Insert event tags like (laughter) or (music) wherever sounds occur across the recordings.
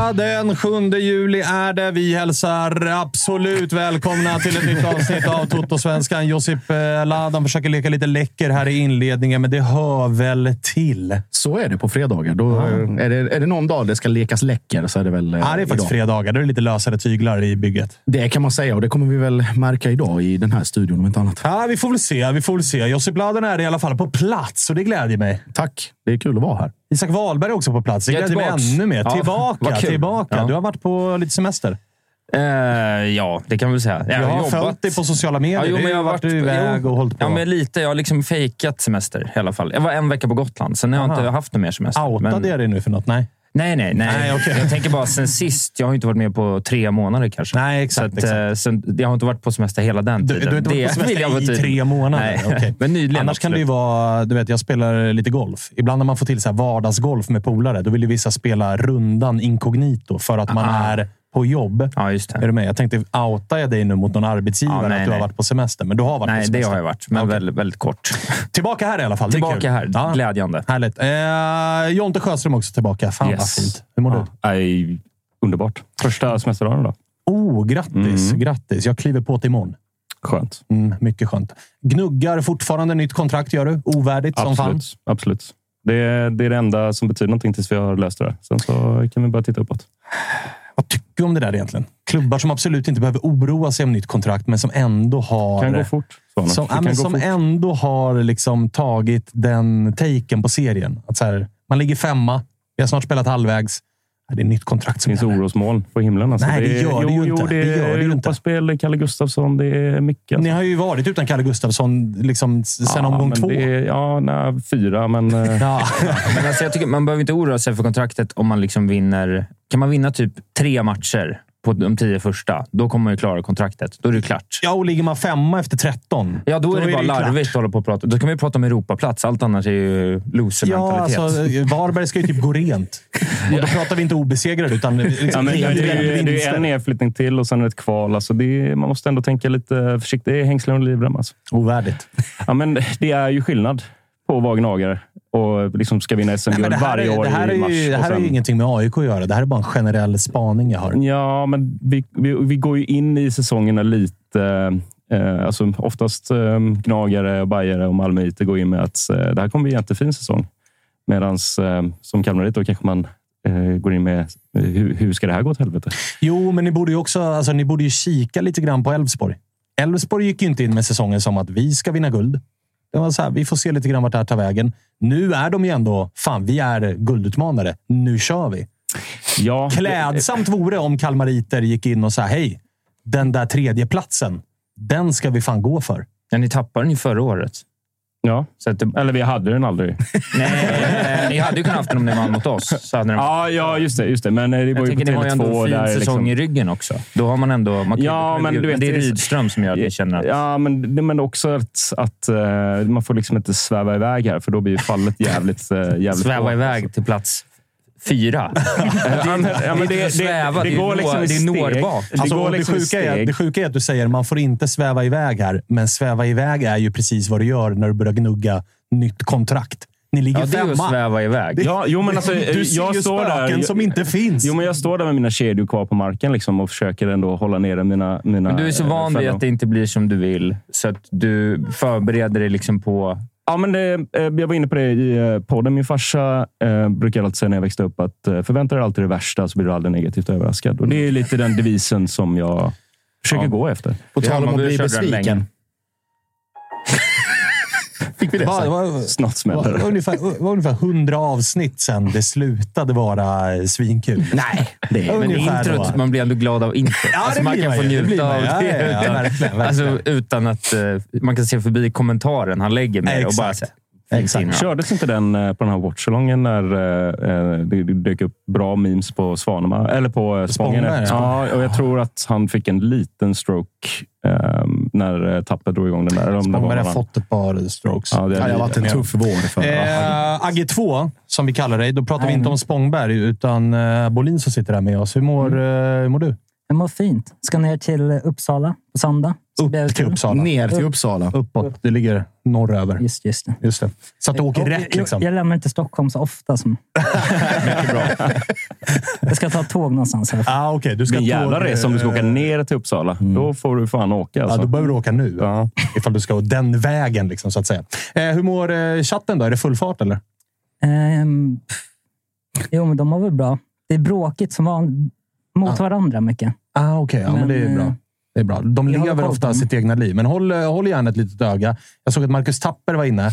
Fredag den 7 juli är det. Vi hälsar absolut välkomna till ett nytt avsnitt av Toto-svenskan. Josip eh, Ladan försöker leka lite läcker här i inledningen, men det hör väl till. Så är det på fredagar. Då, är, det, är det någon dag det ska lekas läcker så är det väl eh, Ja, det är faktiskt idag. fredagar. Då är det lite lösare tyglar i bygget. Det kan man säga och det kommer vi väl märka idag i den här studion om inte annat. Ja, vi får väl se. Vi får väl se. Josip Ladan är i alla fall på plats och det glädjer mig. Tack! Det är kul att vara här. Isak Wahlberg är också på plats. Det Jag är gläder mig ännu mer. Ja, tillbaka, tillbaka. Ja. Du har varit på lite semester. Eh, ja, det kan man väl säga. Jag har följt dig på sociala medier. Ja, jo, men jag har varit varit iväg och hållit på. Ja, men lite. Jag har liksom fejkat semester i alla fall. Jag var en vecka på Gotland. Sen har jag Aha. inte haft någon mer semester. Outade Men- jag dig nu för något? Nej. Nej, nej, nej. Nej, okej. Jag tänker bara sen sist. Jag har inte varit med på tre månader kanske. Nej, exakt, Så att, eh, sen, jag har inte varit på semester hela den Du, tiden. du har inte varit på semester i tydlig. tre månader? Nej, Okej. (laughs) men nyligen. Annars kan det ju absolut. vara... Du vet, jag spelar lite golf. Ibland när man får till så här vardagsgolf med polare, då vill ju vissa spela rundan inkognito för att man Ah. är på jobb. Ja, just Är det. du med? Jag tänkte, outar jag dig nu mot någon arbetsgivare Ja, nej, att du har nej. varit på semester? Men du har varit på Nej, semester. det har jag varit. Men Okej. väldigt, väldigt kort. Tillbaka här i alla fall. Är Tillbaka här. Ja. Glädjande. Härligt. Eh, Jonte Sjöström också tillbaka. Fan vad Yes. fint. Hur mår du? Nej, underbart. Första semesterdagen då. Oh, grattis! Mm. Grattis! Jag kliver på till imorgon. Skönt. Mm, mycket skönt. Gnuggar fortfarande nytt kontrakt, gör du? Ovärdigt som fan. Absolut. Absolut. Det är, det är det enda som betyder någonting tills vi har löst det där. Sen så kan vi börja titta uppåt. Vad tycker du om det där egentligen? Klubbar som absolut inte behöver oroa sig om nytt kontrakt, men som ändå har... kan gå fort. Som, ja, men som fort. ändå har liksom tagit den taken på serien. Att så här, man ligger femma. Vi har snart spelat halvvägs. Det är nytt kontrakt Det som finns gäller. orosmoln på himlen. Alltså. Nej, det är- gör det ju jo, inte. Jo, det Det gör är det ju inte. Europaspel, det är Kalle Gustafsson. Det är mycket. Alltså. Ni har ju varit utan Kalle Gustafsson liksom, sen Ja, omgång två. Det är, ja, nej, fyra, men... (laughs) eh, Ja. Men alltså, jag tycker man behöver inte oroa sig för kontraktet om man liksom vinner... Kan man vinna typ tre matcher på de tio första, då kommer man ju klara kontraktet. Då är det klart. ja, och ligger man femma efter 13, Ja, då är det bara ju klart. larvigt att hålla på och prata. Då kan vi prata om Europaplats. Allt annars är ju Ja, loser-mentalitet. alltså, Varberg ska ju typ gå rent. Och då pratar vi inte obesegrade, utan liksom Ja, men det, rent är, det, är, det är en nedflyttning till och sen ett kval. Alltså det är, man måste ändå tänka lite försiktigt. Det är hängslen och livrem. Alltså. Ovärdigt. Ja, men det är ju skillnad på att vara gnagare och liksom ska vinna SM-guld varje är, år det här, är i mars. ju, det här har ju ingenting med AIK att göra. Det här är bara en generell spaning jag har. Ja, men vi, vi, vi går ju in i säsongerna lite... Eh, alltså oftast eh, gnagare, bajare och malmöiter går in med att eh, det här kommer bli en jättefin säsong. Medan eh, som Kalmariter kanske man eh, går in med eh, hur, hur ska det här gå åt helvete? Jo, men ni borde ju också alltså, ni borde ju kika lite grann på Elfsborg. Elfsborg gick ju inte in med säsongen som att vi ska vinna guld. Det var så här, vi får se lite grann vart det här tar vägen. Nu är de ju ändå, fan, vi är guldutmanare. Nu kör vi. Ja, Klädsamt vore om kalmariter gick in och sa hej, den där tredje platsen, den ska vi fan gå för. Ja, ni tappade den ju förra året. Ja, Så att eller vi hade den aldrig. (laughs) nej, ni hade ju kunnat haft den om ni vann mot oss. Så hade Ja, ja just det. Just det. Men eh, det var jag ju på tänker, ni har ju ändå Tele2 en fin där. säsong Liksom. i ryggen också. Då har man ändå... Man Ja, men du vet, det är Rydström som gör att ni känner att... Ja, men, men också att, att eh, man får liksom inte sväva iväg här, för då blir ju fallet jävligt, jävligt Sväva iväg till plats fyra. (laughs) Det, att är går liksom i sjuka är, steg. det sjuka är att du säger man får inte sväva iväg här, men sväva iväg är ju precis vad du gör när du börjar gnugga nytt kontrakt. Ni ligger Ja, det är att femma. sväva iväg. Ja, jo, men alltså, du ser jag ju står där. spöken som inte finns. Jo, men jag står där med mina kedjor kvar på marken liksom, och försöker ändå hålla nere mina... mina Men du är så eh, van vid att det inte blir som du vill, så att du förbereder dig liksom på... Ja, men det, eh, jag var inne på det i eh, podden. Min farsa eh, brukade alltid säga när jag växte upp att eh, förvänta dig alltid det värsta så blir du aldrig negativt överraskad. Och Det är lite den devisen som jag försöker Ja. gå efter. På tal om att bli besviken. Fick vi det sagt? va, Snart smäller det. ungefär, var ungefär hundra avsnitt sen det slutade vara svinkul. Nej, det är... Men introt, då. man blir ändå glad av introt. Ja, alltså det man kan man få njuta av. Ja, det. ja, ja, utan, verkligen, verkligen. Alltså, utan att eh, man kan se förbi kommentaren han lägger med och bara Exakt. Kördes inte den eh, på den här watchalongen när eh, det dök upp bra memes på Svanemar? Eller på Spången? Ja, och jag tror att han fick en liten stroke eh, när eh, Tapper drog igång den där. Eller om det var Spångberg har fått ett par strokes. Ja, det har varit en tuff vår för Eh, Agge 2, som vi kallar dig. Då pratar vi Nej. inte om Spångberg, utan eh, Bolin som sitter här med oss. Hur mår, Mm. eh, hur mår du? Jag mår fint. Ska ner till Uppsala på söndag. Upp till kul. Uppsala. Ner till Uppsala. Uppåt. Det ligger norröver. Just, just det. Just det. Så att du åker Och rätt liksom. Jag, jag lämnar inte Stockholm så ofta. Som... (laughs) jag ska ta tåg någonstans. Här. Ah, okay. du ska Det är en jävla tåg, resa om du ska åka eh, ner till Uppsala. Då får du fan åka. Ja, Alltså. då behöver du åka nu. Ja. Ifall du ska gå den vägen, liksom, så att säga. Eh, hur mår eh, chatten då? Är det full fart eller? Pff. jo, men de mår väl bra. Det är bråkigt som van... mot varandra mycket. Ah, Okej, ja, men, Men, det är bra. Det är bra. De jag lever ofta dem. sitt egna liv, men håll, eh, håll gärna ett litet öga. Jag såg att Marcus Tapper var inne.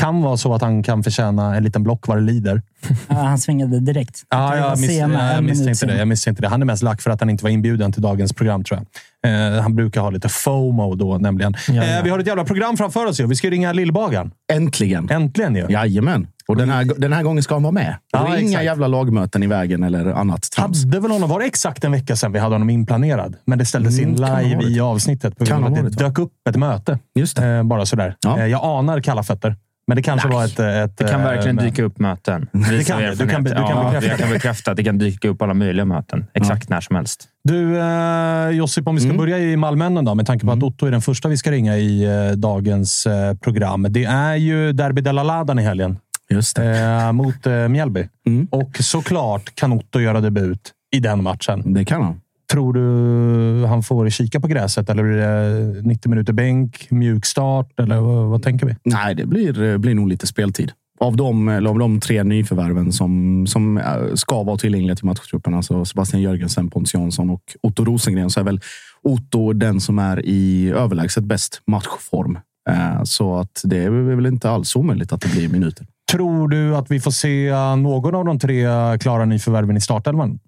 Kan vara så att han kan förtjäna en liten block vad det lider. (laughs) Ja, han svingade direkt. Ja, jag, miss, sena, jag, misstänkte det. jag misstänkte det. Han är mest lack för att han inte var inbjuden till dagens program, tror jag. Eh, han brukar ha lite FOMO då, nämligen. Eh, vi har ett jävla program framför oss. Ju. Vi ska ringa Lillbagaren. Äntligen. Äntligen ju. Jajamän. Och den här, den här gången ska han vara med. Det Ja, är inga exakt. jävla lagmöten i vägen eller annat trams. Hade väl honom, var det exakt en vecka sedan vi hade honom inplanerad? Men det ställdes in Mm, kan live i avsnittet på Kan grund av att varit, det va? dök upp ett möte. Just det. Eh, bara sådär. Ja. Eh, jag anar kalla fötter. Men det kanske Nej. var ett... ett Det kan eh, verkligen men- dyka upp möten. (laughs) kan Visar det. Du kan- du kan ja, bekräfta. Jag kan bekräfta att det kan dyka upp alla möjliga möten. Exakt när som helst. Du, eh, Josip, om vi ska Mm. börja i Malmönnen då, med tanke på att Otto är den första vi ska ringa i eh, dagens eh, program. Det är ju Derby de la Ladan i helgen Just eh, mot eh, Mjällby. Mm. Och såklart kan Otto göra debut i den matchen. Det kan han. Tror du han får kika på gräset eller blir det 90 minuter bänk, mjuk start eller vad, vad tänker vi? Nej, det blir, blir nog lite speltid. Av de, av de tre nyförvärven som, som eh, ska vara tillgängliga till matchtruppen, alltså Sebastian Jörgensen, Pontus Jansson och Otto Rosengren, så är väl Otto den som är i överlägset bäst matchform. Eh, Så att det är väl inte alls omöjligt att det blir minuter. Tror du att vi får se någon av de tre klara nyförvärven i startelvan?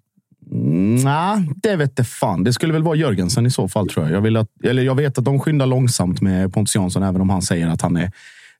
Mm, Nej, det vet det fan. Det skulle väl vara Jörgensen i så fall, tror jag. Jag, vill att, eller jag vet att de skyndar långsamt med Pontus Jansson, även om han säger att han är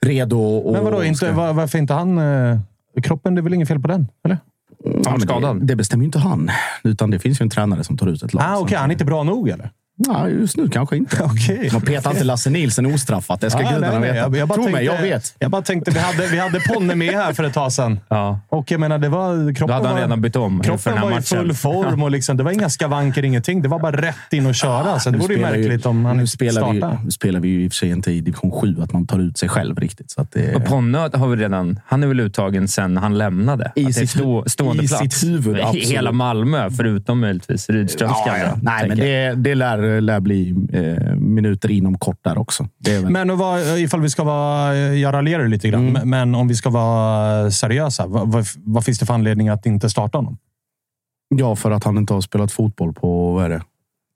redo. Och, Men vadå, inte, ska- var, varför inte han... Eh, kroppen, det är väl inget fel på den? Eller? Ja, men skadad. Det, det bestämmer ju inte han. Utan det finns ju en tränare som tar ut ett lag. Ah, Okej, han är inte bra nog eller? Ja, just nu kanske inte. (laughs) Okej. Man petar inte Lasse Nilsson ostraffat. Det ska Ah, gudarna nej, nej, veta. Jag, jag bara Tro tänkte, mig, jag vet. Jag bara tänkte, vi hade, vi hade Ponne med här för ett tag sedan. (laughs) Ja. Och jag menar, det var... Kroppen Då hade han var, redan bytt om Kroppen den här var i full form och liksom, det var inga skavanker, ingenting. Det var bara rätt in och köra. Så det vore ju märkligt om han nu inte spelar vi, startar. nu spelar vi ju i och för sig inte i division 7, att man tar ut sig själv riktigt. Så att det, Och Ponne har vi redan... Han är väl uttagen sen han lämnade? I sitt stå, stående i plats. sitt huvud, (laughs) I absolut. hela Malmö, förutom möjligtvis Rydströms ja, ja. Nej, men det, det lär, lär bli eh, minuter inom kort där också. Det Men vad, ifall vi ska vara... Jag raljerar lite grann, Mm. men- om vi ska vara seriösa. Vad, vad, finns det för anledning att inte starta honom? Ja, för att han inte har spelat fotboll på vad är det,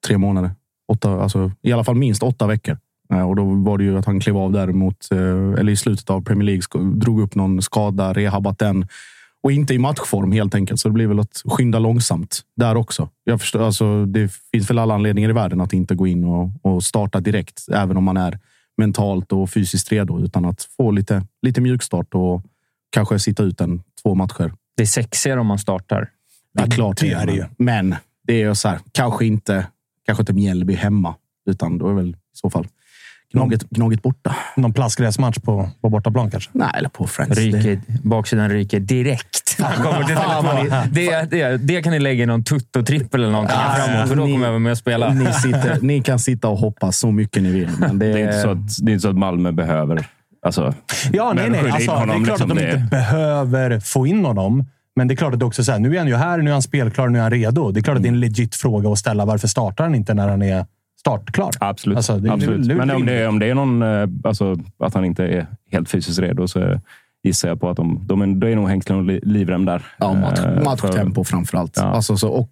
tre månader. Åtta, alltså, I alla fall minst åtta veckor. Eh, Och då var det ju att han klev av där mot, eh, eller i slutet av Premier League, drog upp någon skada, rehabat den och inte i matchform helt enkelt. Så det blir väl att skynda långsamt där också. Jag förstår, alltså, det finns väl alla anledningar i världen att inte gå in och, och starta direkt, även om man är mentalt och fysiskt redo, utan att få lite, lite mjukstart och kanske sitta ut en två matcher. Det är sexigare om man startar. Ja, klart det är det ju. Men det är ju så här, kanske inte, kanske inte Mjällby hemma, utan då är väl i så fall Gnaget, gnaget borta. Någon plastgräsmatch på, på bortaplan kanske? Nej, eller på Friends. Det- Ryker, baksidan ryker direkt. (laughs) Telefonen. (laughs) det, det, det kan ni lägga i någon tutto-trippel eller någonting Ja, framåt, för då ni- kommer jag vara med och spela. Ni, sitter, ni kan sitta och hoppas så mycket ni vill, men det, Det är inte så att, det är inte så att Malmö behöver... Alltså, Ja, nej, nej. Alltså, honom, det är klart liksom, att de det- inte behöver få in honom. Men det är klart att det också är så här, nu är han ju här, nu är han spelklar, nu är han redo. Det är klart att det är en legit fråga att ställa. Varför startar han inte när han är startklar? Absolut. Alltså, det- Absolut. det- det- Men om det, är- om det är någon, eh, alltså, att han inte är helt fysiskt redo så gissar jag på att de, de är, då är nog hängslen och li- livrem där. Ja, match, Eh, matchtempo framför allt. Ja. Alltså, så, och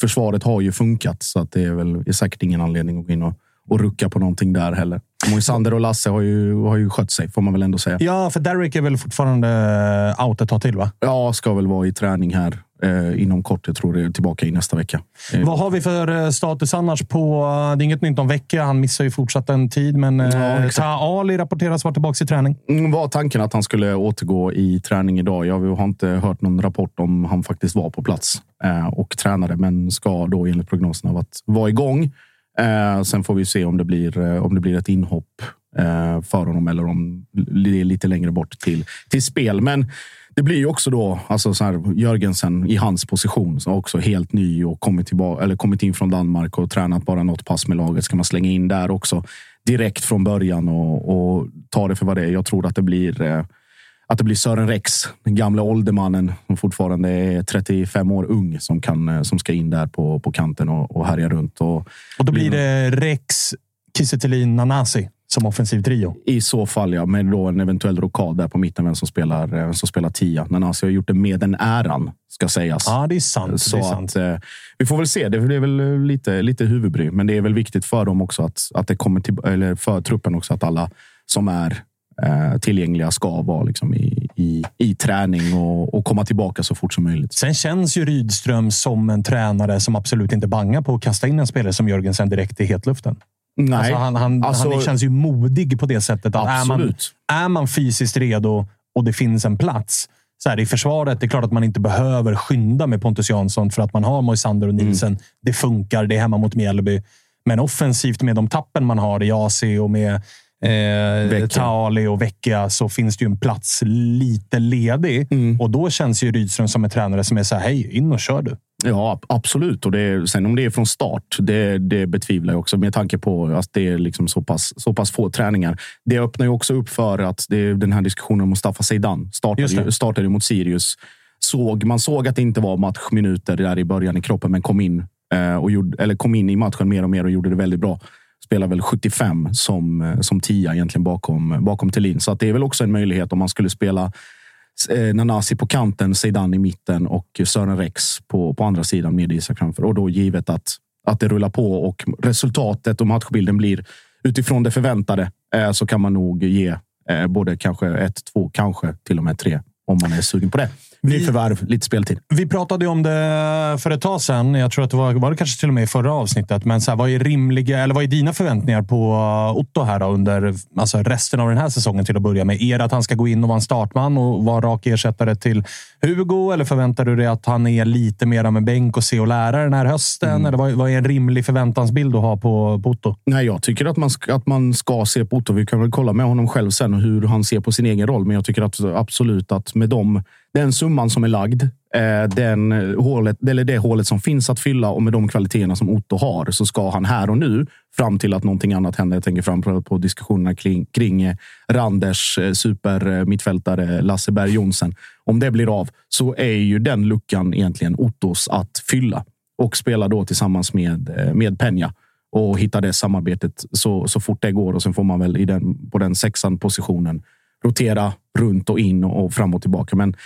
försvaret har ju funkat, så att det är väl är säkert ingen anledning att gå in och, och rucka på någonting där heller. Moisander och Lasse har ju, har ju skött sig, får man väl ändå säga. Ja, för Derek är väl fortfarande out ett tag till, va? Ja, ska väl vara i träning här inom kort. Jag tror det är tillbaka i nästa vecka. Eh, Vad har vi för eh, status annars på... Det är inget nytt om vecka. Han missar ju fortsatt en tid, men Ja, eh. Ta Ali rapporteras vara tillbaka i träning. Mm, var tanken att han skulle återgå i träning idag. Jag har inte hört någon rapport om han faktiskt var på plats eh, och tränade, men ska då enligt prognoserna vara, vara igång. Eh, sen får vi se om det blir, eh, om det blir ett inhopp eh, för honom eller om det är lite längre bort till, till spel. Men det blir ju också då alltså så här, Jörgensen i hans position, som också helt ny och kommit, tillbaka, eller kommit in från Danmark och tränat bara något pass med laget. Ska man slänga in där också direkt från början och, och ta det för vad det är. Jag tror att det blir eh, att det blir Sören Rex, den gamla åldermannen som fortfarande är 35 år ung, som, kan, eh, som ska in där på, på kanten och, och härja runt. Och Och då blir det Rex, Kiese Thelin, Nanasi som offensiv trio. I så fall, ja, med då en eventuell rokad där på mitten, vem som spelar, eh, vem som spelar tia. Nanasi har gjort det med den äran, ska sägas. Ja, det är sant. Så det är sant. att, eh, vi får väl se. Det är väl eh, lite, lite huvudbry, men det är väl viktigt för dem också att, att det kommer till, eller för truppen också att alla som är eh, tillgängliga ska vara liksom i, i, i träning och, och komma tillbaka så fort som möjligt. Sen känns ju Rydström som en tränare som absolut inte bangar på att kasta in en spelare som Jörgensen direkt i hetluften. Nej, Alltså han, han, Alltså- han känns ju modig på det sättet. Att är, man, är man fysiskt redo och det finns en plats. Så här, I försvaret, det är klart att man inte behöver skynda med Pontus Jansson för att man har Moisander och Nielsen. Mm. Det funkar. Det är hemma mot Mjällby. Men offensivt med de tappen man har i AC och med eh. Taali och Vecchia så finns det ju en plats lite ledig. Mm. Och då känns ju Rydström som en tränare som är så här, hej, in och kör du. Ja, ab- absolut. Och det, sen om det är från start, det, det betvivlar jag också med tanke på att det är liksom så, pass, så pass få träningar. Det öppnar ju också upp för att det den här diskussionen om Mustafa Zeidan startade, startade mot Sirius. Såg, man såg att det inte var matchminuter där i början i kroppen, men kom in, eh, och gjorde, eller kom in i matchen mer och mer och gjorde det väldigt bra. Spelar väl 75 som, eh, som tia egentligen bakom, bakom Thelin. Så att det är väl också en möjlighet om man skulle spela eh, Nanasi på kanten, Zeidan i mitten och Sören Rex på, på andra sidan med Isak framför. Och då givet att, att det rullar på och resultatet och matchbilden blir utifrån det förväntade eh, så kan man nog ge eh, både kanske ett, två, kanske till och med tre om man är sugen på det. Nyförvärv, lite speltid. Vi pratade ju om det för ett tag sedan. Jag tror att det var, var det kanske till och med i förra avsnittet. Men så här, vad är rimliga, eller vad är dina förväntningar på uh, Otto här då, under alltså resten av den här säsongen till att börja med? Är det att han ska gå in och vara en startman och vara rak ersättare till Hugo? Eller förväntar du dig att han är lite mer med bänk och se och lära den här hösten? Eller vad, vad är en rimlig förväntansbild att ha på, på Otto? Nej, jag tycker att man, ska, att man ska se på Otto. Vi kan väl kolla med honom själv sen och hur han ser på sin egen roll. Men jag tycker att, absolut att med dem, den summan som är lagd, eh, den eh, hålet, eller det hålet som finns att fylla och med de kvaliteterna som Otto har så ska han här och nu fram till att någonting annat händer. Jag tänker fram på, på diskussionerna kring, kring eh, Randers supermittfältare Lasse Berg Jonsen. Om det blir av så är ju den luckan egentligen Ottos att fylla och spela då tillsammans med, med Peña och hitta det samarbetet så, så fort det går. Och sen får man väl i den, på den sexan positionen rotera runt och in och fram och tillbaka. Men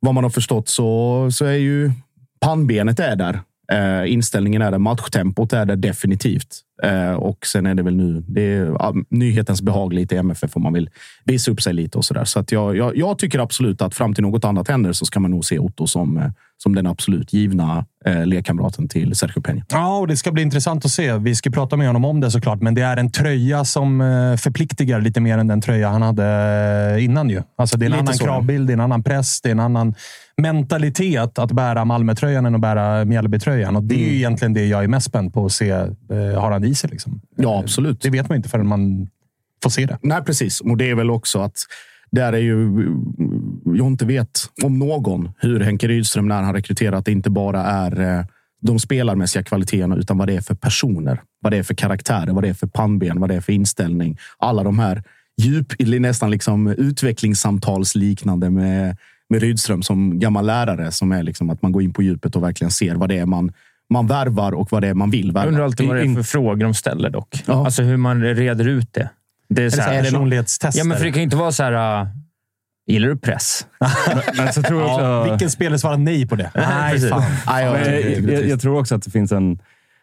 vad man har förstått så, så är ju pannbenet är där. Eh, inställningen är där. Matchtempot är där definitivt. Eh, och sen är det väl nu det är, ja, nyhetens behag lite i MFF om man vill visa upp sig lite och så där. Så att jag, jag, jag tycker absolut att fram till något annat händer så ska man nog se Otto som, eh, som den absolut givna eh, lekkamraten till Sergio Peña. Ja, och det ska bli intressant att se. Vi ska prata med honom om det såklart, men det är en tröja som eh, förpliktigar lite mer än den tröja han hade eh, innan. Ju. Alltså, det är en Lite annan så, kravbild, det är en annan press, det är en annan mentalitet att bära Malmötröjan än att bära Mjällbytröjan. Och det är Mm. ju egentligen det jag är mest spänd på att se. Eh, har han i sig? Liksom. Ja, absolut. Det vet man inte förrän man får se det. Nej, precis. Och det är väl också att där är ju... Jag inte vet om någon hur Henke Rydström när han rekryterat inte bara är eh, de spelarmässiga kvaliteterna utan vad det är för personer, vad det är för karaktärer, vad det är för pannben, vad det är för inställning. Alla de här djup, nästan liksom utvecklingssamtalsliknande med, med Rydström som gammal lärare som är liksom att man går in på djupet och verkligen ser vad det är man, man värvar och vad det är man vill Jag värva. undrar alltid vad det är för frågor de ställer dock. Ja. Alltså hur man reder ut det. Det är, så här, Personlighetstester. ja, men för det kan ju inte vara så här... Uh, gillar du press? Men så tror jag också... Ja, vilken spelare svarar nej på det? Nej, fan. Nej, jag jag, jag, jag tror också att det finns en...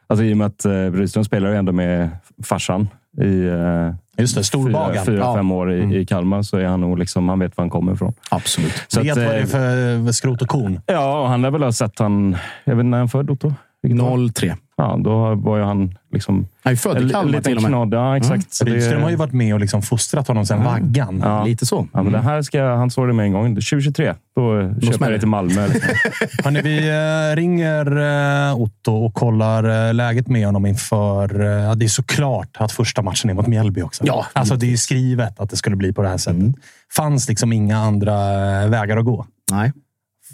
Alltså, I och med att uh, Rydström spelar ju ändå med farsan i uh, Just det, storbagan. fyra, Ja. fem år i, i Kalmar så är han nog liksom, han vet var han kommer ifrån. Absolut. Så vet att, vad det är eh, för skrot och korn. Ja, och han lär väl ha sett han... Jag vet inte när han född, Otto? Vilket år? 03. Ja, då var ju han liksom... Han är född i Kalmar till och med. Ja, exakt. Så det- Rydström har ju varit med och liksom fostrat honom sedan vaggan. Ja. Lite så. Ja, men det här ska, han såg det med en gång. 2023. Då, köper smäller jag det. till Malmö. Liksom. (laughs) Hörrni, vi eh, ringer eh, Otto och kollar eh, läget med honom inför... Ja, det är såklart att första matchen är mot Mjällby också. Ja, alltså, det är ju skrivet att det skulle bli på det här sättet. Mm. fanns liksom inga andra vägar att gå. Nej,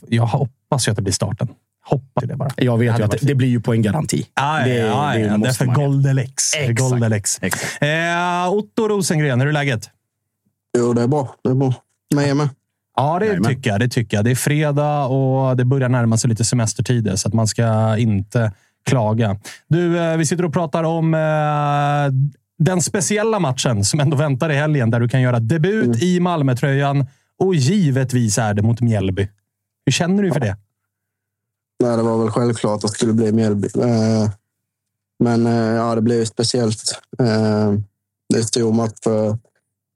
Jag hoppas ju att det blir starten. Hoppas ju det bara. jag vet ju att det, det blir ju på en garanti. Ja, det, ja, ja, det ja, det är måste för man göra. Goldelex. Exakt. Goldelex. Eh, Otto Rosengren, hur är läget? Jo, det är bra. Det är bra. Med med. Ja, det Jajamän. tycker jag. Det tycker jag. Det är fredag och det börjar närma sig lite semestertider, så att man ska inte klaga. Du, eh, vi sitter och pratar om eh, den speciella matchen som ändå väntar i helgen, där du kan göra debut i Malmötröjan och givetvis är det mot Mjällby. Hur känner du för det? Nej, det var väl självklart att det skulle bli Mjällby. Eh, men eh, ja, det blev ju speciellt. Eh, det är stor match för,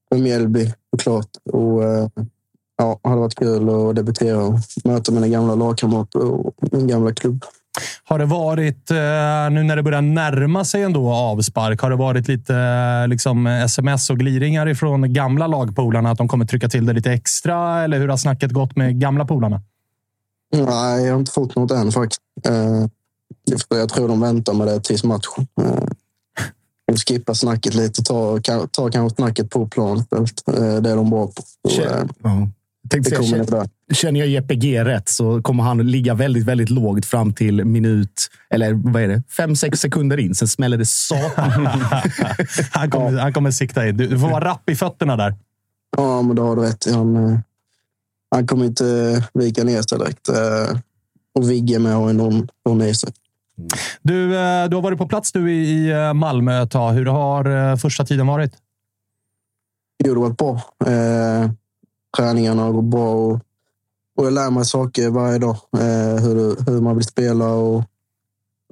för Mjällby såklart. Och ja, det hade varit kul att debutera och möta mina gamla lagkamrater och min gamla klubb. Har det varit, nu när det börjar närma sig ändå avspark, har det varit lite liksom, sms och gliringar ifrån gamla lagpolarna att de kommer trycka till det lite extra? Eller hur har snacket gått med gamla polarna? Nej, jag har inte fått något än faktiskt. Eh, Jag tror de väntar med det tills matchen. Eh, De skippar snacket lite, tar, tar kanske snacket på plan istället. Eh, Det är de bra på. Eh, Ja. Jag tänkte Det säga, kommer känner, känner jag Jeppe G rätt så kommer han ligga väldigt, väldigt lågt fram till minut, eller vad är det, fem, sex sekunder in. Sen smäller det satan. (laughs) Han kommer, han kommer sikta in. Du, du får vara rapp i fötterna där. Ja, men då har du rätt. Han, eh, han kommer inte eh, vika ner sig direkt. Eh, Och Vigge med har ju någon, i sig. Du, eh, du har varit på plats nu i Malmö ett tag. Hur har första tiden varit? Jo, det har varit bra. Eh, träningarna går bra och, och jag lär mig saker varje dag. Eh, hur, hur man vill spela och,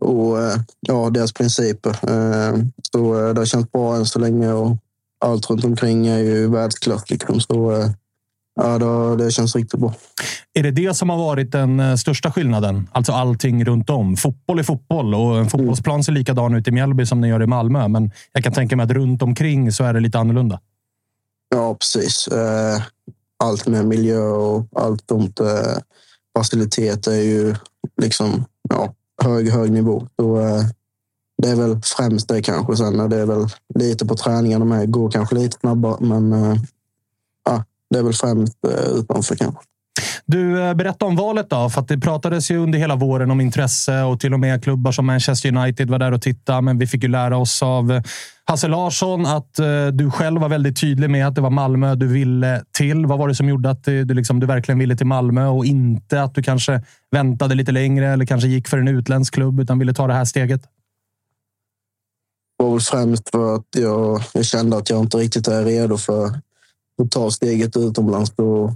och ja, deras principer. Eh, så det har känts bra än så länge och allt runt omkring är ju världsklass. Liksom. Så ja, har- det känns riktigt bra. Är det det som har varit den eh, största skillnaden? Alltså allting runt om. Fotboll är fotboll och en fotbollsplan ser likadan ut i Mjällby som den gör i Malmö. Men jag kan tänka mig att runt omkring så är det lite annorlunda. Ja, precis. Eh, Allt med miljö och allt sånt. eh, Facilitet är ju liksom ja, hög, hög nivå. Eh, det är väl främst det kanske. Sen är det väl lite på träningarna med. Går kanske lite snabbare, men det är väl främst eh, utanför kanske. Du, eh, berätta om valet då. För att det pratades ju under hela våren om intresse och till och med klubbar som Manchester United var där och tittade. Men vi fick ju lära oss av eh, Hasse Larsson att du själv var väldigt tydlig med att det var Malmö du ville till. Vad var det som gjorde att du, du, liksom, du verkligen ville till Malmö och inte att du kanske väntade lite längre eller kanske gick för en utländsk klubb utan ville ta det här steget? Det var väl främst för att jag, jag kände att jag inte riktigt är redo för att ta steget utomlands. Och,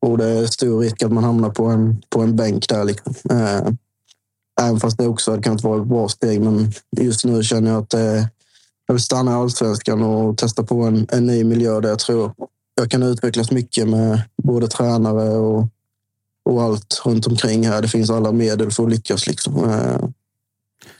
och det är stor risk att man hamnar på en, på en bänk där. Liksom. Eh, Även fast det också hade kunnat vara ett bra steg. Men just nu känner jag att eh, jag vill stanna i allsvenskan och testa på en, en ny miljö där jag tror jag kan utvecklas mycket med både tränare och, och allt runt omkring här. Det finns alla medel för att lyckas. Liksom. Eh,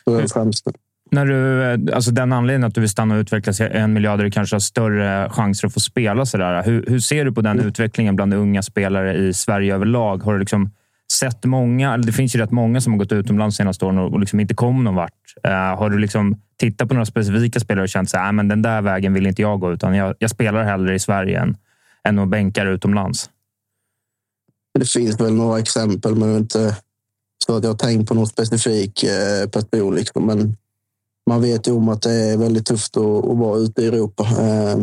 det är det främsta. När du, eh, alltså den anledningen att du vill stanna och utvecklas en miljard där du kanske har större chanser att få spela. Sådär. Hur, hur ser du på den Mm. utvecklingen bland unga spelare i Sverige överlag? Har du liksom sett många, eller det finns ju rätt många som har gått utomlands senaste åren och, liksom inte kom någon vart. Eh, har du liksom tittat på några specifika spelare och känt att men den där vägen vill inte jag gå, utan jag, jag spelar hellre i Sverige än, än att bänka utomlands? Det finns väl några exempel, men inte så att jag har tänkt på någon specifik eh, person. Liksom. Men man vet ju om att det är väldigt tufft att, att vara ute i Europa. Eh,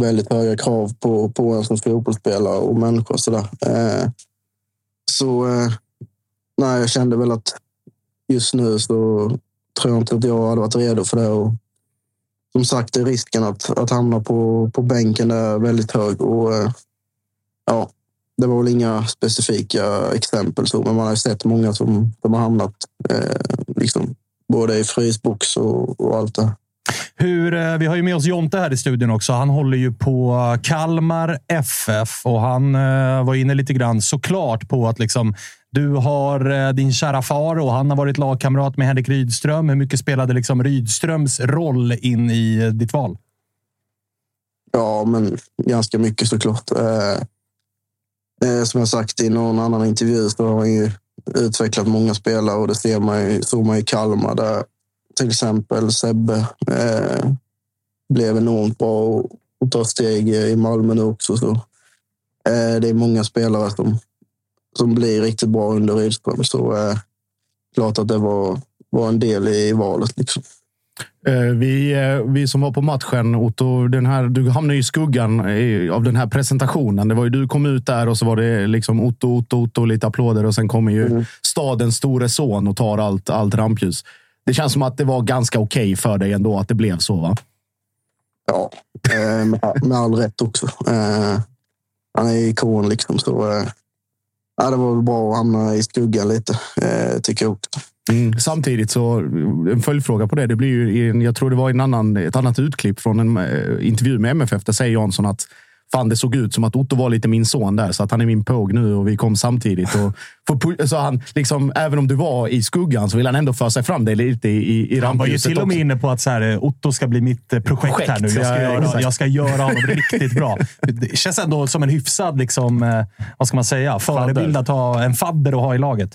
väldigt höga krav på, på en som fotbollsspelare och människa. och sådär. Eh, så eh, nej, jag kände väl att just nu så tror jag inte att jag hade varit redo för det. Och, som sagt är risken att, att hamna på, på bänken är väldigt hög. Och, eh, ja, det var väl inga specifika exempel, så, men man har sett många som, som har hamnat eh, liksom, både i frysbox och, och allt det. Hur, eh, vi har ju med oss Jonte här i studion också. Han håller ju på Kalmar FF och han eh, var inne lite grann såklart på att liksom, du har eh, din kära far och han har varit lagkamrat med Henrik Rydström. Hur mycket spelade liksom Rydströms roll in i ditt val? Ja, men ganska mycket såklart. Eh, eh, som jag sagt i någon annan intervju så har han ju utvecklat många spelare och det ser man ju, såg man i Kalmar där till exempel Sebbe eh, blev enormt bra och, och tar steg i Malmö nu också. Så, eh, det är många spelare som, som blir riktigt bra under Rydström. Så eh, klart att det var, var en del i valet. Liksom. Eh, Vi, eh, vi som var på matchen, Otto, den här, du hamnade i skuggan eh, av den här presentationen. Det var ju, du kom ut där och så var det liksom Otto, Otto, Otto, lite applåder och sen kommer ju stadens store son och tar allt, allt rampljus. Det känns som att det var ganska okej för dig ändå att det blev så, va? Ja, med, all rätt också. Han är ikon liksom. Så, ja, det var väl bra att hamna i skuggan lite, tycker jag också. Mm. Samtidigt så, en följdfråga på det. Det blir ju, i en- jag tror det var i en annan, ett annat utklipp från en eh, intervju med MFF. Där säger Jansson att fan, det såg ut som att Otto var lite min son där, så att han är min påg nu och vi kom samtidigt. Och (laughs) så han, liksom, även om du var i skuggan så vill han ändå föra sig fram dig lite i, i Han var ju till och med också. inne på att så här, eh, Otto ska bli mitt eh, projekt, Projekt, här nu. Jag ska, ja, göra, exakt. jag ska göra honom riktigt bra. Det känns ändå som en hyfsad, liksom, vad ska man säga, förebild att ha en fadder att ha i laget.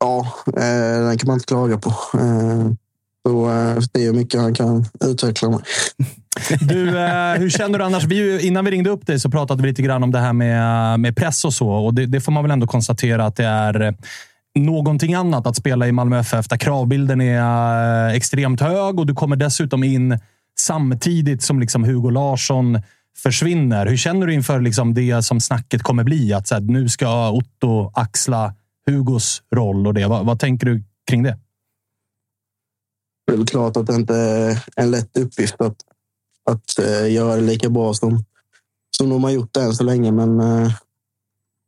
Ja, eh, den kan man inte klaga på. Eh, så eh, det är hur mycket han kan utveckla mig. (laughs) Du, eh, hur känner du annars? Vi, innan vi ringde upp dig så pratade vi lite grann om det här med, med press och så. Och det, det får man väl ändå konstatera att det är eh, någonting annat att spela i Malmö FF där kravbilden är eh, extremt hög och du kommer dessutom in samtidigt som liksom Hugo Larsson försvinner. Hur känner du inför liksom det som snacket kommer bli? Att så här, nu ska Otto axla Hugos roll och det. Vad, vad tänker du kring det? Det är väl klart att det inte är en lätt uppgift att, att eh, göra det lika bra som, som de har gjort det än så länge. Men eh,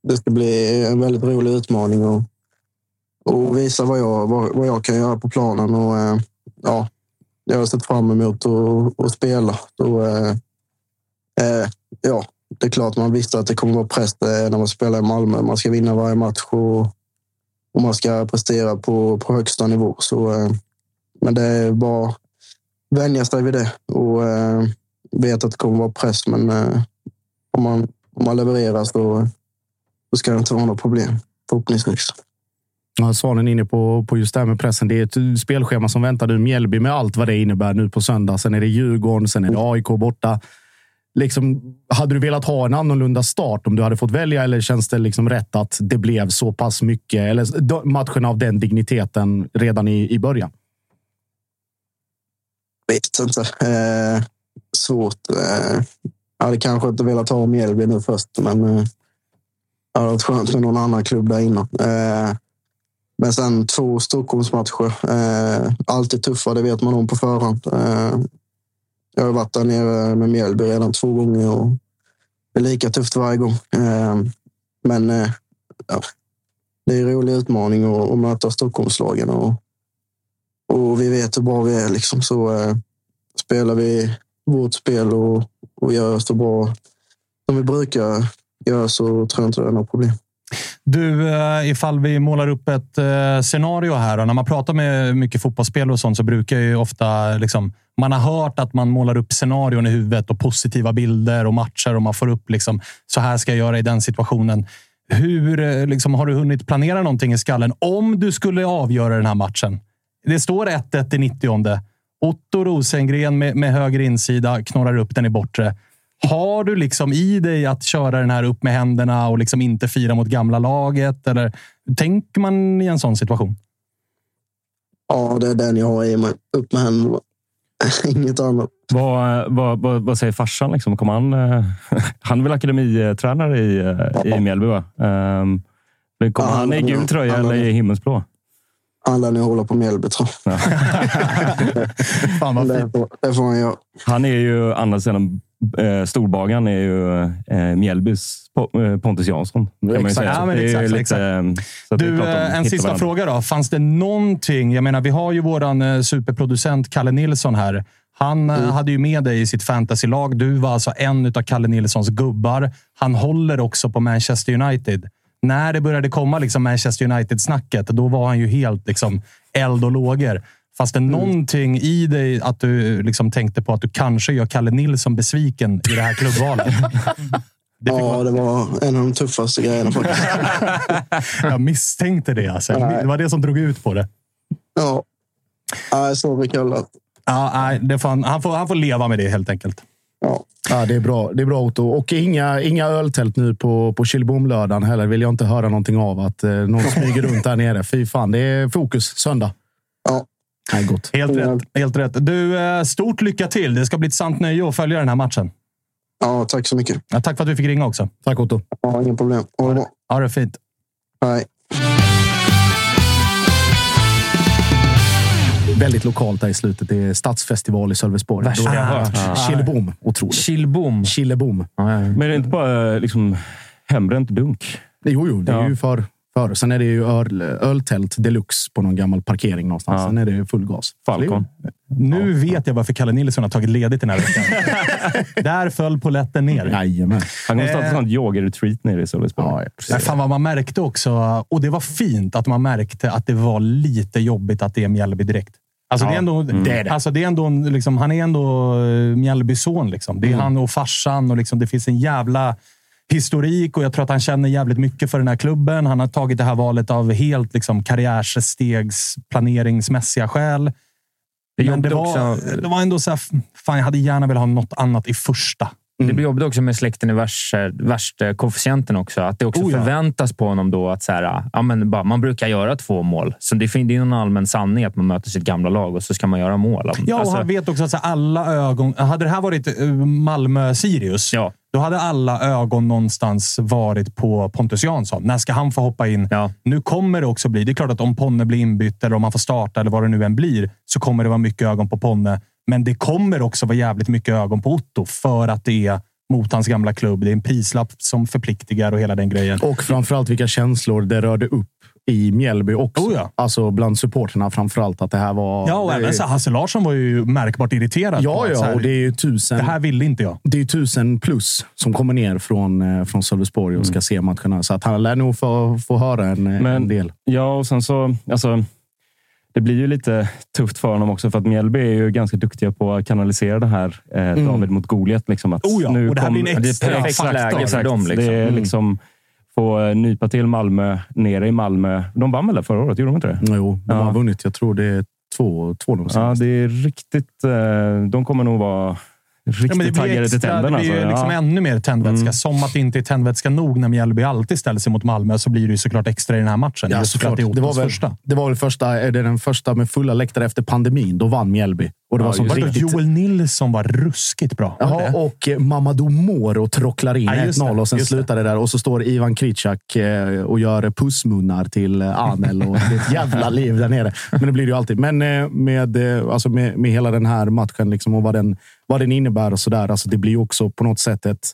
det ska bli en väldigt rolig utmaning och, och visa vad jag, vad, vad jag kan göra på planen. Och, eh, ja, jag har sett fram emot att spela. Så, eh, ja, det är klart man visste att det kommer vara press när man spelar i Malmö. Man ska vinna varje match och, om man ska prestera på, på högsta nivå. Så, eh, men det är bara vänja sig vid det och eh, vet att det kommer vara press. Men eh, om, man, om man levererar så, så ska det inte vara några problem, förhoppningsvis. Ja, Svanen inne på, på just det här med pressen. Det är ett spelschema som väntar nu. Mjällby med allt vad det innebär nu på söndag. Sen är det Djurgården, sen är det AIK borta. Liksom, hade du velat ha en annorlunda start om du hade fått välja eller känns det liksom rätt att det blev så pass mycket eller matchen av den digniteten redan i, i början? Vet inte. Eh, svårt. Eh, jag hade kanske inte velat ha Mjällby nu först, men eh, det hade varit skönt med någon annan klubb där innan. Eh, men sen två Stockholmsmatcher. Eh, alltid tuffa, det vet man om på förhand. Eh, jag har varit där nere med Mjällby redan två gånger och det är lika tufft varje gång. Ehm, men eh, ja, det är en rolig utmaning att, att möta Stockholmslagen och, och vi vet hur bra vi är. Liksom. Så eh, spelar vi vårt spel och, och gör så bra som vi brukar göra så tror jag inte det är något problem. Du, eh, ifall vi målar upp ett eh, scenario här. När man pratar med mycket fotbollsspelare och sånt så brukar ju ofta liksom, man har hört att man målar upp scenarion i huvudet och positiva bilder och matcher och man får upp liksom, så här ska jag göra i den situationen. Hur eh, liksom, har du hunnit planera någonting i skallen om du skulle avgöra den här matchen? Det står 1-1 i 90 Otto Rosengren med, med höger insida knorrar upp den i bortre. Har du liksom i dig att köra den här upp med händerna och liksom inte fira mot gamla laget? Eller tänker man i en sån situation? Ja, det är den jag har i mig. Upp med händerna. (laughs) Inget annat. Vad, vad, vad, vad säger farsan? Liksom? Kommer han, eh, (laughs) han är väl akademitränare i, eh, i Mjällby? Va? Um, kommer Ja, han i han- gul tröja han- eller i himmelsblå? Alla nu håller på Mjällby tror jag. (laughs) Fan vad Det fint. får, det får han göra. Han är ju, andra sidan eh, storbagaren, är ju eh, Mjällbys eh, Pontus Jansson. Exakt. Ja, lite, eh, Du, en sista varandra. fråga då. Fanns det någonting? Jag menar, vi har ju våran eh, superproducent Kalle Nilsson här. Han eh, hade ju med dig i sitt fantasylag. Du var alltså en av Kalle Nilssons gubbar. Han håller också på Manchester United. När det började komma liksom Manchester United-snacket, då var han ju helt liksom eld och lågor. Fanns det någonting i dig att du liksom tänkte på att du kanske gör Kalle Nilsson besviken i det här klubbvalet? (laughs) Det Ja, det var en av de tuffaste grejerna faktiskt. (laughs) Jag misstänkte det. Alltså. Det var det som drog ut på det. Ja. Nej, sorry Kalle. Ja, nej, det får han, han, får, han får leva med det helt enkelt. Ja. Ja, det är bra. Det är bra Otto. Och inga, inga öltält nu på, på Killebom-lördagen heller. Vill jag inte höra någonting av att eh, någon smyger runt där nere. Fy fan, det är fokus söndag. Nej, gott. Helt rätt. Helt rätt. Du, eh, stort lycka till. Det ska bli ett sant nöje att följa den här matchen. ja, tack så mycket. Ja, tack för att vi fick ringa också. Tack Otto. Ja, inga problem. Ha det. Ha det fint. Hej. Väldigt lokalt där i slutet. Det är stadsfestival i Sölvesborg. Värsta jag det- hört. Killebom. Otroligt. Chillbom. Killebom. Men är det inte bara eh, liksom, hembränt dunk? Jo, jo, det är Ja. ju för, för. Sen är det ju öl, öltält deluxe på någon gammal parkering någonstans. Ja. Sen är det full gas. Falcon. Nu vet jag varför Kalle Nilsson har tagit ledigt den här veckan. (laughs) Där föll poletten ner. Jajamän. Han kommer starta Eh. ett sånt yoga-retreat nere i Sölvesborg. Ja, Nej, fan vad man märkte också, och det var fint att man märkte att det var lite jobbigt att det är Mjällby direkt. Alltså, det är ändå, det är det. Alltså, det är ändå, en- liksom, han är ändå eh, Mjällbys son. Liksom. Det är han och farsan och liksom, det finns en jävla historik och jag tror att han känner jävligt mycket för den här klubben. Han har tagit det här valet av helt liksom, karriärstegs planeringsmässiga skäl. Det Men det var, också. det var ändå så här, fan, jag hade gärna velat ha något annat i första. Det blir jobbigt också med släkten i värsta, värsta koefficienten också. Att det också Oh ja. förväntas på honom då att så här, ja, men bara, man brukar göra två mål. Så det, det är en allmän sanning att man möter sitt gamla lag och så ska man göra mål. Ja, och Alltså, han vet också att här, alla ögon... Hade det här varit eh, Malmö-Sirius, Ja. då hade alla ögon någonstans varit på Pontus Jansson. När ska han få hoppa in? Ja. Nu kommer det också bli... Det är klart att om Ponne blir inbytt eller om han får starta eller vad det nu än blir, så kommer det vara mycket ögon på Ponne. Men det kommer också vara jävligt mycket ögon på Otto för att det är mot hans gamla klubb. Det är en prislapp som förpliktigar och hela den grejen. Och framförallt vilka känslor det rörde upp i Mjällby också. Oh ja. Alltså bland supporterna framförallt. Att det här var... Ja, och även så Hasse Larsson var ju märkbart irriterad. Ja, ja. här, Och det är ju tusen... det här ville inte jag. det är ju tusen plus som kommer ner från, eh, från Sölvesborg och ska se matcherna. Så att han lär nog få, få höra en, eh, en Men- del. Ja, och sen så... Alltså, det blir ju lite tufft för honom också, för att Mjällby är ju ganska duktiga på att kanalisera det här eh, David mot Goliat. Liksom, att Oh ja, och det här blir en det extra perfekt faktor. läge för Exakt. dem. Liksom. Det är Mm. liksom få eh, nypa till Malmö nere i Malmö. De vann väl förra året? Gjorde de inte det? Jo, de Ja. har vunnit. Jag tror det är två, två de Ja, senaste. det är riktigt... Eh, de kommer nog vara riktigt Ja, men det blir, taggade till extra, det tänderna. blir ju alltså. liksom ja. ännu mer tändvätska. Mm. Som att det inte är tändvätska nog när Mjällby alltid ställer sig mot Malmö, så blir det ju såklart extra i den här matchen. Ja, för såklart. det Det var, väl, första. det var väl första, är det den första med fulla läktare efter pandemin. Då vann Mjällby. Och det var Ja, som var det då riktigt... Joel Nilsson var ruskigt bra. Det? och Mamadou Moro trocklar in Ja, just det, 1-0 och sen det. slutar det där. Och så står Ivan Kricak eh, och gör pussmunnar till eh, Anel. Och det är ett (laughs) jävla liv där nere. Men det blir det ju alltid. Men eh, med, alltså med, med hela den här matchen liksom, och vad den, vad den innebär och sådär. Alltså det blir också på något sätt ett,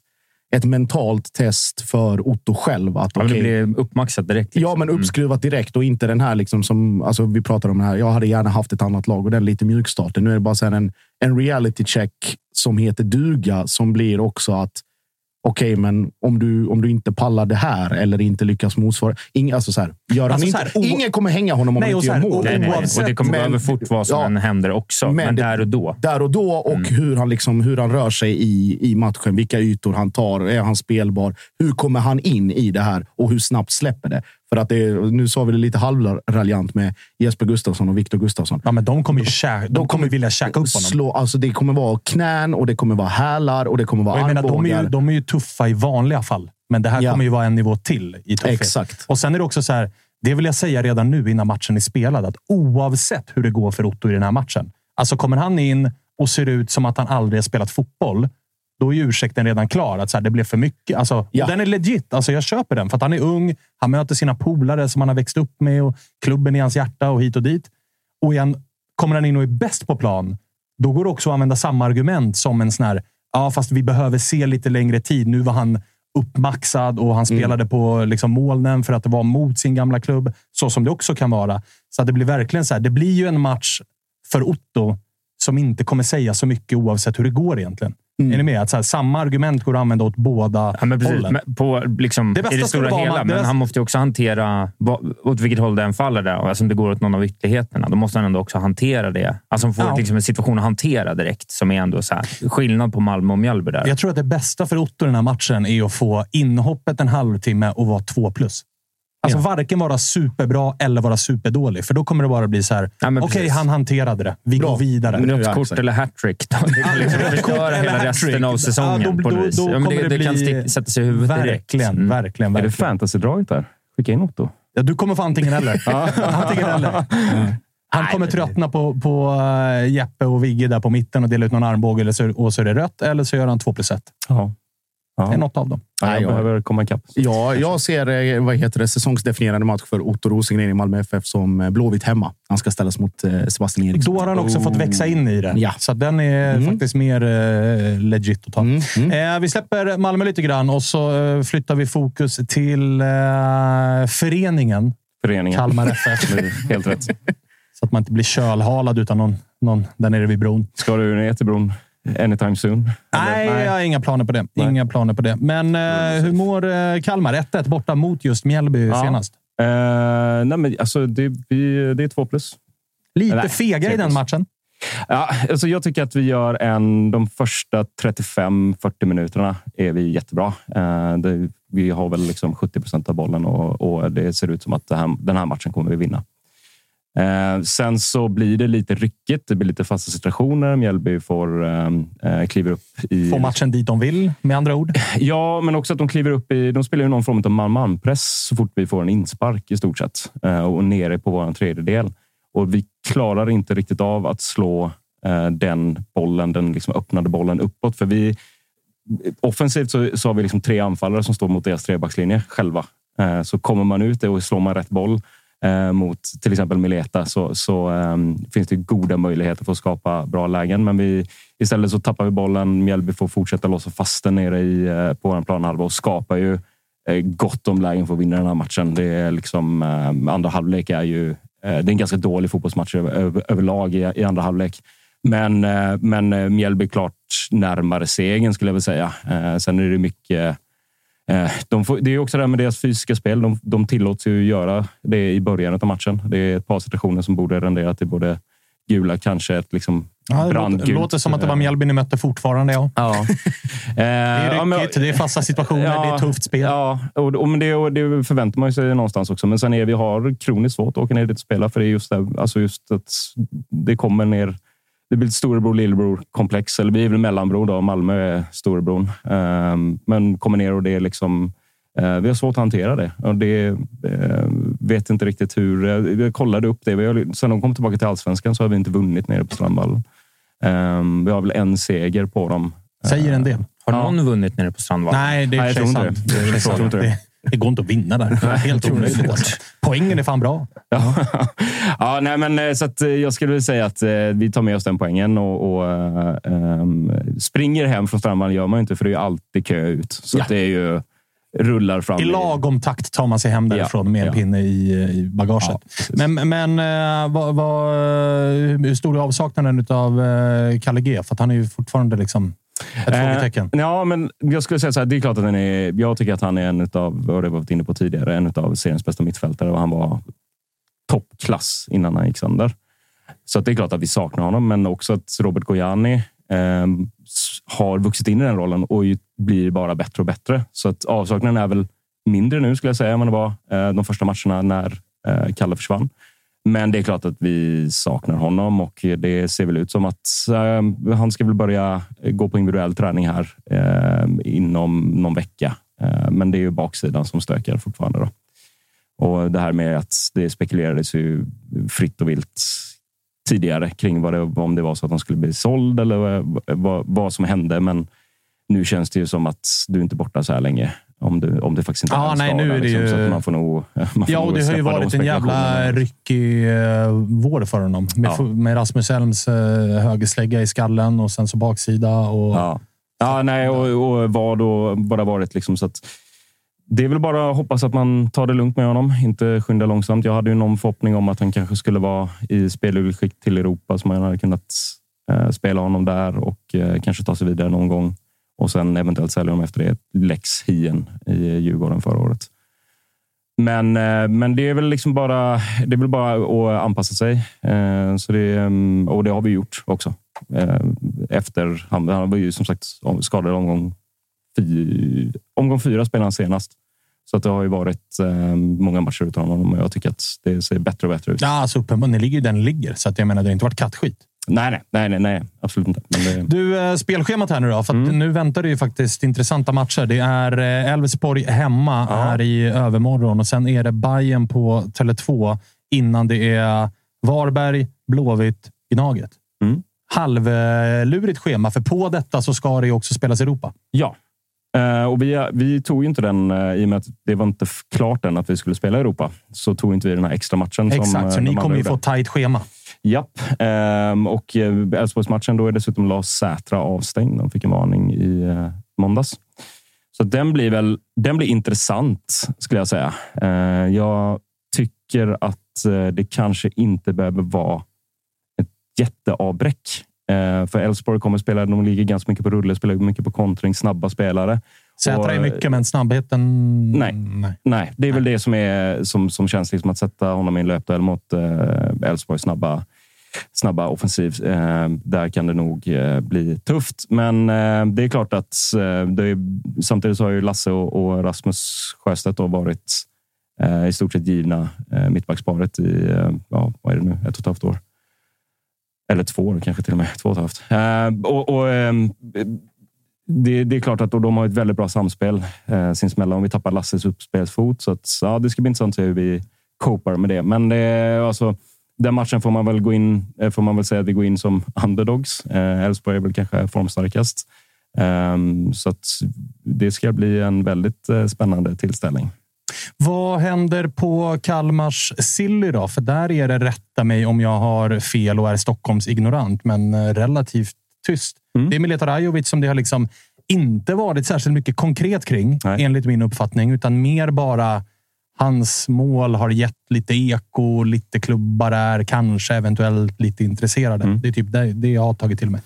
ett mentalt test för Otto själv. Att, Ja, men det blir uppmaxat direkt. liksom. Ja, men uppskruvat direkt och inte den här liksom som alltså vi pratar om. Här. Jag hade gärna haft ett annat lag och den lite mjukstarten. Nu är det bara så en, en reality check som heter duga som blir också att okej, men om du, om du inte pallar det här eller inte lyckas motsvara. Ing, alltså så här, gör han Alltså så inte, här, ingen kommer hänga honom om Nej, han inte gör mål. och- Nej, nej, nej. Oavsett- Och det kommer gå men- över fort vad som ja. än händer också. Men, Men där och då. Där och då och Mm. hur, han liksom, hur han rör sig i, i matchen. Vilka ytor han tar. Är han spelbar? Hur kommer han in i det här och hur snabbt släpper det? För att det är, nu sa vi det lite halvraljant med Jesper Gustafsson och Viktor Gustafsson. Ja, men de kommer ju käka, de kommer vilja käka upp honom. Slå, alltså det kommer vara knän och det kommer vara hälar och det kommer Och vara jag menar, de, är armbågar. ju, de är ju tuffa i vanliga fall, men det här Ja. kommer ju vara en nivå till i tuffhet. Exakt. Och sen är det också så här, det vill jag säga redan nu innan matchen är spelad, att oavsett hur det går för Otto i den här matchen. Alltså kommer han in och ser ut som att han aldrig har spelat fotboll, då är ju ursäkten redan klar. Att så här, det blev för mycket. Alltså, Ja. Den är legit. Alltså, jag köper den, för att han är ung. Han möter sina polare som han har växt upp med och klubben i hans hjärta och hit och dit. Och igen, kommer han in och är bäst på plan, då går det också att använda samma argument som en sån här, ja, fast vi behöver se lite längre tid. Nu var han uppmaxad och han spelade på liksom molnen för att det var mot sin gamla klubb. Så som det också kan vara. Så det blir verkligen så här. Det blir ju en match för Otto som inte kommer säga så mycket oavsett hur det går egentligen. Är ni med? Att så här, samma argument går att använda åt båda Ja, men precis. hållen. Men på, liksom, Det bästa I det stora hela. man- det Men bästa- han måste också hantera vad- åt vilket håll den faller. Där. Alltså, om det går åt någon av ytterligheterna, då måste han ändå också hantera det. Alltså, han får Ja. liksom en situation att hantera direkt som är ändå så här, skillnad på Malmö och Mjällby. Där. Jag tror att det bästa för Otto i den här matchen är att få inhoppet en halvtimme och vara två plus. Alltså varken vara superbra eller vara superdålig. För då kommer det bara bli så här. Ja, Okej, precis. han hanterade det. Vi Bra. går vidare. Ja, något kort eller hattrick. då. (laughs) Det kan liksom förstöra eller hela resten av säsongen Ja, då- på då- vis. då Ja, det, det det kan bli- stick, sätta sig i huvudet direkt. Verkligen, Mm. verkligen, Är det verkligen. fantasy-draget där? Skicka in Otto. Ja, du kommer få antingen eller. (laughs) antingen eller. Han kommer tröttna på, på eh, Jeppe och Vigge där på mitten och dela ut någon armbåge eller så, och så är det rött. Eller så gör han två plus ett. Ja. Det är något av dem. Ja, jag Nej, jag- behöver komma ikapp. Ja, jag ser eh, vad heter det, säsongsdefinierande match för Otto Rosengren i Malmö FF som eh, Blåvitt hemma. Han ska ställas mot eh, Sebastian Eriksson. Då har han också fått växa in i det. Ja. Så att den är Mm. faktiskt mer legit att ta. Mm, mm. Eh, vi släpper Malmö lite grann och så flyttar vi fokus till eh, föreningen Föreningen. Kalmar FF. (laughs) Helt rätt. så att man inte blir kölhalad utan någon, någon där nere vid bron. Ska du ner till bron anytime soon? Nej, Eller? jag har inga planer på det. Nej. Inga planer på det. Men eh, hur mår eh, Kalmar? 1-1 borta mot just Mjällby Ja. senast. Eh, nej, men alltså, det, vi, det är två plus. Lite Nej, fega i den matchen. Ja, alltså jag tycker att vi gör en... De första 35-40 minuterna är vi jättebra. Eh, det, vi har väl liksom 70 procent av bollen och, och det ser ut som att här, den här matchen kommer vi vinna. Eh, sen så blir det lite ryckigt. Det blir lite fasta situationer. Mjällby får eh, eh, kliver upp i... Får matchen dit de vill, med andra ord. Ja, men också att de kliver upp i... De spelar ju någon form av man-man-press så fort vi får en inspark i stort sett. Eh, och nere på vår tredjedel. Och vi klarar inte riktigt av att slå eh, den bollen, den liksom öppnade bollen uppåt. För vi... Offensivt så, så har vi liksom tre anfallare som står mot deras trebackslinje själva. Eh, så kommer man ut och slår man rätt boll eh, mot till exempel Mileta så, så eh, finns det goda möjligheter för att skapa bra lägen. Men vi, istället så tappar vi bollen. Mjällby får fortsätta låsa fast den nere i, eh, på vår planhalva och skapar ju eh, gott om lägen för att vinna den här matchen. Det är liksom, eh, andra halvlek är ju eh, det är en ganska dålig fotbollsmatch över, över, överlag i, i andra halvlek. Men, eh, men eh, Mjällby klart närmare segern skulle jag vilja säga. Eh, Sen är det mycket Eh, de får, det är också det här med deras fysiska spel. De, de tillåts ju göra det i början av matchen. Det är ett par situationer som borde rendera till både gula, kanske ett liksom Ja, det låter, brandgult. som att det var Mjällby ni mötte fortfarande. Ja. Ja. (laughs) Eh, Det är ryckigt, det är fasta situationer, det är tufft spel. Ja, och, och, men det, det förväntar man sig någonstans också. Men sen är vi har kroniskt svårt att åka ner dit och spela. För det är just, det, alltså just att det kommer ner. Det blir ett storebror lillebror komplex. Eller vi är väl mellanbror då. Malmö är storebror. Um, men kommer ner och det är liksom. eh, vi har svårt att hantera det. Och det eh, vet inte riktigt hur. eh, Jag kollade upp det. Har, sen de kom tillbaka till allsvenskan så har vi inte vunnit nere på Strandvallen. Um, vi har väl en seger på dem. Säger en del. Har Ja. någon vunnit nere på Strandvallen? Nej, det är Nej, jag tror inte sant. det. Det går inte att vinna där. Det är helt omöjligt. Alltså. Poängen är fan bra. Ja, (laughs) ja nej, men eh, så eh, jag skulle vilja säga att eh, vi tar med oss den poängen och, och ehm, springer hem från Strandvallen gör man inte, för det är ju alltid kö ut. Så Ja. det är ju rullar fram. I lagom takt tar man sig hem därifrån med en ja. pinne i, i bagaget. Ja, men men eh, vad, vad, hur stor är avsaknaden av uh, Kalle G? För att han är ju fortfarande liksom ett frågetecken. Eh, ja, men jag skulle säga så här. Det är klart att han är. Jag tycker att han är en av vad det var varit inne på tidigare, en av seriens bästa mittfältare och han var toppklass innan han gick sönder. Så det är klart att vi saknar honom, men också att Robert Gojani eh, har vuxit in i den rollen och ju blir bara bättre och bättre. Så att avsaknaden är väl mindre nu skulle jag säga än vad det var eh, de första matcherna när eh, Kalle försvann. Men det är klart att vi saknar honom och det ser väl ut som att eh, han ska väl börja eh, gå på individuell träning här eh, inom någon vecka. Eh, men det är ju baksidan som stökar fortfarande. Då. Och det här med att det spekulerades ju fritt och vilt tidigare kring vad det, om det var så att han skulle bli såld eller vad, vad, vad som hände. Men nu känns det ju som att du inte är borta så här länge. Om, du, om det faktiskt inte är en nej, skada, nu är det liksom, ju- Så att man får nog, (laughs) man får Ja, och det har ju varit en jävla ryckig eh, vår för honom. Med, Ja. med Rasmus Elms eh, högerslägga i skallen och sen så baksida. Och, Ja, ja nej, och, och vad då bara varit liksom så att det är väl bara att hoppas att man tar det lugnt med honom, inte skynda långsamt. Jag hade ju någon förhoppning om att han kanske skulle vara i spelskick till Europa så man hade kunnat eh, spela honom där och eh, kanske ta sig vidare någon gång och sen eventuellt sälja honom efter det. Lex Hien i Djurgården förra året. Men, eh, men det är väl liksom bara, det är väl bara att anpassa sig. Så det, mm, och det har vi gjort också. Efter, han, han var ju som sagt skadad i omgång, omgång fyra spelade han senast. Så att det har ju varit eh, många matcher utan honom och jag tycker att det ser bättre och bättre ut. Ja, alltså uppenbarligen. Ni ligger ju där ni ligger. Så att jag menar, det har inte varit kattskit. Nej, nej, nej, nej, nej, absolut inte. Det, Du, eh, spelschemat här nu då. För Mm. nu väntar det ju faktiskt intressanta matcher. Det är eh, Elfsborg hemma här i övermorgon och sen är det Bayern på Tele2 innan det är Varberg, Blåvitt, Gnaget. Mm. Halvlurigt schema, för på detta så ska det ju också spelas Europa. Ja, och vi, vi tog inte den eh, i och med att det var inte klart än att vi skulle spela i Europa. Så tog inte vi den här extra matchen. Exakt, eh, så de ni kommer ju få tajt schema. Japp. Ehm, och eh, Elfsborgsmatchen, då är dessutom Lars Sätra avstängd. De fick en varning i eh, måndags. Så den blir väl den blir intressant, skulle jag säga. Eh, jag tycker att eh, det kanske inte behöver vara ett jätteavbräck. Eh, för Elfsborg kommer spela, de ligger ganska mycket på rulle, spelar mycket på kontring, snabba spelare. Sätra är mycket, men snabbheten... Nej. nej. Nej, det är väl det som, är, som, som känns liksom att sätta honom i en löpduell mot eh, Elfsborgs snabba, snabba offensiv. Eh, där kan det nog bli tufft. Men det är klart att är, samtidigt så har ju Lasse och, och Rasmus Sjöstedt varit i stort sett givna mittbacksparet i ja, vad är det nu, ett och ett halvt år. Eller två år kanske till och med. Två och ett halvt. Eh, och, och, ehm, det, det är klart att de har ett väldigt bra samspel eh, sinsemellan. Om vi tappar Lasses uppspelsfot. Så att, ja, det ska bli intressant att se hur vi copar med det. Men det, alltså, den matchen får man väl gå in. Eh, får man väl säga att vi går in som underdogs. Eh, Elfsborg är väl kanske formstarkast. Ehm, så att det ska bli en väldigt eh, spännande tillställning. Vad händer på Kalmars Silly då? För där är det, rätta mig om jag har fel och är Stockholms ignorant, men eh, relativt tyst. Mm. Det är Mileta Rajovic som det har liksom inte varit särskilt mycket konkret kring, Nej. enligt min uppfattning, utan mer bara hans mål har gett lite eko, lite klubbar är kanske eventuellt lite intresserade. Mm. Det är typ det, det jag har tagit till mig.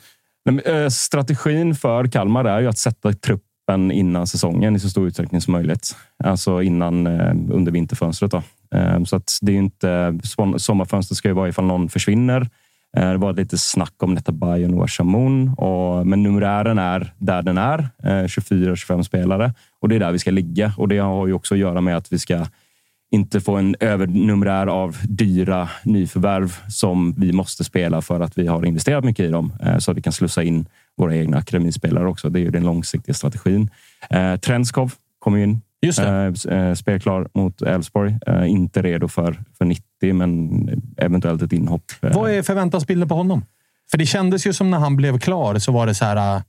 Men, eh, strategin för Kalmar är ju att sätta truppen innan säsongen i så stor utsträckning som möjligt. Alltså innan eh, under vinterfönstret. Då. Eh, så att det är inte, sommarfönstret ska ju vara ifall någon försvinner. Eh, det var lite snack om Netabay och Noah Shamoun. Och, men numerären är där den är. 24-25 spelare. Och det är där vi ska ligga. Och det har ju också att göra med att vi ska inte få en övernumerär av dyra nyförvärv som vi måste spela för att vi har investerat mycket i dem eh, så att vi kan slussa in våra egna akademispelare också. Det är ju den långsiktiga strategin. Eh, Trenskov kommer in. Just det. Eh, spelklar mot Elfsborg. Inte redo för, för 90, men eventuellt ett inhopp. Vad är förväntansbilden på honom? För det kändes ju som när han blev klar så var det så här.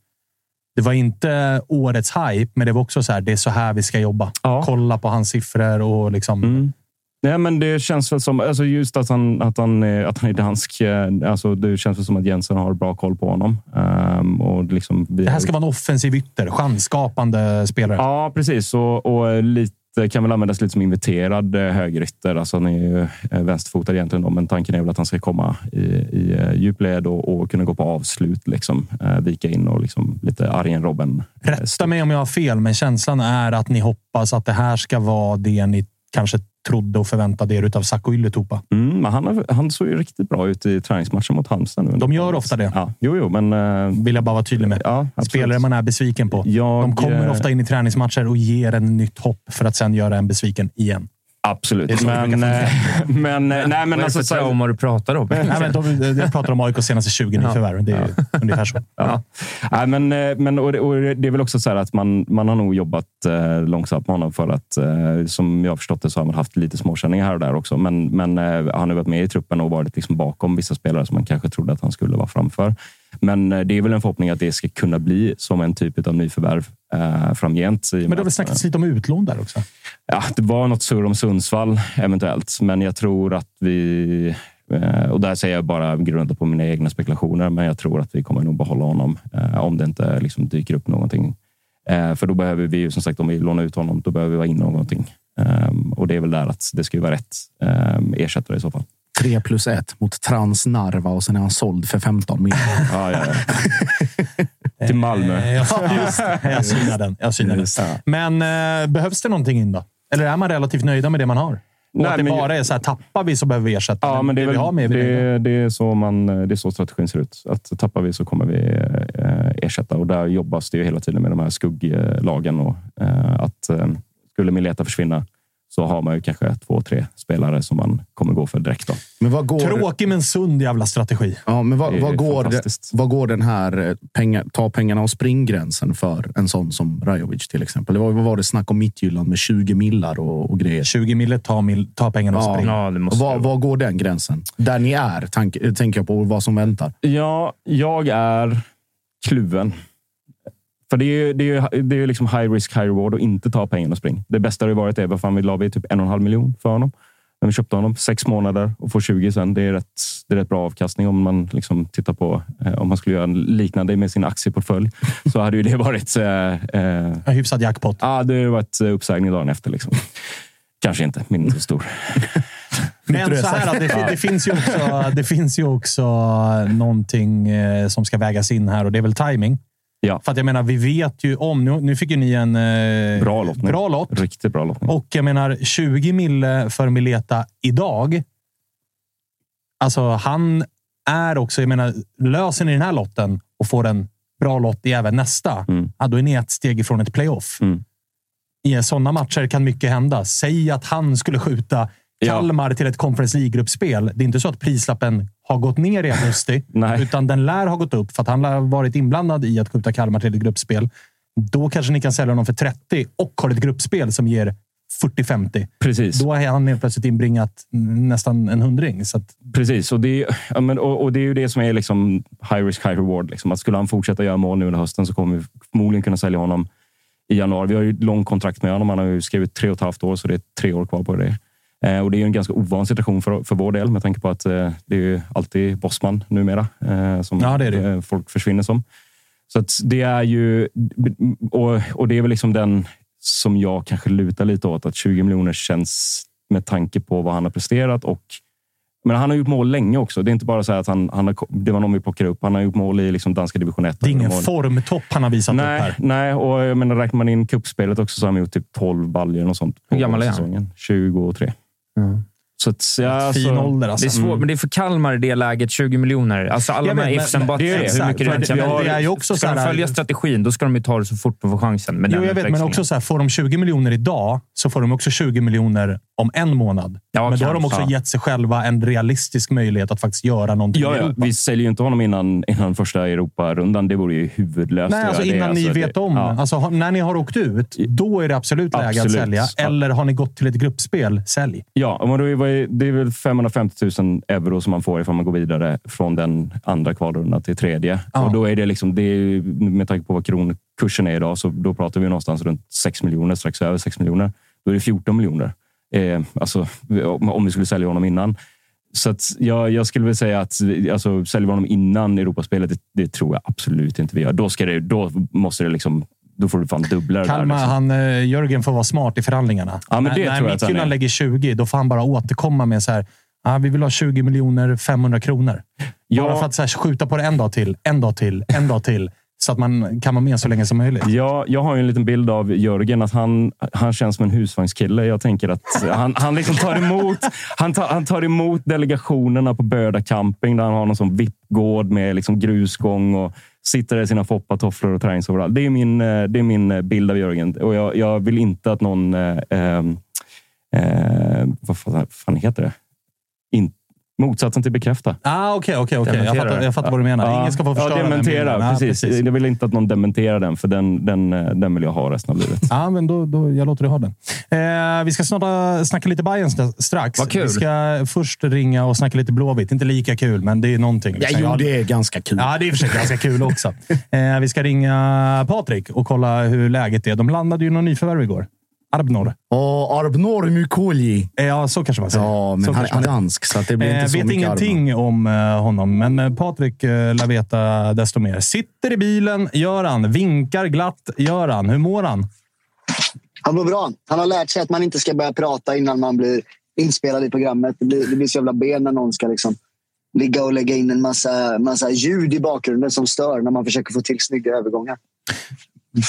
Det var inte årets hype, men det var också så här, det är så här vi ska jobba. Ja. Kolla på hans siffror och liksom... Mm. Nej, men det känns väl som, alltså just att han, att, han, att han är dansk. eh, Alltså det känns väl som att Jensen har bra koll på honom. Ehm, och liksom, Det här ska vara en offensiv ytter. Chansskapande spelare. Ja, precis. Och, och lite kan väl användas lite som inviterad eh, högerytter. Alltså han är ju eh, vänsterfotad egentligen, då, men tanken är väl att han ska komma i, i eh, djupled och, och kunna gå på avslut. Liksom, eh, vika in och liksom lite Arjen Robben. Rätta mig om jag har fel, men känslan är att ni hoppas att det här ska vara det ni kanske trodde och förväntade er utav Sacco Ylätupa. Mm, han, har, han såg ju riktigt bra ut i träningsmatchen mot Halmstad. Nu. De gör ofta det. Ja, jo, jo, men... eh, Vill jag bara vara tydlig med. Ja. Spelare man är besviken på. Jag, De kommer eh, ofta in i träningsmatcher och ger en nytt hopp för att sen göra en besviken igen. Absolut. Men, eh, (laughs) men, eh, nej, men Vad är det alltså, för trauma du pratar om? Nej, men de, jag pratar om AIKs senaste 20 nyförvärv. Det är ungefär så. Ja. Nej, men, eh, men, och det, och det är väl också så här att man, man har nog jobbat eh, långsamt med honom för att, eh, som jag har förstått det, så har man haft lite småkänningar här och där också. Men, men eh, han har varit med i truppen och varit liksom bakom vissa spelare som man kanske trodde att han skulle vara framför. Men eh, det är väl en förhoppning att det ska kunna bli som en typ av nyförvärv eh, framgent. Men det har väl snackats lite om utlån där också? Ja, det var något surr om Sundsvall eventuellt, men jag tror att vi... eh, Och där säger jag bara grundat på mina egna spekulationer, men jag tror att vi kommer nog behålla honom eh, om det inte liksom dyker upp någonting. Eh, För då behöver vi ju som sagt, om vi lånar ut honom, då behöver vi ha in någonting. Ehm, Och det är väl där att det ska ju vara rätt ehm, ersättare i så fall. 3 plus 1 mot Transnarva och sen är han såld för 15 miljoner. (laughs) Ja, ja, ja. (laughs) Till Malmö. Eh, (laughs) just. Jag synar den. Jag synar den. Just. Men eh, behövs det någonting in då? Eller är man relativt nöjda med det man har? Och Nej, att det men- bara är så här, tappar vi så behöver vi ersätta. Ja, men det är, vi väl, har med är vi det, det, är så man, det är så strategin ser ut. Att tappar vi så kommer vi eh, ersätta. Och där jobbas det ju hela tiden med de här skugglagen. Och, eh, att eh, skulle Mileta försvinna så har man ju kanske två, tre spelare som man kommer gå för direkt. Då. Men vad går, Tråkig men sund jävla strategi. ja, men vad, vad, går, det, vad går den här eh, pengar, ta pengarna och springgränsen för en sån som Rajovic till exempel? Det var, vad var det snack om Midtjylland med 20 millar och, och grejer? 20 mille, ta, mil, ta pengarna och Ja. spring. Ja, det måste vara. var går den gränsen? Där ni är, tänker jag på vad som väntar. Ja, jag är kluven. För det är ju det är, ju- det är liksom high risk, high reward att inte ta pengarna och spring. Det bästa har ju varit det. Vad fan, vi la vi typ en och en halv miljon för honom. När vi köpte honom. Sex månader och får 20 sen. Det är rätt, det är rätt bra avkastning om man liksom tittar på eh, om man skulle göra liknande med sin aktieportfölj. (laughs) så hade ju det varit... Eh, eh, En hyfsad jackpot. ah, det hade varit eh, uppsägning dagen efter. Liksom. Kanske inte, men inte så stor. Men så här, det, det, finns ju också, det finns ju också någonting eh, som ska vägas in här och det är väl timing. Ja. För att jag menar, vi vet ju om... Nu, nu fick ju ni en eh, Bra lottning. bra lott. Riktigt bra lottning. Och jag menar, 20 mille för Mileta idag. Alltså, han är också... Jag menar, löser ni den här lotten och får en bra lott i även nästa, Mm. ja, då är ni ett steg ifrån ett playoff. Mm. I sådana matcher kan mycket hända. Säg att han skulle skjuta Ja. Kalmar till ett Conference League-gruppspel. Det är inte så att prislappen har gått ner i augusti, (laughs) utan den lär ha gått upp för att han lär ha varit inblandad i att skjuta Kalmar till ett gruppspel. Då kanske ni kan sälja honom för 30 och har ett gruppspel som ger 40-50. Precis. Då har han helt plötsligt inbringat nästan en hundring. Så att, Precis, och det, är- ja, men, och, och det är ju det som är liksom high risk, high reward. Liksom. Att skulle han fortsätta göra mål nu under hösten så kommer vi förmodligen kunna sälja honom i januari. Vi har ju ett långt kontrakt med honom. Han har ju skrivit tre och ett halvt år, så det är tre år kvar på det. Eh, och det är en ganska ovan situation för, för vår del med tanke på att eh, det är alltid Bosman numera eh, som ja, det det. folk försvinner som. Så det är ju och, och det är väl liksom den som jag kanske lutar lite åt att 20 miljoner känns med tanke på vad han har presterat och men han har gjort mål länge också. Det är inte bara så att han, han har, det var någon vi plockade upp. Han har gjort mål i liksom danska division 1. Det är ingen formtopp han har visat nej, upp här. Nej, och jag menar, räknar man in kuppspelet också så har han gjort typ 12 baljor och sånt. Hur gammal är han? 23. Yeah. Så att, ja, Fin alltså, ålder Det alltså. är svårt, men det är för Kalmar i det läget. 20 miljoner. Alltså alla de här ifsen det är det. hur mycket rent det- jag det är ju också Ska så de här- följa strategin, då ska de ju ta det så fort de får chansen. Med Jo, jag vet, men också så här, får de 20 miljoner idag så får de också 20 miljoner om en månad. Ja, men då har de också gett sig själva en realistisk möjlighet att faktiskt göra någonting Ja, i ja, Europa. vi säljer ju inte honom innan, innan första Europarundan. Det vore ju huvudlöst Nej, alltså innan det. ni Alltså, vet det, om. Ja. Alltså, har- när ni har åkt ut, då är det absolut läge Absolut. att sälja. Ja. Eller har ni gått till ett gruppspel, sälj. Ja, men då var är, det är väl 550 000 euro som man får ifall man går vidare från den andra kvalrundan till tredje. Ja. Och då är det liksom, det är, med tanke på vad kronkursen är idag, så då pratar vi någonstans runt 6 miljoner, strax över 6 miljoner. Då är det 14 miljoner. Eh, alltså, om vi skulle sälja honom innan. Så jag, jag skulle väl säga att alltså, säljer vi honom innan Europaspelet, det, det tror jag absolut inte vi gör. Då, ska det, då måste det liksom... Då får du fan dubbla det där. Kalmar, Liksom. han, eh, Jörgen får vara smart i förhandlingarna. Ja, men när det när tror jag att han Midtjylland är. lägger 20, då får han bara återkomma med så här. Ah, vi vill ha 20 miljoner 500 kronor. Ja. Bara för att så här, skjuta på det en dag till, en dag till, en dag till. Så att man kan vara med så länge som möjligt. Ja, jag har ju en liten bild av Jörgen. att Han, han känns som en husvagnskille. Jag tänker att han, han, liksom tar emot, han, tar, han tar emot delegationerna på Böda camping där han har någon sån VIP-gård med liksom grusgång och sitter där i sina foppatofflor och träningsoverall. Det är min, eh, det är min eh, bild av Jörgen. Och jag, jag vill inte att någon... Eh, eh, eh vad fan, fan heter det? In, motsatsen till bekräfta. Ah, Okej, okej, okej. Jag Dementera fattar, det. jag fattar vad du menar. Ja. Ingen ska få förstöra ja, den dementera. bilden. Ah, precis. Jag vill inte att någon dementerar den, för den, den, den vill jag ha resten av livet. Ja, men då, då, jag låter dig ha den. Eh, vi ska snart snacka lite Bayern st- strax. Vad kul. Vi ska först ringa och snacka lite Blåvitt. Inte lika kul, men det är någonting. Ja, liksom. jo, Jag- det är ganska kul. Ja, det är för sig ganska kul också. Eh, vi ska ringa Patrik och kolla hur läget är. De landade ju någon nyförvärv igår. Arbnor. Och Arbnor Mykoli. Eh, Ja, så kanske man säger. Ja, men så han är dansk, så att det blir Eh, inte så vet mycket ingenting om eh, honom, men eh, Patrik eh, lär veta desto mer. Sitter i bilen, gör han. Vinkar glatt, gör han. Hur mår han? Han mår bra. Han har lärt sig att man inte ska börja prata innan man blir inspelad i programmet. Det blir, det blir så jävla ben när någon ska liksom ligga och lägga in en massa, massa ljud i bakgrunden som stör när man försöker få till snygga övergångar.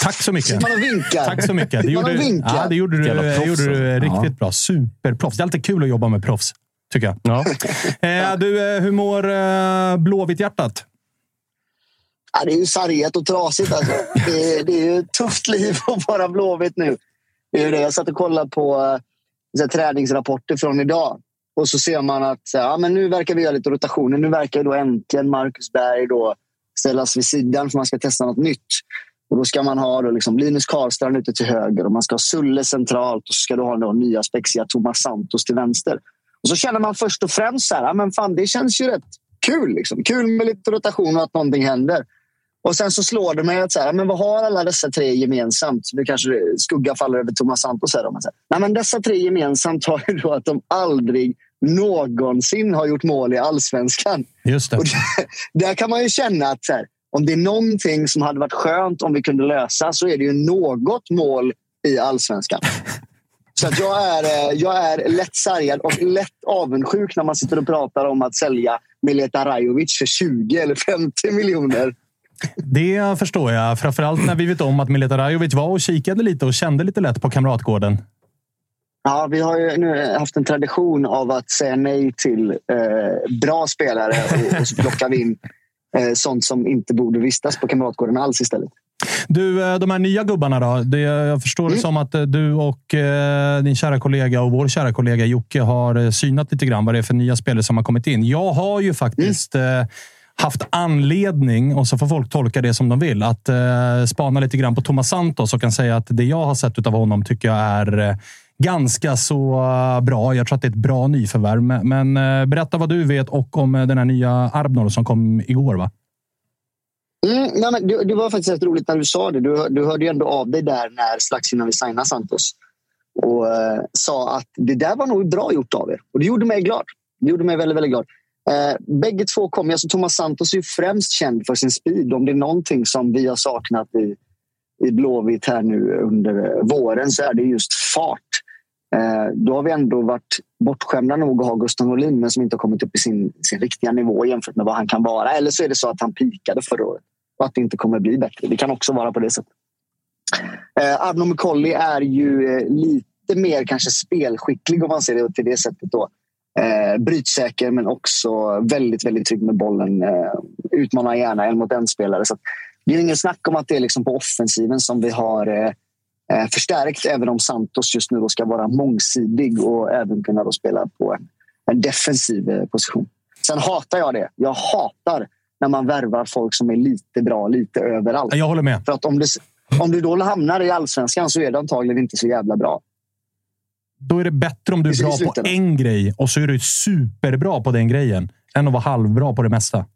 Tack så mycket. Sitter man och vinkar? Tack så mycket. Det gjorde, ja, det gjorde du, det gjorde du alltså. riktigt bra. Superproffs. Det är alltid kul att jobba med proffs, tycker jag. Ja. (laughs) Eh, du, eh, hur mår eh, Blåvitt-hjärtat? Ja, det är ju sargat och trasigt. Alltså. Det, är, det är ju ett tufft liv att vara Blåvitt nu. Det är det. Jag satt och kollade på eh, så här, träningsrapporter från idag. Och så ser man att så här, ja, men nu verkar vi göra lite rotationer. Nu verkar då äntligen Marcus Berg då ställas vid sidan för man ska testa något nytt. Och då ska man ha då liksom Linus Karlstrand ute till höger och man ska ha Sulle centralt och så ska du ha då nya spexiga Thomas Santos till vänster. Och så känner man först och främst så här, ja, men fan, det känns ju rätt kul. Liksom. Kul med lite rotation och att någonting händer. Och sen så slår det mig att så här, men vad har alla dessa tre gemensamt? Nu kanske skugga faller över Thomas Santos. Här, men så här, nej, men dessa tre gemensamt har ju då att de aldrig någonsin har gjort mål i allsvenskan. Just det. Och det, (laughs) där kan man ju känna att så här, om det är någonting som hade varit skönt om vi kunde lösa så är det ju något mål i allsvenskan. (laughs) Så att jag, är, eh, jag är lätt sargad och lätt avundsjuk när man sitter och pratar om att sälja Mileta Rajovic för 20 eller 50 miljoner. Det förstår jag. Framförallt när vi vet om att Mileta Rajovic var och kikade lite och kände lite lätt på Kamratgården. Ja, vi har ju nu haft en tradition av att säga nej till eh, bra spelare och, och så plockar vi in sånt som inte borde vistas på Kamratgården alls istället. Du, eh, de här nya gubbarna då? Det, jag förstår det som att eh, du och eh, din kära kollega och vår kära kollega Jocke har eh, synat lite grann vad det är för nya spelare som har kommit in. Jag har ju faktiskt eh, haft anledning, och så får folk tolka det som de vill, att eh, spana lite grann på Thomas Santos och kan säga att det jag har sett av honom tycker jag är eh, ganska så eh, bra. Jag tror att det är ett bra nyförvärv. Men, eh, berätta vad du vet och om eh, den här nya Arbnor som kom igår. va? Mm, nej, men det, det var faktiskt rätt roligt när du sa det. Du, du hörde ju ändå av dig där när strax innan vi signade Santos och eh, sa att det där var nog bra gjort av er. Och det gjorde mig glad. Det gjorde mig väldigt, väldigt glad. Eh, bägge två kom. Alltså Thomas Santos är ju främst känd för sin speed. Om det är någonting som vi har saknat i, i Blåvitt här nu under våren så är det just fart. Eh, då har vi ändå varit bortskämda nog att ha Gustav Norlin men som inte har kommit upp i sin, sin riktiga nivå jämfört med vad han kan vara. Eller så är det så att han pikade förra året och att det inte kommer bli bättre. Det kan också vara på det sättet. Eh, Arno Mukolli är ju eh, lite mer kanske spelskicklig om man ser det till det sättet. Då. Eh, brytsäker men också väldigt, väldigt trygg med bollen. Eh, utmanar gärna en mot en spelare. Så att det är ingen snack om att det är liksom på offensiven som vi har eh, eh, förstärkt. Även om Santos just nu ska vara mångsidig och även kunna då spela på en, en defensiv eh, position. Sen hatar jag det. Jag hatar när man värvar folk som är lite bra, lite överallt. Jag håller med. För att om du, om du då hamnar i allsvenskan så är det antagligen inte så jävla bra. då är det bättre om du är bra på en grej och så är du superbra på den grejen än att vara halvbra på det mesta.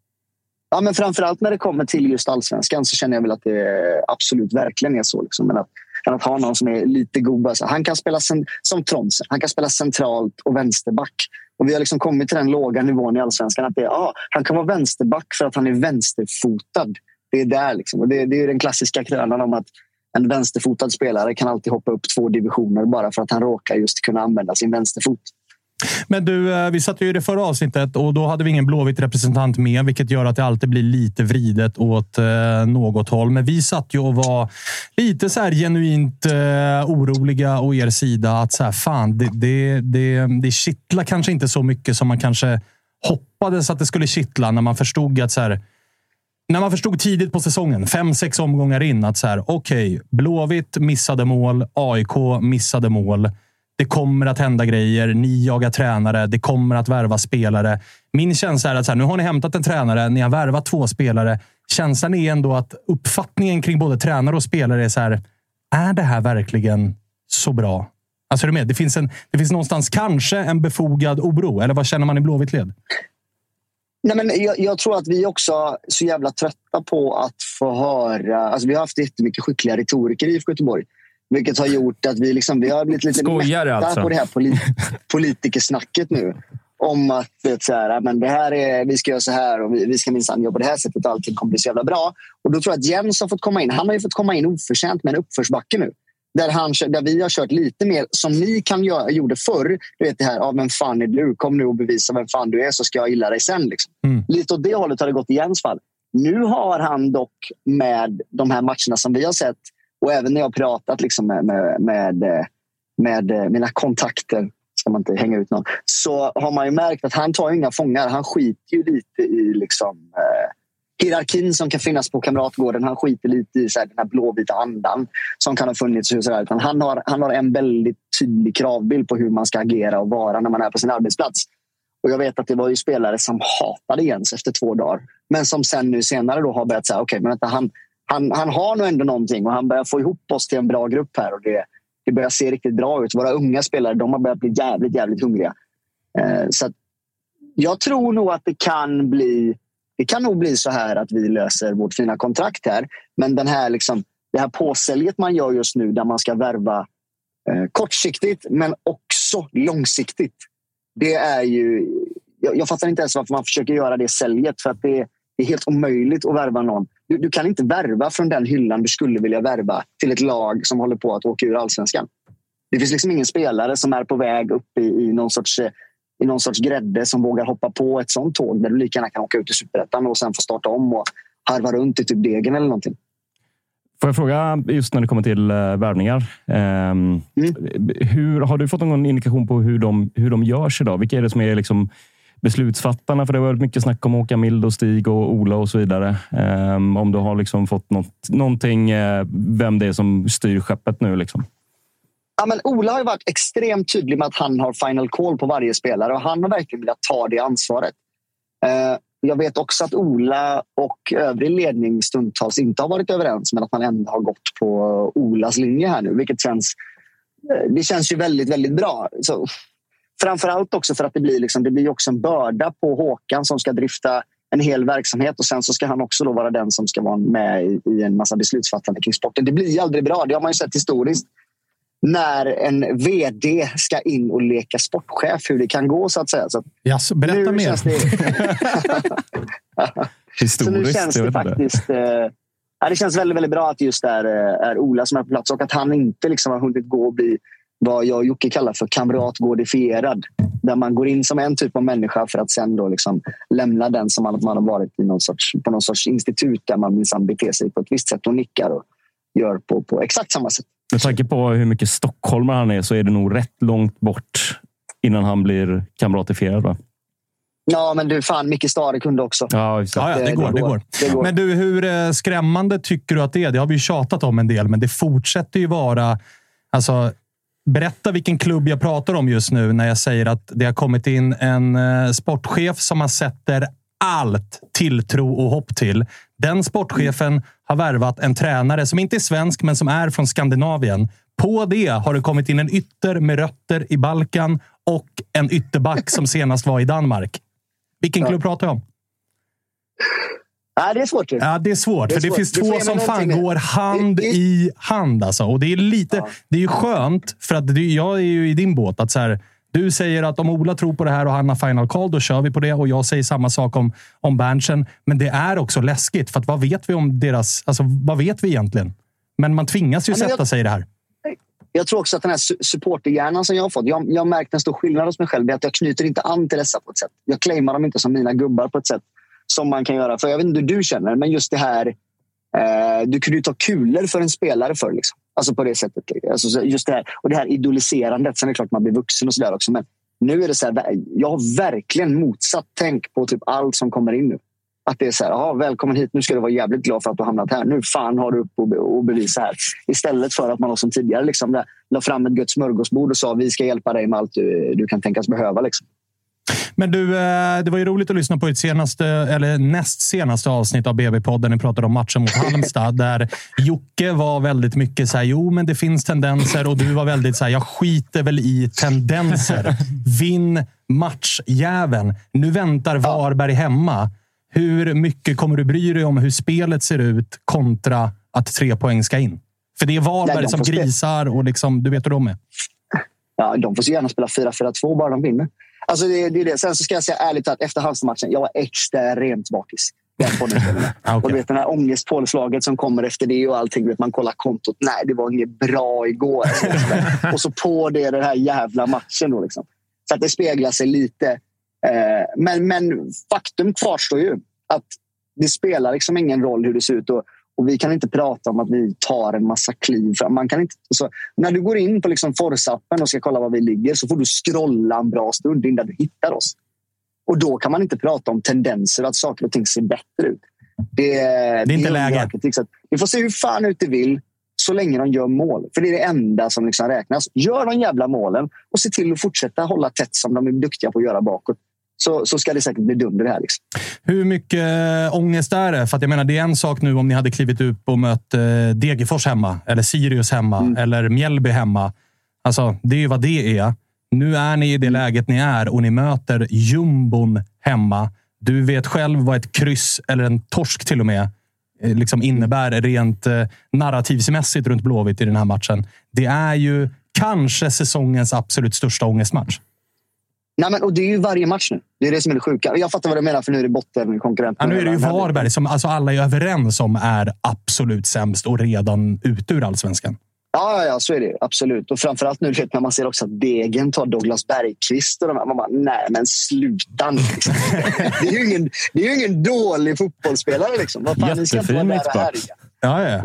Ja, men framförallt när det kommer till just allsvenskan så känner jag väl att det absolut verkligen är så. Liksom. Men att, än att ha någon som är lite god. Alltså, han kan spela som Tronsen. Han kan spela centralt och vänsterback. Och vi har liksom kommit till den låga nivån i allsvenskan att det är, ah, han kan vara vänsterback för att han är vänsterfotad. Det är där. Liksom. Och det, det är den klassiska krönan om att en vänsterfotad spelare kan alltid hoppa upp två divisioner bara för att han råkar just kunna använda sin vänsterfot. Men du, eh, vi satt ju i det förra avsnittet och då hade vi ingen Blåvitt representant med, vilket gör att det alltid blir lite vridet åt eh, något håll. Men vi satt ju och var lite så här genuint eh, oroliga å er sida att så här, fan, det, det, det, det kittlar kanske inte så mycket som man kanske hoppades att det skulle kittla när man förstod att så här, när man förstod tidigt på säsongen, fem, sex omgångar in, att så här, okej, Blåvitt missade mål, AIK missade mål. Det kommer att hända grejer. Ni jagar tränare. Det kommer att värva spelare. Min känsla är att så här, nu har ni hämtat en tränare. Ni har värvat två spelare. Känslan är ändå att uppfattningen kring både tränare och spelare är så här. Är det här verkligen så bra? Alltså, är du med? Det finns, en, det finns någonstans kanske en befogad oro. Eller vad känner man i Blåvitt led? Nej, men jag, jag tror att vi också är så jävla trötta på att få höra... Alltså vi har haft jättemycket skickliga retoriker i IFK Göteborg. Vilket har gjort att vi, liksom, vi har blivit lite Skojare mätta alltså. på det här polit, (laughs) politikersnacket nu. Om att vet, så här, men det här är, vi ska göra så här och vi, vi ska minsann jobba på det här sättet och allting kommer bli så jävla bra. Och då tror jag att Jens har fått komma in. Han har ju fått komma in oförtjänt med en uppförsbacke nu. Där, han, där vi har kört lite mer som ni kan göra, gjorde förr. Du vet det här, ja, vem fan är du? Kom nu och bevisa vem fan du är så ska jag gilla dig sen. Liksom. Lite åt det hållet har det gått i Jens fall. Nu har han dock med de här matcherna som vi har sett och även när jag har pratat liksom med, med, med, med eh, mina kontakter, ska man inte hänga ut någon, så har man ju märkt att han tar inga fångar. Han skiter ju lite i liksom, eh, hierarkin som kan finnas på Kamratgården. Han skiter lite i så här, den här blåvita andan som kan ha funnits. Och så där. Utan han, har, han har en väldigt tydlig kravbild på hur man ska agera och vara när man är på sin arbetsplats. Och jag vet att det var ju spelare som hatade Jens efter två dagar. Men som sen nu senare då har börjat säga, okej, men vänta, han, han, han har nog ändå någonting och han börjar få ihop oss till en bra grupp här. Och det, det börjar se riktigt bra ut. Våra unga spelare de har börjat bli jävligt, jävligt hungriga. Eh, så att jag tror nog att det kan bli det kan nog bli så här att vi löser vårt fina kontrakt här. Men den här liksom, det här påsäljet man gör just nu där man ska värva eh, kortsiktigt men också långsiktigt. Det är ju... Jag, jag fattar inte ens varför man försöker göra det säljet för att det, det är helt omöjligt att värva någon. Du, du kan inte värva från den hyllan du skulle vilja värva till ett lag som håller på att åka ur allsvenskan. Det finns liksom ingen spelare som är på väg upp i, i någon sorts eh, i någon sorts grädde som vågar hoppa på ett sånt tåg där du lika gärna kan åka ut i superettan och sen få starta om och harva runt i typ Degen eller någonting. Får jag fråga just när det kommer till uh, värvningar. Ehm, hur, har du fått någon indikation på hur de, hur de görs idag? Vilka är det som är liksom beslutsfattarna? För det har varit mycket snack om Håkan Mild och Stig och Ola och så vidare. Um, om du har liksom fått något, någonting, uh, vem det är som styr skeppet nu? Liksom. Ja, men Ola har ju varit extremt tydlig med att han har final call på varje spelare och han har verkligen velat ta det ansvaret. Uh, jag vet också att Ola och övrig ledning stundtals inte har varit överens men att man ändå har gått på Olas linje här nu, vilket känns eh, det känns ju väldigt, väldigt bra. Så, framförallt också för att det blir, liksom, det blir också en börda på Håkan som ska drifta en hel verksamhet och sen så ska han också då vara den som ska vara med i, i en massa beslutsfattande kring sporten. Det blir aldrig bra. Det har man ju sett historiskt när en vd ska in och leka sportchef, hur det kan gå så att säga. Så Yes, berätta mer. det, (laughs) så nu Historiskt, känns det faktiskt... Eh, ja, det känns väldigt, väldigt bra att just det är, eh, är Ola som är på plats och att han inte liksom har hunnit gå och bli vad jag och Jocke kallar för kamratgårdifierad. Där man går in som en typ av människa för att sen då liksom lämna den som man, man har varit i någon sorts, på någon sorts institut där man minsann beter sig på ett visst sätt och nickar och gör på, på exakt samma sätt. Med tanke på hur mycket stockholmare han är så är det nog rätt långt bort innan han blir kamratifierad. Va? Ja, men du fan, Micke Stare kunde också. Ja. Ja, ja, det, det går, det, går. går. Det går. Men du, hur eh, skrämmande tycker du att det är? Det har vi ju tjatat om en del, men det fortsätter ju vara... Alltså, berätta vilken klubb jag pratar om just nu när jag säger att det har kommit in en eh, sportchef som man sätter allt tilltro och hopp till. Den sportchefen har värvat en tränare som inte är svensk, men som är från Skandinavien På det har det kommit in en ytter med rötter i Balkan och en ytterback som senast var i Danmark. Vilken klubb pratar jag om? Nej, det är svårt. Ja, det är svårt. Det är för det finns två som fan går hand Det- det- i hand. Alltså. Och det är lite... Ja. Det är ju skönt, för att jag är ju i din båt. att så här, Du säger att om Ola tror på det här och han har final call, då kör vi på det. Och jag säger samma sak om, om Berntsen. Men det är också läskigt, för vad vet vi om deras... Alltså, vad vet vi egentligen? Men man tvingas ju Ja, sätta jag- sig i det här. Jag tror också att den här su- supporterhjärnan som jag har fått. Jag, jag har märkt en stor skillnad hos mig själv. Att jag knyter inte an till dessa på ett sätt. Jag claimar dem inte som mina gubbar på ett sätt som man kan göra. För Jag vet inte hur du känner, men just det här. Eh, du kunde ju ta kulor för en spelare för liksom. Alltså på det sättet. Alltså, just det här, och det här idoliserandet. Sen är det klart man blir vuxen och sådär också. Men nu är det så här, jag har verkligen motsatt tänk på typ allt som kommer in nu. Att det är så här, aha, välkommen hit, nu ska du vara jävligt glad för att du har hamnat här. Nu fan har du upp och, be- och bevisa här. Istället för att man som tidigare liksom, där, la fram ett gött smörgåsbord och sa vi ska hjälpa dig med allt du, du kan tänkas behöva. Liksom. Men du, eh, det var ju roligt att lyssna på ert senaste, eller näst senaste avsnitt av BB-podden. Ni pratade om matchen mot Halmstad, (laughs) där Jocke var väldigt mycket så här, jo, men det finns tendenser och du var väldigt så här, jag skiter väl i tendenser. Vinn matchjäveln. Nu väntar Varberg hemma. Hur mycket kommer du bry dig om hur spelet ser ut kontra att tre poäng ska in? För det är Varberg som grisar och liksom, du vet hur de är. Ja, de får så gärna spela 4-4-2 bara de vinner. Alltså det, det är det. Sen så ska jag säga ärligt att efter Halmstad-matchen, jag var extremt bakis. (laughs) Ah, okej. Och du vet den här ångestpåslaget som kommer efter det och allting. Vet, man kollar kontot. Nej, det var inget bra igår. (laughs) och så på det den här jävla matchen. Då, liksom. Så att det speglar sig lite. Eh, men, men faktum kvarstår ju. Att det spelar liksom ingen roll hur det ser ut. Och, och vi kan inte prata om att vi tar en massa kliv. fram. Man kan inte, så, när du går in på liksom Force-appen och ska kolla var vi ligger så får du scrolla en bra stund innan du hittar oss. Och då kan man inte prata om tendenser, att saker och ting ser bättre ut. Det, det inte läge. underverket, så att Vi får se hur fan ut det vill så länge de gör mål. För det är det enda som liksom räknas. Gör de jävla målen och se till att fortsätta hålla tätt som de är duktiga på att göra bakåt. Så, så ska det säkert bli dunder det här. Liksom. Hur mycket äh, ångest är det? För att jag menar, det är en sak nu om ni hade klivit upp och mött äh, Degerfors hemma, eller Sirius hemma, Mm. eller Mjällby hemma. Alltså, det är ju vad det är. Nu är ni i det läget ni är och ni möter jumbon hemma. Du vet själv vad ett kryss, eller en torsk till och med, eh, liksom innebär rent eh, narrativsmässigt runt Blåvitt i den här matchen. Det är ju kanske säsongens absolut största ångestmatch. Nej, men, och det är ju varje match nu. Det är det som är det sjuka. Jag fattar vad du menar, för nu är det bottenkonkurrent. Ja, nu är det ju Varberg som alltså alla är överens om är absolut sämst och redan ute ur allsvenskan. Ja, ja, ja, så är det. Absolut. Och framförallt nu vet, när man ser också att Degen tar Douglas Bergqvist. Och de här, man bara, nej men sluta nu. Liksom. (laughs) det, är ju ingen, det är ju ingen dålig fotbollsspelare. Liksom. Vad fan, ni ska inte vara Jättefin där och mittback. Ja, ja.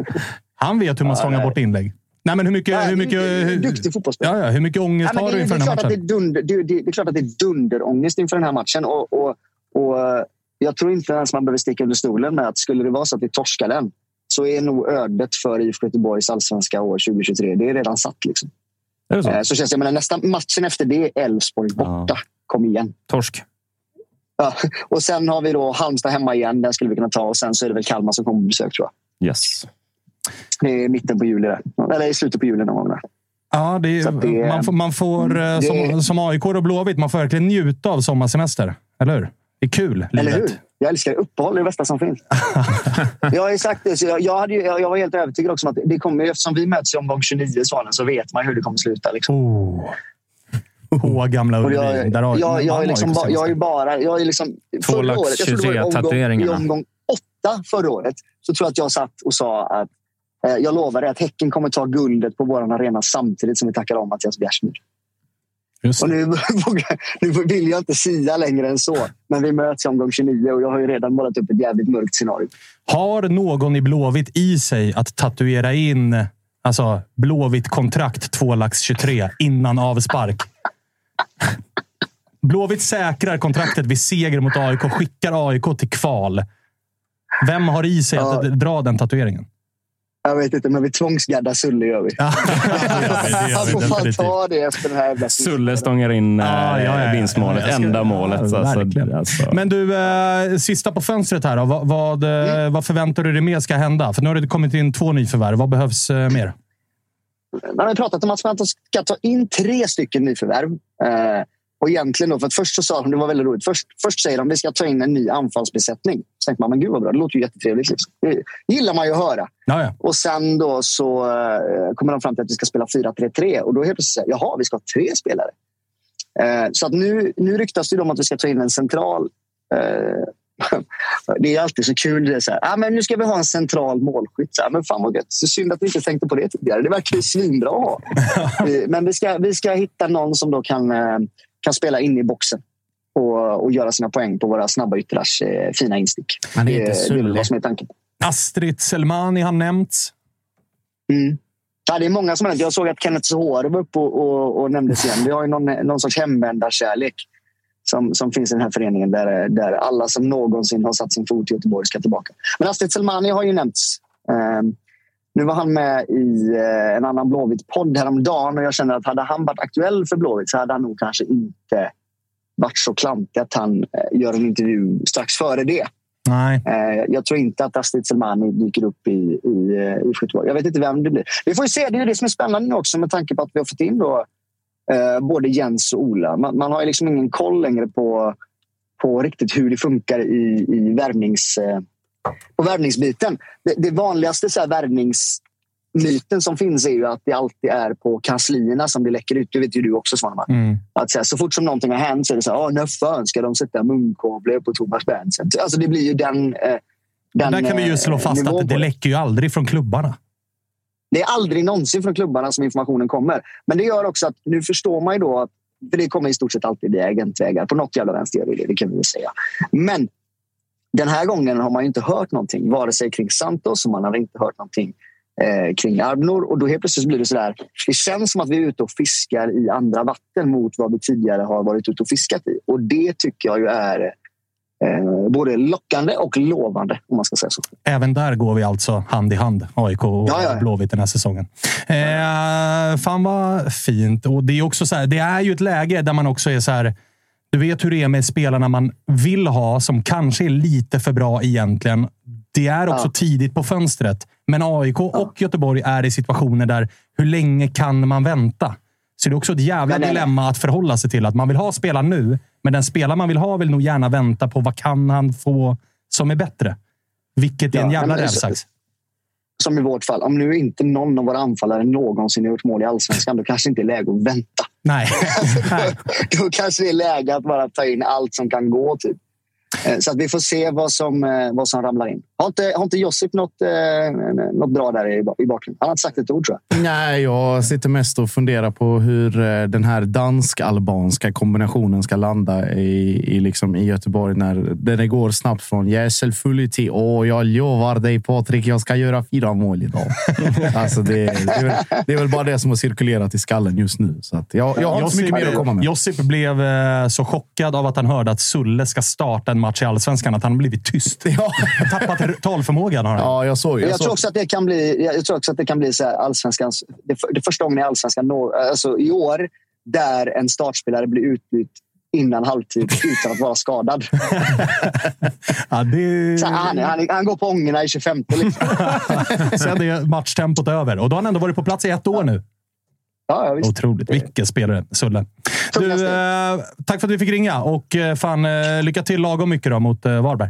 Han vet hur man Ja, nej. bort inlägg. Nej, men hur mycket, Nej, hur mycket, det är en hur, duktig fotbollsspelare. ja, ja, hur mycket ångest Nej, har det, du inför det, den här klart att det, är matchen? dunder, det, det, det är klart att det är dunderångest inför den här matchen. Och, och, och, eh, jag tror inte ens man behöver sticka under stolen med att skulle det vara så att vi torskar den så är nog ödet för IFK Göteborgs allsvenska år 2023 det är redan satt. Liksom. Är det så? Eh, Så känns det, jag menar, nästa matchen efter det är Elfsborg borta. Kom igen. Torsk. Ja. Och sen har vi då Halmstad hemma igen. Den skulle vi kunna ta. Och sen så är det väl Kalmar som kommer på besök tror jag. Yes. Det är mitten på juli. Där. Eller i slutet på juli någon gång. Där. Ja, det är, det- man får, man får eh, det- som, som AIK och Blåvitt, man får verkligen njuta av sommarsemester. Eller hur? Det är kul, Eller livet. hur? Jag älskar uppehåll. Det är det bästa som finns. (laughs) jag har ju sagt det. Så jag, jag, hade jag, jag var helt övertygad också om att det kommer, eftersom vi möts i omgång 29 i Svanen så vet man hur det kommer sluta. Liksom. Oh. På gamla Ullevi. Där har- jag, jag, är liksom, ba- jag är bara... Jag är liksom, Två förra året, jag tror det var i 23 omgång, i tatueringarna. omgång åtta förra året så tror jag att jag satt och sa att jag lovar dig att Häcken kommer ta guldet på vår arena samtidigt som vi tackar om Mattias Bjärsmyr. Och nu, (laughs) nu vill jag inte sia längre än så. Men vi möts i omgång 29 och jag har ju redan målat upp ett jävligt mörkt scenario. Har någon i Blåvitt i sig att tatuera in alltså, Blåvitt-kontrakt 2 lax 23 innan avspark? Blåvitt säkrar kontraktet vid seger mot AIK, skickar AIK till kval. Vem har i sig Ja. att dra den tatueringen? Jag vet inte, men vi tvångsgaddar Sulle gör vi. Ja, (laughs) det gör Han får fan ta det efter den här jävla Sulle stångar in eh, Ja, ja, ja, ja. vinstmålet. Ska- Enda målet. Ja, alltså, alltså. Men du, eh, sista på fönstret här. Då. Vad, vad, eh, Mm. vad förväntar du dig mer ska hända? För nu har det kommit in två nyförvärv. Vad behövs eh, mer? man har pratat om att man ska ta in tre stycken nyförvärv. Eh, och egentligen då, för att först så sa de, det var väldigt roligt, först, först säger de att vi ska ta in en ny anfallsbesättning. Så tänkte man, men gud vad bra, det låter ju jättetrevligt. Liksom. Det gillar man ju att höra. Jaja. Och sen då så eh, kommer de fram till att vi ska spela 4-3-3 och då helt plötsligt säger jaha, vi ska ha tre spelare. Eh, så att nu, nu ryktas det om att vi ska ta in en central eh, (laughs) det är alltid så kul. Det så här, ah, men nu ska vi ha en central målskytt. Så här, men fan vad gött. Så synd att vi inte tänkte på det tidigare. Det verkar ju svinbra att ha. (laughs) Eh, men vi ska, vi ska hitta någon som då kan, eh, kan spela in i boxen och, och göra sina poäng på våra snabba yttrars eh, fina instick. Han är det, inte det är Sulle. väl vad som är tanken. Astrid Selmani har nämnts. Mm. Ja, det är många som har nämnt. Jag såg att Kenneth Sohore var uppe och, och, och nämndes igen. Vi har ju någon, någon sorts hemvändarkärlek som, som finns i den här föreningen där, där alla som någonsin har satt sin fot i Göteborg ska tillbaka. Men Astrid Selmani har ju nämnts. Ehm, nu var han med i eh, en annan Blåvitt-podd häromdagen och jag känner att hade han varit aktuell för Blåvitt så hade han nog kanske inte varit så klantig att han eh, gör en intervju strax före det. Nej. Eh, Jag tror inte att Astrid Selmani dyker upp i, i, i Göteborg. Jag vet inte vem det blir. Vi får se. Det är det som är spännande också med tanke på att vi har fått in då, eh, både Jens och Ola. Man, man har ju liksom ingen koll längre på, på riktigt hur det funkar i, i värvnings, eh, på värvningsbiten. Det, det vanligaste så här värvningsmyten som finns är ju att det alltid är på kanslierna som det läcker ut. Det vet ju du också Svanemar. Mm. Att så, här, så fort som någonting har hänt så är det så här, "Åh, när fan ska de sätta munkavle på Thomas Berntsen? Alltså det blir ju den... Eh, den Där kan vi ju slå eh, fast att det läcker ju aldrig från klubbarna. det är aldrig någonsin från klubbarna som informationen kommer. Men det gör också att nu förstår man ju då att för det kommer i stort sett alltid via agentvägar. På något jävla vänster gör det det, det kan vi väl säga. Men den här gången har man inte hört någonting, vare sig kring Santos och man har inte hört någonting eh, kring Arbnor. Och då helt plötsligt blir det så där. Det känns som att vi är ute och fiskar i andra vatten mot vad vi tidigare har varit ute och fiskat i. Och det tycker jag ju är eh, både lockande och lovande, om man ska säga så. Även där går vi alltså hand i hand, AIK och ja, ja. Blåvitt den här säsongen. Eh, fan vad fint. Och det är också så här, det är ju ett läge där man också är så här. Du vet hur det är med spelarna man vill ha, som kanske är lite för bra egentligen. Det är också Ja. tidigt på fönstret. Men AIK och Göteborg är i situationer där hur länge kan man vänta? Så det är också ett jävla nej. dilemma att förhålla sig till. Att man vill ha spelaren nu, men den spelare man vill ha vill nog gärna vänta på vad kan han få som är bättre. Vilket är en Ja, jävla men- rävsax. Som i vårt fall. Om nu inte någon av våra anfallare någonsin har gjort mål i allsvenskan, då kanske inte är läge att vänta. Nej. Nej. (laughs) då kanske det är läge att bara ta in allt som kan gå. Typ. Eh, Så att vi får se vad som, eh, vad som ramlar in. Har inte, har inte Josip något, eh, något bra där i, i bakgrunden? Han har inte sagt ett ord tror jag. Nej, jag sitter mest och funderar på hur eh, den här dansk-albanska kombinationen ska landa i, i, liksom, i Göteborg när, det går snabbt från Jäsel full till åh, jag lovar dig Patrik, jag ska göra fyra mål idag. (laughs) alltså, det, det, är väl, det är väl bara det som har cirkulerat i skallen just nu. Så att jag, jag har inte så mycket mer att komma med. Josip blev eh, så chockad av att han hörde att Sulle ska starta en match i Allsvenskan att han blivit tyst. (laughs) Ja. Tappat r- talförmågan har han. Ja, jag såg. Jag jag tror också att det kan bli, jag tror också att det kan bli så här allsvenskans, det, för- det första gången i allsvenskan nå- alltså i år där en startspelare blir utbytt innan halvtid utan att vara skadad. (laughs) Ja, det... Så han, han, han går på ångorna i 25 liksom. (laughs) Sen är matchtempot över. Och då har han ändå varit på plats i ett år nu. Ja, ja, visst. Otroligt. Vilken spelare, Sulle. Du, eh, tack för att vi fick ringa och eh, fan, eh, lycka till lagom mycket då mot eh, Varberg.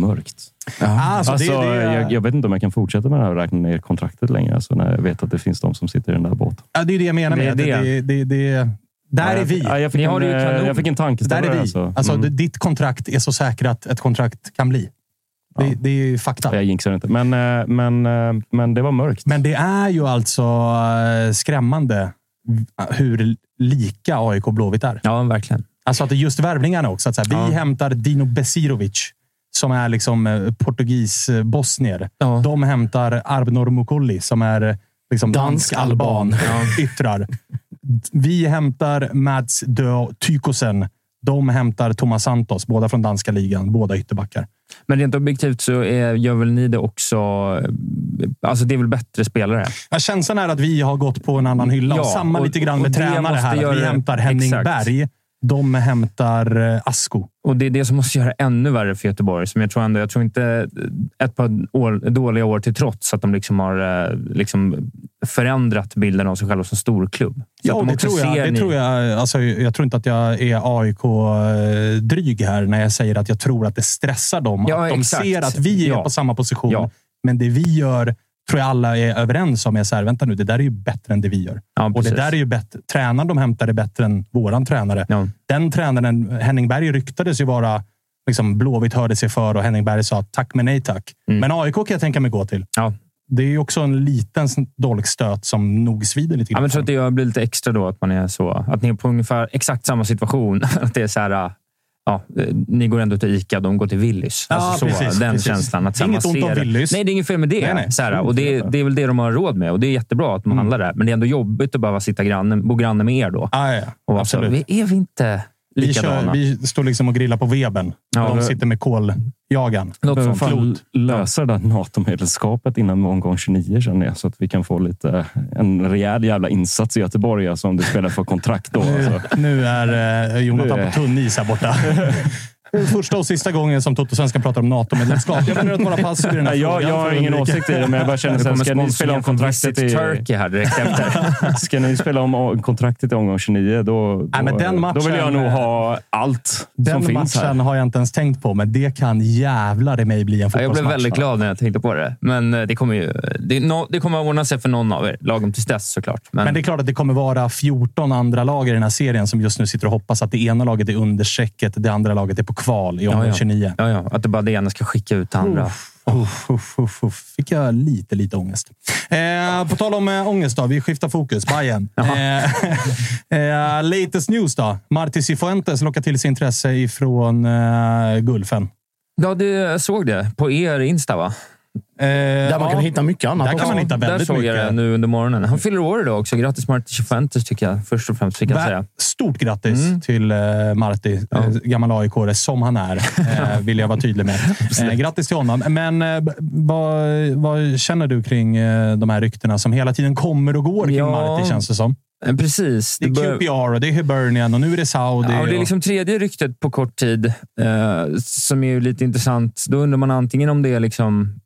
Mörkt. Alltså, Alltså, det- det- jag, jag vet inte om jag kan fortsätta med det här och räkna ner kontraktet längre. Alltså, när jag vet att det finns de som sitter i den där båten. Ja, det är det jag menar med Det är det. det, det, det där Ja, är vi. ja, jag fick en, har det ju eh, jag fick en tankeställare, Där är vi. alltså. Alltså, Mm. Ditt kontrakt är så säkrat ett kontrakt kan bli. Det, det är ju fakta. Jag jinxar inte, men, eh, men, eh, men det var mörkt. Men det är ju alltså skrämmande hur lika AIK och Blåvitt är. Ja, verkligen. Alltså att det är just värvningarna också. Att så här, vi Ja. hämtar Dino Besirovic, som är liksom eh, portugis-bosnier. De hämtar Arbnor Mukulli, som är eh, liksom dansk-alban. (laughs) Yttrar. Vi hämtar Mads Dö Tykosen. De hämtar Thomas Santos, båda från danska ligan. Båda ytterbackar. Men rent objektivt så är, gör väl ni det också... Alltså det är väl bättre spelare? Ja, känslan är att vi har gått på en annan hylla. Ja, och samma och- lite grann med tränare här. Vi hämtar Henning Exakt. Berg. De hämtar eh, Asko. Och det är det som måste göra det ännu värre för Göteborg. Som jag, tror ändå, jag tror inte ett par år, dåliga år till trots att de liksom har eh, liksom förändrat bilden av sig själva som storklubb. Ja, de det tror jag. Det ni- tror jag, alltså, jag tror inte att jag är AIK-dryg här när jag säger att jag tror att det stressar dem. Ja, att de exakt. ser att vi är Ja. på samma position. Ja. Men det vi gör tror jag alla är överens om är så här, vänta nu, det där är ju bättre än det vi gör. och det där är ju bättre. Tränaren de hämtar är bättre än våran tränare. Den tränaren, Henning Berg, ryktades ju vara liksom, Blåvitt hörde sig för och Henning Berg sa tack men nej tack. Mm. Men AIK kan jag tänka mig gå till. Det är ju också en liten dålig stöt som nog svider lite Ja, men jag tror att det blir lite extra då att man är så. Att ni är på ungefär exakt samma situation. (laughs) Att det är så här... Ja, eh, ni går ändå till Ica, de går till Willys. Ja, Alltså så, precis, den precis. känslan. Att inget ont om Willys. Nej, det är inget fel med det. Nej, nej. Så här, och det, det är väl det de har råd med och det är jättebra att de handlar där. Men det är ändå jobbigt att behöva sitta granne, bo granne med er då. Ah, ja, och så, absolut. vi är vi inte Vi, kör, vi står liksom och grillar på Weben. Ja, de sitter med koljagaren. behöver fan lösa det där NATO-medlemskapet innan omgång 29 känner jag. Så att vi kan få lite, en rejäl jävla insats i Göteborg. Alltså, om du spelar för kontrakt då. Nu, Alltså. nu är eh, Jonathan Nu på tunn is här borta. (laughs) Första och sista gången som Toto-svenskan pratar om NATO-medlemskap. Jag väljer att vara passiv i den här Nej, jag, jag har ingen åsikt i det, men jag bara känner Det så här, kommer ska ni spela om kontraktet i... Turkey här direkt efter. (laughs) Ska ni spela om kontraktet i omgång 29, då, då, Nej, men den matchen- då vill jag nog ha allt Den som finns här. matchen har jag inte ens tänkt på, men det kan jävlar i mig bli en Ja, jag fotbollsmatch. blev väldigt glad när jag tänkte på det. Men eh, det kommer ju det, no, det kommer att ordna sig för någon av er. Lagom tills dess såklart. Men, Men det är klart att det kommer vara 14 andra lag i den här serien som just nu sitter och hoppas att det ena laget är under strecket, det andra laget är på kval i omgång ja. 29. Ja, ja. Att det bara det ena ska skicka ut det andra. Uff, uff, uff, uff. Fick jag lite, lite ångest. Eh, på tal om äh, ångest då. Vi skiftar fokus. Bayern. Eh, (laughs) eh, latest news då. Marti Cifuentes lockar till sig intresse ifrån eh, Gulfen. Ja, jag såg det. På er Insta, va? Där man kan hitta mycket annat Där kan man hitta Där väldigt såg jag det mycket. nu under morgonen. Han fyller år idag också. Grattis Martin Cifuentes, tycker jag. Först och främst, fick jag säga. Stort grattis Mm. till eh, Marti, eh, gammal aik som han är, eh, vill jag vara tydlig med. (laughs) Eh, grattis till honom. Men eh, b- vad, vad känner du kring eh, de här ryktena som hela tiden kommer och går kring Ja. Marti, känns det som? Eh, Precis. Det är QPR och det är Hibernian och nu är det Saudi. Ja, och det är liksom tredje ryktet på kort tid eh, som är ju lite intressant. Då undrar man antingen om det är liksom...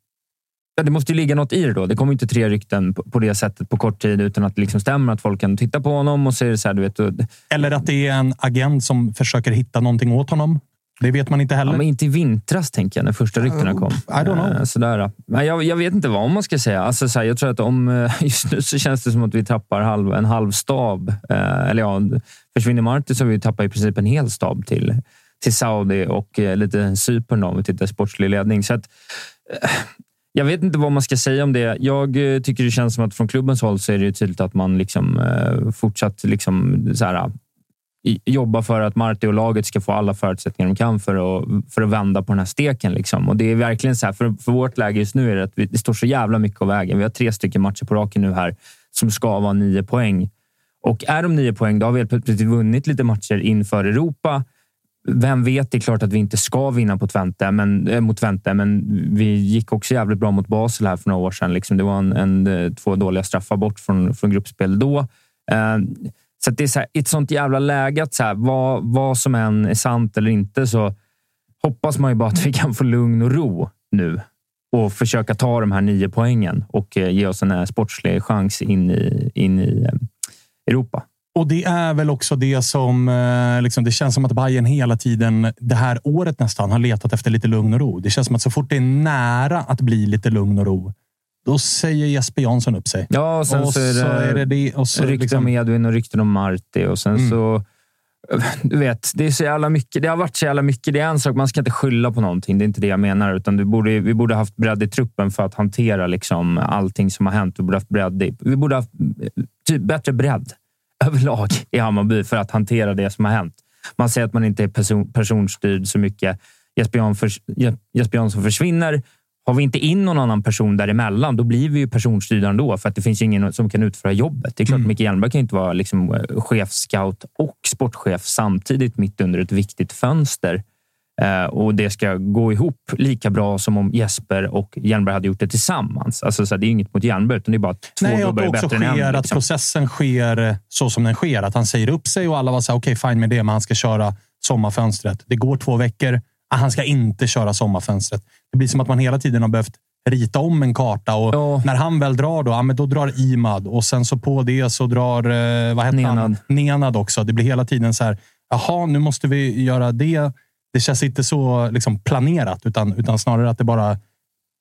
Ja, det måste ju ligga något i det då. Det kommer inte tre rykten på, på det sättet på kort tid utan att det liksom stämmer. Att folk kan titta på honom och säger så här, du vet... och- Eller att det är en agent som försöker hitta någonting åt honom. Det vet man inte heller. Ja, men inte i vintras, tänker jag, när första ryktena kom. I don't know. Eh, Sådär. Men jag, jag vet inte vad man ska säga. Alltså, så här, jag tror att om, eh, (laughs) just nu så känns det som att vi tappar halv, en halv stab. Eh, eller ja, försvinner Marti så har vi tappat i princip en hel stab till, till Saudi och eh, lite Cypern om vi tittar sportslig ledning. Så att, jag vet inte vad man ska säga om det. Jag eh, tycker det känns som att från klubbens håll så är det ju tydligt att man liksom, eh, fortsatt liksom, så här, jobba för att Marti och laget ska få alla förutsättningar de kan för att, för att vända på den här steken. Liksom. Och det är verkligen så här, för, för vårt läge just nu är det att vi, det står så jävla mycket av vägen. Vi har tre stycken matcher på raken nu här som ska vara nio poäng. Och är de nio poäng, då har vi helt plötsligt vunnit lite matcher inför Europa. Vem vet, det är klart att vi inte ska vinna på Twente, men, äh, mot Twente, men vi gick också jävligt bra mot Basel här för några år sedan. Liksom. Det var en, en, eh, två dåliga straffar bort från, från gruppspel då. Eh, så att det är så här, i ett sånt jävla läge att så här, vad, vad som än är sant eller inte så hoppas man ju bara att vi kan få lugn och ro nu och försöka ta de här nio poängen och eh, ge oss en sportslig chans in i, in i Europa. Och det är väl också det som... eh, Liksom, det känns som att Bayern hela tiden, det här året nästan, har letat efter lite lugn och ro. Det känns som att så fort det är nära att bli lite lugn och ro, då säger Jesper Jansson upp sig. Ja, och sen och så är det, det och så rykten liksom- om Edvin och rykten om Marti och sen Mm. så... Du vet, det, är så jävla mycket, det har varit så jävla mycket. Det är en sak, man ska inte skylla på någonting. Det är inte det jag menar. Utan du borde, vi borde haft bredd i truppen för att hantera liksom allting som har hänt. Vi borde haft bredd i, vi borde haft eh, typ bättre bredd överlag i Hammarby för att hantera det som har hänt. Man säger att man inte är person, personstyrd så mycket. Jesper, Jansson försvinner. Har vi inte in någon annan person däremellan, då blir vi ju personstyrda ändå. För att det finns ingen som kan utföra jobbet. Det är klart, Micke Hjelmberg kan inte vara liksom, eh, chefscout och sportchef samtidigt mitt under ett viktigt fönster. Eh, och det ska gå ihop lika bra som om Jesper och Hjelmberg hade gjort det tillsammans. Alltså, så det är inget mot Hjelmberg, utan det är bara att två Nej, gubbar att är bättre än en. att Liksom. processen sker eh, så som den sker. Att han säger upp sig och alla var så här, okej, fine med det, men han ska köra sommarfönstret. Det går två veckor. Ah, Han ska inte köra sommarfönstret. Det blir som att man hela tiden har behövt rita om en karta och när han väl drar, då, ja, men då drar Imad och sen så på det så drar eh, vad heter han? Nenad. Nenad också. Det blir hela tiden så här. Jaha, nu måste vi göra det. Det känns inte så liksom, planerat, utan, utan snarare att det bara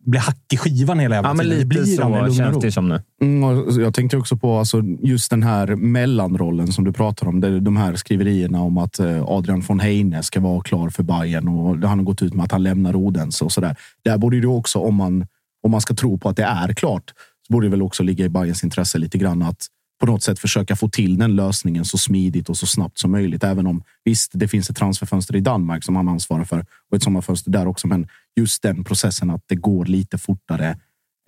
blir hack i skivan hela jävla Ja, men tiden. Det lite blir så känns det som nu. Mm, och jag tänkte också på alltså, just den här mellanrollen som du pratar om. där De här skriverierna om att eh, Adrian von Heine ska vara klar för Bayern och han har gått ut med att han lämnar Odense och sådär. Där borde det också, om man, om man ska tro på att det är klart, så borde det väl också ligga i Bayerns intresse lite grann att på något sätt försöka få till den lösningen så smidigt och så snabbt som möjligt. Även om visst, det finns ett transferfönster i Danmark som han ansvarar för och ett sommarfönster där också. Men just den processen att det går lite fortare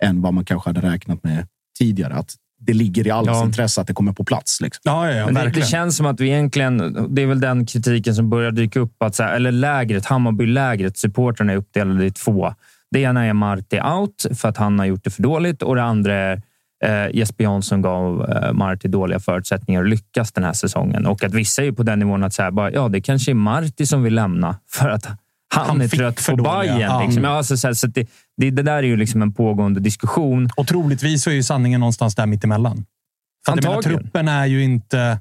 än vad man kanske hade räknat med tidigare. Att det ligger i allas Ja. intresse att det kommer på plats. Liksom. Men det, det känns som att vi egentligen... Det är väl den kritiken som börjar dyka upp. Att så här, eller lägret, Hammarby-lägret, supportrarna är uppdelade i två. Det ena är Marti out för att han har gjort det för dåligt och det andra är eh, Jesper Jansson gav eh, Marti dåliga förutsättningar att lyckas den här säsongen. Och att vissa är ju på den nivån att säga bara, ja, det kanske är Marti som vill lämna för att han, Han är trött på. Ja. Liksom. Ja, alltså, så här, så det, det, det där är ju liksom en pågående diskussion. Och troligtvis så är ju sanningen någonstans där mittemellan. För jag menar, Antagligen. truppen är ju inte,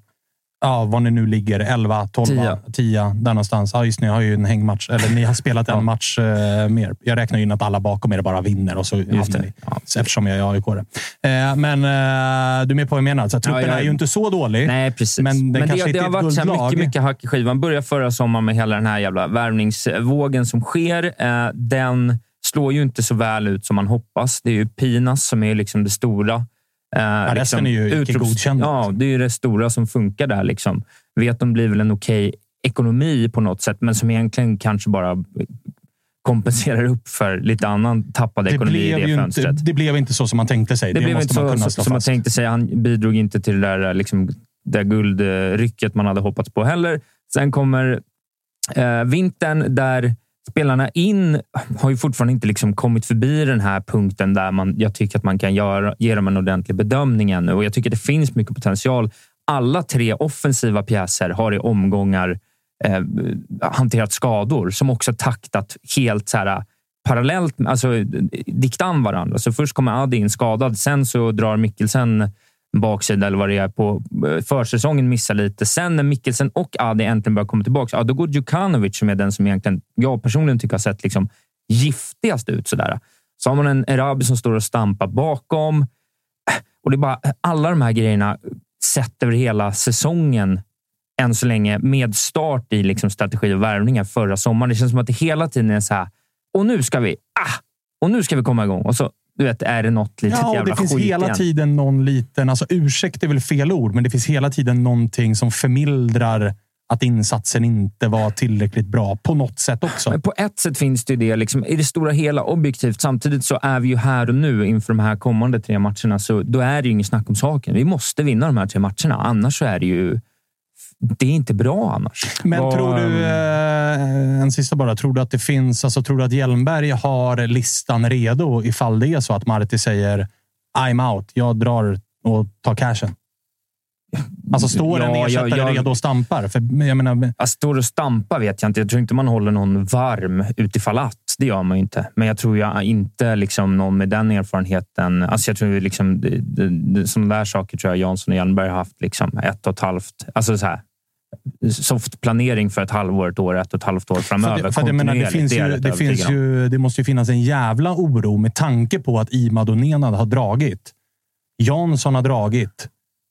ja, vad ni nu ligger, 11, 12, 10, 10 där någonstans. Ja, just ni har ju en hängmatch. Eller ni har spelat en match eh, mer. Jag räknar in att alla bakom er bara vinner och så hamnar ni. Så Eftersom jag är aik eh, Men eh, du är med på vad jag menar. Så truppen Ja, jag- är ju inte så dålig. Nej, precis. Men den Men kanske det, inte det har varit så mycket, mycket hack i skivan. Började förra sommaren med hela den här jävla värvningsvågen som sker. Eh, den slår ju inte så väl ut som man hoppas. Det är ju Pinas som är liksom det stora. Eh, resten är ju icke godkända. Ja, det är ju det stora som funkar där. Liksom. Vet de blir väl en okej ekonomi på något sätt, men som egentligen kanske bara kompenserar upp för lite annan tappad Det ekonomi i det fönstret. inte, det blev inte så som man tänkte sig. Det, Det, blev inte man så, så, som man tänkte sig. Han bidrog inte till det där, liksom, det där guldrycket man hade hoppats på heller. Sen kommer eh, vintern där spelarna in har ju fortfarande inte liksom kommit förbi den här punkten där man, jag tycker att man kan göra, ge dem en ordentlig bedömning ännu. Och jag tycker det finns mycket potential. Alla tre offensiva pjäser har i omgångar eh, hanterat skador som också taktat helt så här, eh, parallellt, alltså eh, diktan an varandra. Så först kommer Adi in skadad, sen så drar Mikkelsen baksida eller vad det är på eh, försäsongen missar lite. Sen när Mikkelsen och Adi äntligen börjar komma tillbaka, ja, då går Djukanovic, som är den som egentligen jag personligen tycker har sett liksom giftigast ut. Sådär. Så har man en Erabi som står och stampar bakom. Eh, och det är bara eh, alla de här grejerna sett över hela säsongen än så länge med start i liksom strategi och värvningar förra sommaren. Det känns som att det hela tiden är så här. Och nu ska vi. Ah! Och nu ska vi komma igång. Och så du vet, är det något litet Ja, jävla det finns skit hela igen. tiden någon liten... Alltså ursäkt är väl fel ord, men det finns hela tiden någonting som förmildrar att insatsen inte var tillräckligt bra på något sätt också. Men på ett sätt finns det ju det liksom, i det stora hela objektivt. Samtidigt så är vi ju här och nu inför de här kommande tre matcherna, så då är det ju inget snack om saken. Vi måste vinna de här tre matcherna, annars så är det ju... Det är inte bra annars. Men Vad- tror du, eh, en sista bara, tror du att det finns, alltså tror du att Hjelmberg har listan redo ifall det är så att Marti säger I'm out, jag drar och tar cashen? Alltså står en Ja, ersättare jag- jag- redo och stampar? För jag menar, Att stå och stampa vet jag inte. Jag tror inte man håller någon varm utifall att. Det gör man ju inte. Men jag tror jag inte liksom någon med den erfarenheten. Alltså jag tror liksom, sådana där saker tror jag Jansson och Hjelmberg har haft liksom ett och ett halvt. Alltså så här, soft planering för ett halvår, ett år, ett och ett halvt år framöver. För, att- för att jag menar, det, finns jag ju, det, finns ju, det måste ju finnas en jävla oro med tanke på att Imad och Nenad har dragit. Jansson har dragit.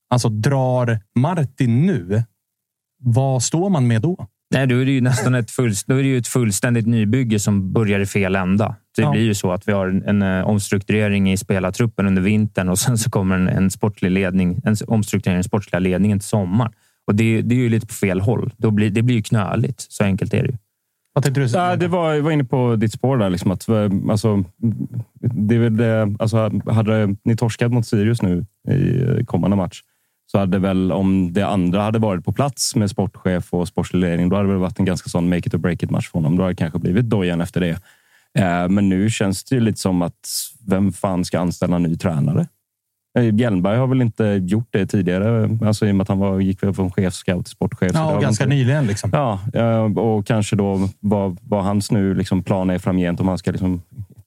Alltså drar Martin nu, vad står man med då? Nej, då är det ju nästan ett, full, då är det ju ett fullständigt nybygge som börjar i fel ända. Det Ja. blir ju så att vi har en, en eh, omstrukturering i spelartruppen under vintern och sen så kommer en, en sportlig ledning, en omstrukturering i den sportsliga ledningen till sommaren. Och det, det är ju lite på fel håll. Då blir, det blir ju knöligt. Så enkelt är det ju. Vad tänkte du? Ja, det var, jag var inne på ditt spår där. Liksom att, eh, alltså, det är väl det, alltså, hade ni torskat mot Sirius nu i eh, kommande match så hade väl om det andra hade varit på plats med sportchef och sportslig ledning, då hade det varit en ganska sån make it or break it match för honom. Då hade det kanske blivit dojan efter det. Eh, Men nu känns det ju lite som att vem fan ska anställa en ny tränare? Eh, Hjelmberg har väl inte gjort det tidigare, alltså i och med att han var, gick från chefscout till sportchef. Ja, ganska inte- nyligen. Liksom. Ja, eh, och kanske då vad, vad hans nu liksom plan är framgent. Om han ska liksom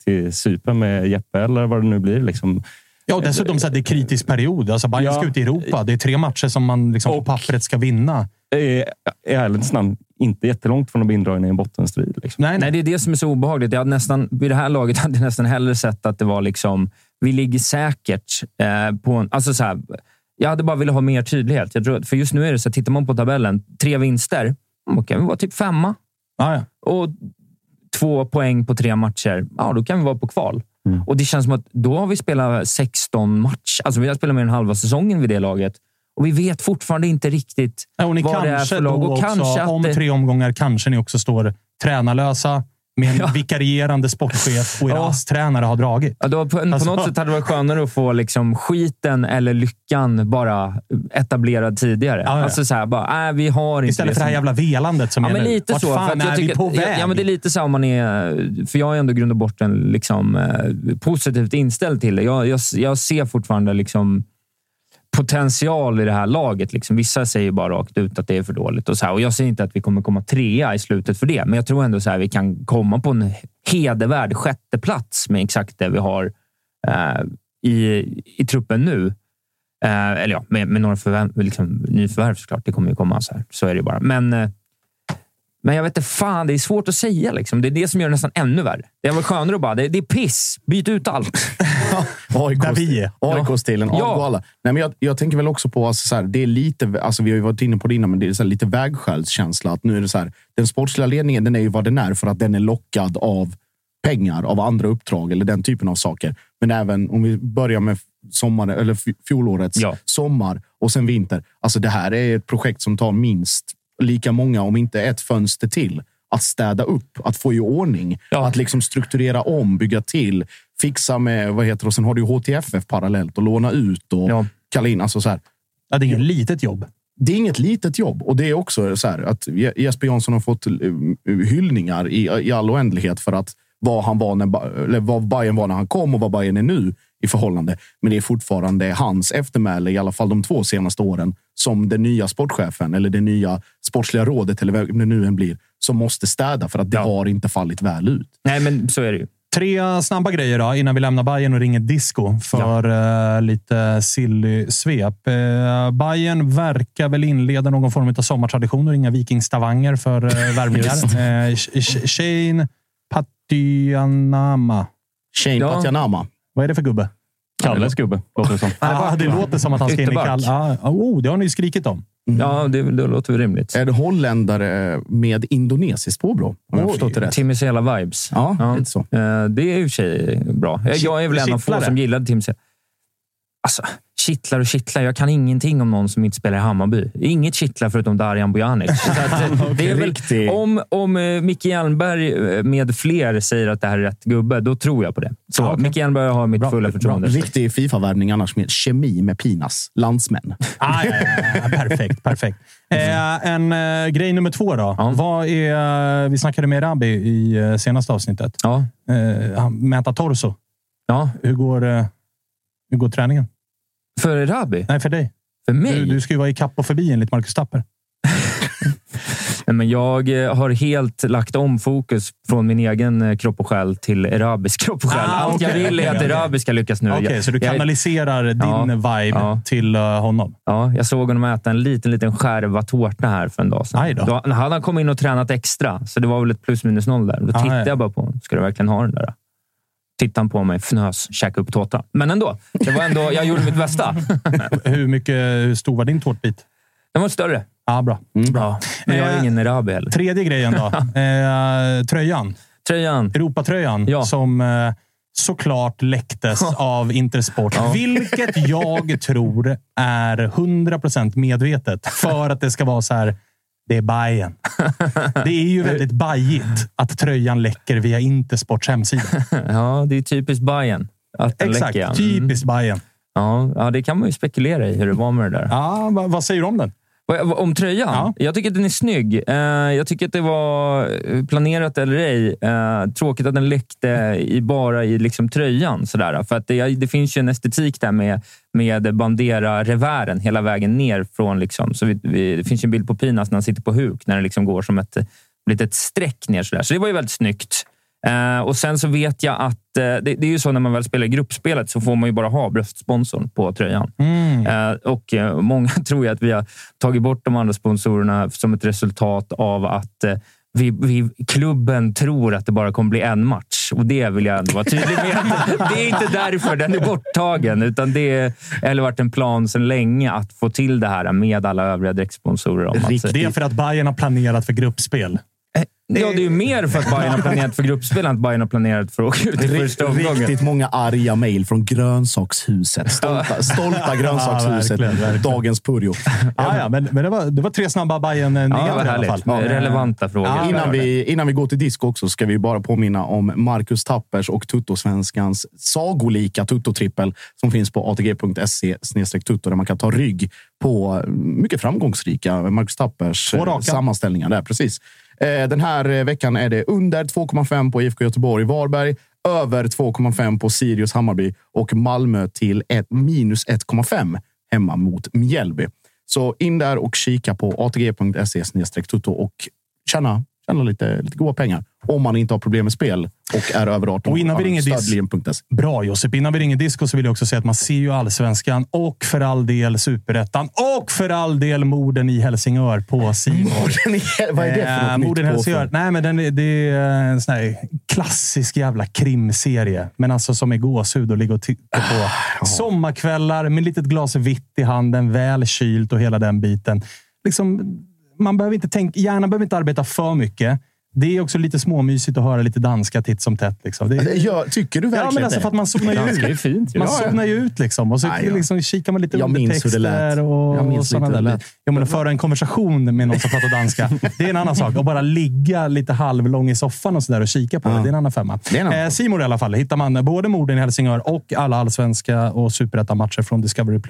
till Cypern med Jeppe eller vad det nu blir. Liksom. Ja, och dessutom så är det kritisk period. Alltså Bayern ska ut i Europa. Det är tre matcher som man liksom på pappret ska vinna. är i ärlighetens namn inte jättelångt från att bli indragen i en bottenstrid. Liksom. Nej, Nej, det är det som är så obehagligt. Jag hade nästan, vid det här laget hade jag nästan hellre sett att det var liksom, vi ligger säkert eh, på en... Alltså så här, jag hade bara velat ha mer tydlighet. Jag tror, för just nu är det så, tittar man på tabellen, tre vinster, då kan vi vara typ femma. Ja, ja. Och två poäng på tre matcher, ja, då kan vi vara på kval. Mm. Och Det känns som att då har vi spelat 16 matcher. Alltså vi har spelat mer än halva säsongen vid det laget. Och vi vet fortfarande inte riktigt Ja, vad det är för lag. Och också, kanske att om tre omgångar kanske ni också står tränarlösa med en Ja. vikarierande sportchef och er Ja. ASS-tränare har dragit. Ja, då, på, Alltså- på något sätt hade det varit skönare att få liksom skiten eller lyckan bara etablerad tidigare. Ja, ja. Alltså så här, bara, äh, vi har inte Istället för det här som- jävla velandet som Ja, är men nu. lite Vart så. fan för att jag är vi tycker- på väg? Ja, men det är lite så om man är... För jag är ändå grund och botten liksom, eh, positivt inställd till det. Jag, jag, jag ser fortfarande liksom potential i det här laget. Liksom. Vissa säger bara rakt ut att det är för dåligt. Och, så här. och Jag säger inte att vi kommer komma trea i slutet för det, men jag tror ändå att vi kan komma på en hedervärd sjätte plats med exakt det vi har eh, i, i truppen nu. Eh, eller ja, med, med några förvä- liksom, nyförvärv såklart. Det kommer ju komma så här. Så är det bara. Men, eh, men jag vet inte fan, det är svårt att säga. Liksom. Det är det som gör det nästan ännu värre. Det är väl skönare att bara, det, det är piss. Byt ut allt. (laughs) Är. AIK-stilen, Ja. Nej, men jag, jag tänker väl också på, alltså, så här, det är lite, alltså, vi har ju varit inne på det innan, men det är så här, lite vägskälskänsla. Att nu är det så här, den sportsliga ledningen den är ju vad den är för att den är lockad av pengar, av andra uppdrag eller den typen av saker. Men även om vi börjar med sommar, eller fjolårets Ja. sommar och sen vinter. Alltså det här är ett projekt som tar minst lika många, om inte ett fönster till. Att städa upp, att få i ordning, Ja. att liksom strukturera om, bygga till, fixa med, vad heter det, och sen har du HTFF parallellt och låna ut och Ja. kalla in. Alltså så här, Ja, det är inget litet jobb. det är inget litet jobb och det är också så här att Je- Jesper Jansson har fått eh, hyllningar i, i all oändlighet för att vad han var när, eller vad Bayern var när han kom och vad Bayern är nu i förhållande. Men det är fortfarande hans eftermäle, i alla fall de två senaste åren, som den nya sportchefen eller det nya sportsliga rådet eller vem det nu än blir, som måste städa för att det Ja. har inte fallit väl ut. Nej, men så är det ju. Tre snabba grejer då, innan vi lämnar Bayern och ringer disco för eh, lite silly svep. Uh, Bayern verkar väl inleda någon form av sommartradition och ringa vikingstavanger för uh, (laughs) värvningar. Uh, Shane Patianama. Shane Ja. Patianama. Vad är det för gubbe? Kalles gubbe, låter det som. Ah, det låter som att han ska in i Ytterback. kall. Ah, oh, det har ni ju skrikit om. Ja, det, det låter väl rimligt. Är det holländare med indonesiskt påbrå? Om jag förstått det rätt. Tim Sela-vibes. Ja, lite så. Eh, Det är i och för sig bra. Jag- är väl en av få som gillade Tim Sela. Alltså, kittlar och kittlar. Jag kan ingenting om någon som inte spelar i Hammarby. Inget kittlar förutom Darijan Bojanic. Så att, (laughs) eh, det är väl, om om eh, Micke Hjelmberg eh, med fler säger att det här är rätt gubbe, då tror jag på det. Så okej. Micke Hjelmberg har mitt Bra, fulla bra. förtroende. Riktig Fifa-värvning annars med kemi med Pinas landsmän. (laughs) Ah, ja, ja, ja. Perfekt, perfekt. Eh, en eh, grej nummer två då. Ja. Vad är, vi snackade med Rabi i eh, senaste avsnittet. Ja, Eh, mäta torso. ja. Hur går, eh, hur går träningen? För Rabi? Nej, för dig. För mig? Du, du ska ju vara i kapp och förbi enligt Marcus Tapper. (laughs) Nej, men jag eh, har helt lagt om fokus från min egen eh, kropp och själ till Erabis (laughs) kropp och själ. Ah, Allt jag okej, vill är att. Erabi ska lyckas nu. Okej, Jag- så du jag- kanaliserar din Ja, vibe ja. till eh, honom? Ja, jag såg honom äta en liten, liten skärva tårta här för en dag sedan. Då. Då hade han kommit in och tränat extra, så det var väl ett plus minus noll där. Då Ah, tittade ja. jag bara på honom. Ska du verkligen ha den där? Tittade han på mig, fnös, käkade upp tårta. Men ändå, det var ändå jag gjorde mitt bästa. (laughs) hur, mycket, hur stor var din tårtbit? Den var större. Ja, bra. bra. Men jag är Eh, ingen Erabi heller. Tredje grejen då. (laughs) eh, tröjan. Tröjan. Europatröjan Ja. som eh, såklart läcktes av Intersport. Vilket jag tror är 100% medvetet för att det ska vara så här. Det är Bajen. (laughs) Det är ju väldigt bajigt att tröjan läcker via Intersports hemsida. (laughs) Ja, det är typiskt Bayern att den Exakt. läcker. Mm. Typiskt Bajen. Ja, ja, det kan man ju spekulera i hur det var med det där. Ja, vad, vad säger du om den? Om tröjan? Ja. Jag tycker att den är snygg. Eh, Jag tycker att det var eh, planerat eller ej. eh, Tråkigt att den läckte i, bara i liksom tröjan. Sådär. För att det, det finns ju en estetik där med, med bandera-revären hela vägen ner. från liksom, så vi, vi, Det finns en bild på Pinas när han sitter på huk, när det liksom går som ett litet streck ner. Sådär. Så det var ju väldigt snyggt. Eh, och Sen så vet jag att eh, det, det är ju så när man väl spelar gruppspelet så får man ju bara ha bröstsponsorn på tröjan. Eh, och eh, Många (laughs) tror ju att vi har tagit bort de andra sponsorerna som ett resultat av att vi, vi, klubben tror att det bara kommer bli en match. Och Det vill jag ändå vara tydlig med. (laughs) Det är inte därför den är borttagen, utan det är- eller varit en plan sedan länge att få till det här med alla övriga dräktsponsorer. Det är för att Bayern har planerat för gruppspel. Ja, det är ju mer för att (laughs) Bayern har planerat för gruppspel än att Bayern har planerat för att åka ut i första omgången. Riktigt många arga mejl från grönsakshuset. Stolta, stolta (laughs) grönsakshuset. Ja, verkligen, verkligen. Dagens Purjo. Ah, ja, men men det, var, det var tre snabba bayern Ja, det var i alla fall. Relevanta frågor. Ja, Innan vi, innan vi går till disco också ska vi bara påminna om Marcus Tappers och Tuttosvenskans sagolika Tutto-trippel som finns på atg.se tutto där man kan ta rygg på mycket framgångsrika Marcus Tappers eh, sammanställningar. Där, precis. Eh, den här eh, veckan är det under 2,5 på IFK Göteborg Varberg, över 2,5 på Sirius Hammarby och Malmö till ett, minus 1,5 hemma mot Mjällby. Så in där och kika på atg.se tutto och tjäna, tjäna lite, lite goda pengar. Om man inte har problem med spel och är över 18 Och innan vi ringer dis- Stödlinjen.se. Bra Josip. Innan vi ringer disco så vill jag också säga att man ser ju allsvenskan och för all del superettan och för all del morden i Helsingör på Simon. (laughs) Vad är det för något Eh, Morden i Helsingör. Nej, men den, är- det är en sån här klassisk jävla krimserie. Men alltså som är gåshud att ligga och titta på. Sommarkvällar med litet glas vitt i handen, väl kylt och hela den biten. Liksom, man behöver inte tänka, hjärnan behöver inte arbeta för mycket. Det är också lite småmysigt att höra lite danska titt som tätt. Liksom. Det, Ja, tycker du verkligen Ja, men alltså för att man zonar ju Danska är ut. fint. ju. Man Ja, ja. zonar ju ut liksom. Och så Nej, ja. liksom kikar man lite Jag undertexter och, Jag minns och sådana där. Ja, men att föra en konversation med någon som pratar danska, det är en annan sak. Och bara ligga lite halvlång i soffan och, så där och kika på det, det är en annan femma. Är annan Eh, Simor i alla fall hittar man både morden i Helsingör och alla allsvenska och superettan-matcher från Discovery+.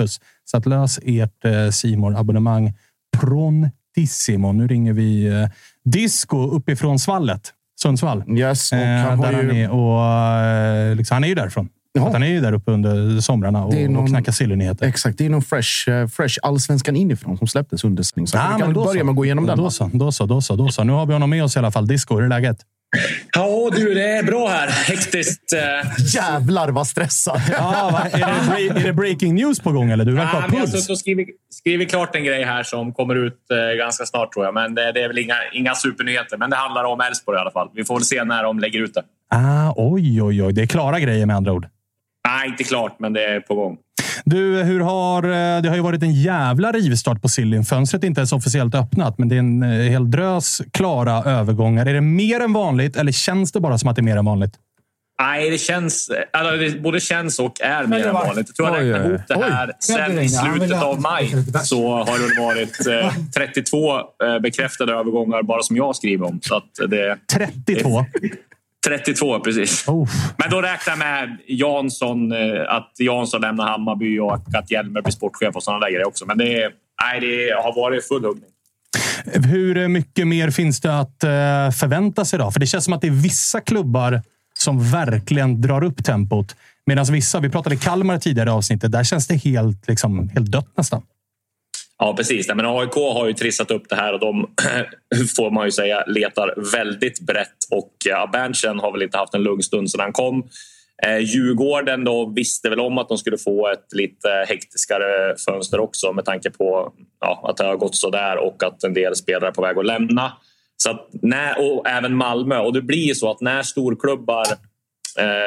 Så att lös ert eh, simor abonnemang prontissimo. Nu ringer vi eh, Disco uppifrån Svallet, Sundsvall. Yes, och Eh, han har där han ju... är, och, eh, liksom, han är ju därifrån. Ja. Han är ju där uppe under somrarna och, någon- och knackar sillynyheter. Exakt, det är någon fresh, eh, fresh allsvenskan inifrån som släpptes under sändning. Så Ja, vi kan börja så. med att gå igenom den. Då så, då så, då så, då så. Nu har vi honom med oss i alla fall. Disco, hur är läget? Ja du, det är bra här. Hektiskt. Eh. Jävlar vad stressad. Ja, är, det, är det breaking news på gång? Eller? Du verkar Ja, ha jag har puls. suttit och skrivit, skrivit klart en grej här som kommer ut eh, ganska snart tror jag. Men det, det är väl inga, inga supernyheter. Men det handlar om Elfsborg i alla fall. Vi får väl se när de lägger ut det. Ah, oj, oj, oj. Det är klara grejer med andra ord. Nej, inte klart, men det är på gång. Du, hur har, eh, det har ju varit en jävla rivstart på Siljen. Fönstret är inte ens officiellt öppnat, men det är en eh, hel drös klara övergångar. Är det mer än vanligt eller känns det bara som att det är mer än vanligt? Nej, det känns... Alltså, det både känns och är mer än vanligt. Jag tror jag oj, ihop det oj. här sen i slutet av maj. Så har det varit eh, (laughs) 32 eh, bekräftade övergångar bara som jag skriver om. Så att det, 32? 32, precis. Men då räknar jag med Jansson, eh, att Jansson lämnar Hammarby och att Hjelmer blir sportchef och sådana där grejer också. Men det, nej, det har varit full huggning. Hur mycket mer finns det att eh, förvänta sig då? För det känns som att det är vissa klubbar som verkligen drar upp tempot. Medan vissa, vi pratade Kalmar tidigare i avsnittet, där känns det helt, liksom, helt dött nästan. Ja, precis. Nej, Men AIK har ju trissat upp det här och de (clears throat) får man ju säga letar väldigt brett. Och ja, Berntsen har väl inte haft en lugn stund sedan han kom. Eh, Djurgården då visste väl om att de skulle få ett lite hektiskare fönster också med tanke på ja, att det har gått så där och att en del spelare är på väg att lämna. Så att när, och även Malmö. Och det blir så att när storklubbar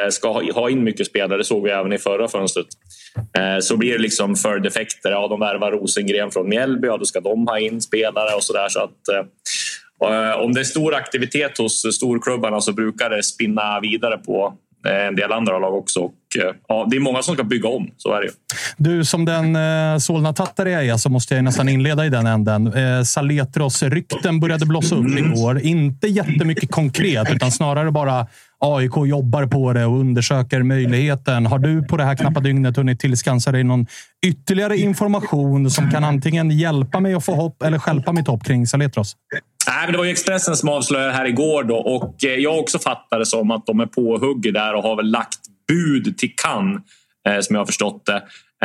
ska ha, in mycket spelare, det såg vi även i förra fönstret, eh, så blir det liksom för defekter. Ja, de värvar Rosengren från Mjällby, ja, då ska de ha in spelare och sådär. Så att, eh, eh, om det är stor aktivitet hos storklubbarna så brukar det spinna vidare på eh, en del andra lag också. Och, eh, ja, det är många som ska bygga om, så är det ju. Du, som den eh, Solna-tattare jag är så måste jag nästan inleda i den änden. Eh, Saletros-rykten började blossa upp igår. Inte jättemycket konkret, utan snarare bara AIK jobbar på det och undersöker möjligheten. Har du på det här knappa dygnet hunnit tillskansa dig någon ytterligare information som kan antingen hjälpa mig att få hopp eller stjälpa mitt hopp kring Saletros? Nej, men det var ju Expressen som avslöjade det här igår då, och eh, jag också fattade som att de är på hugget där och har väl lagt bud till Cannes, eh, som jag har förstått det.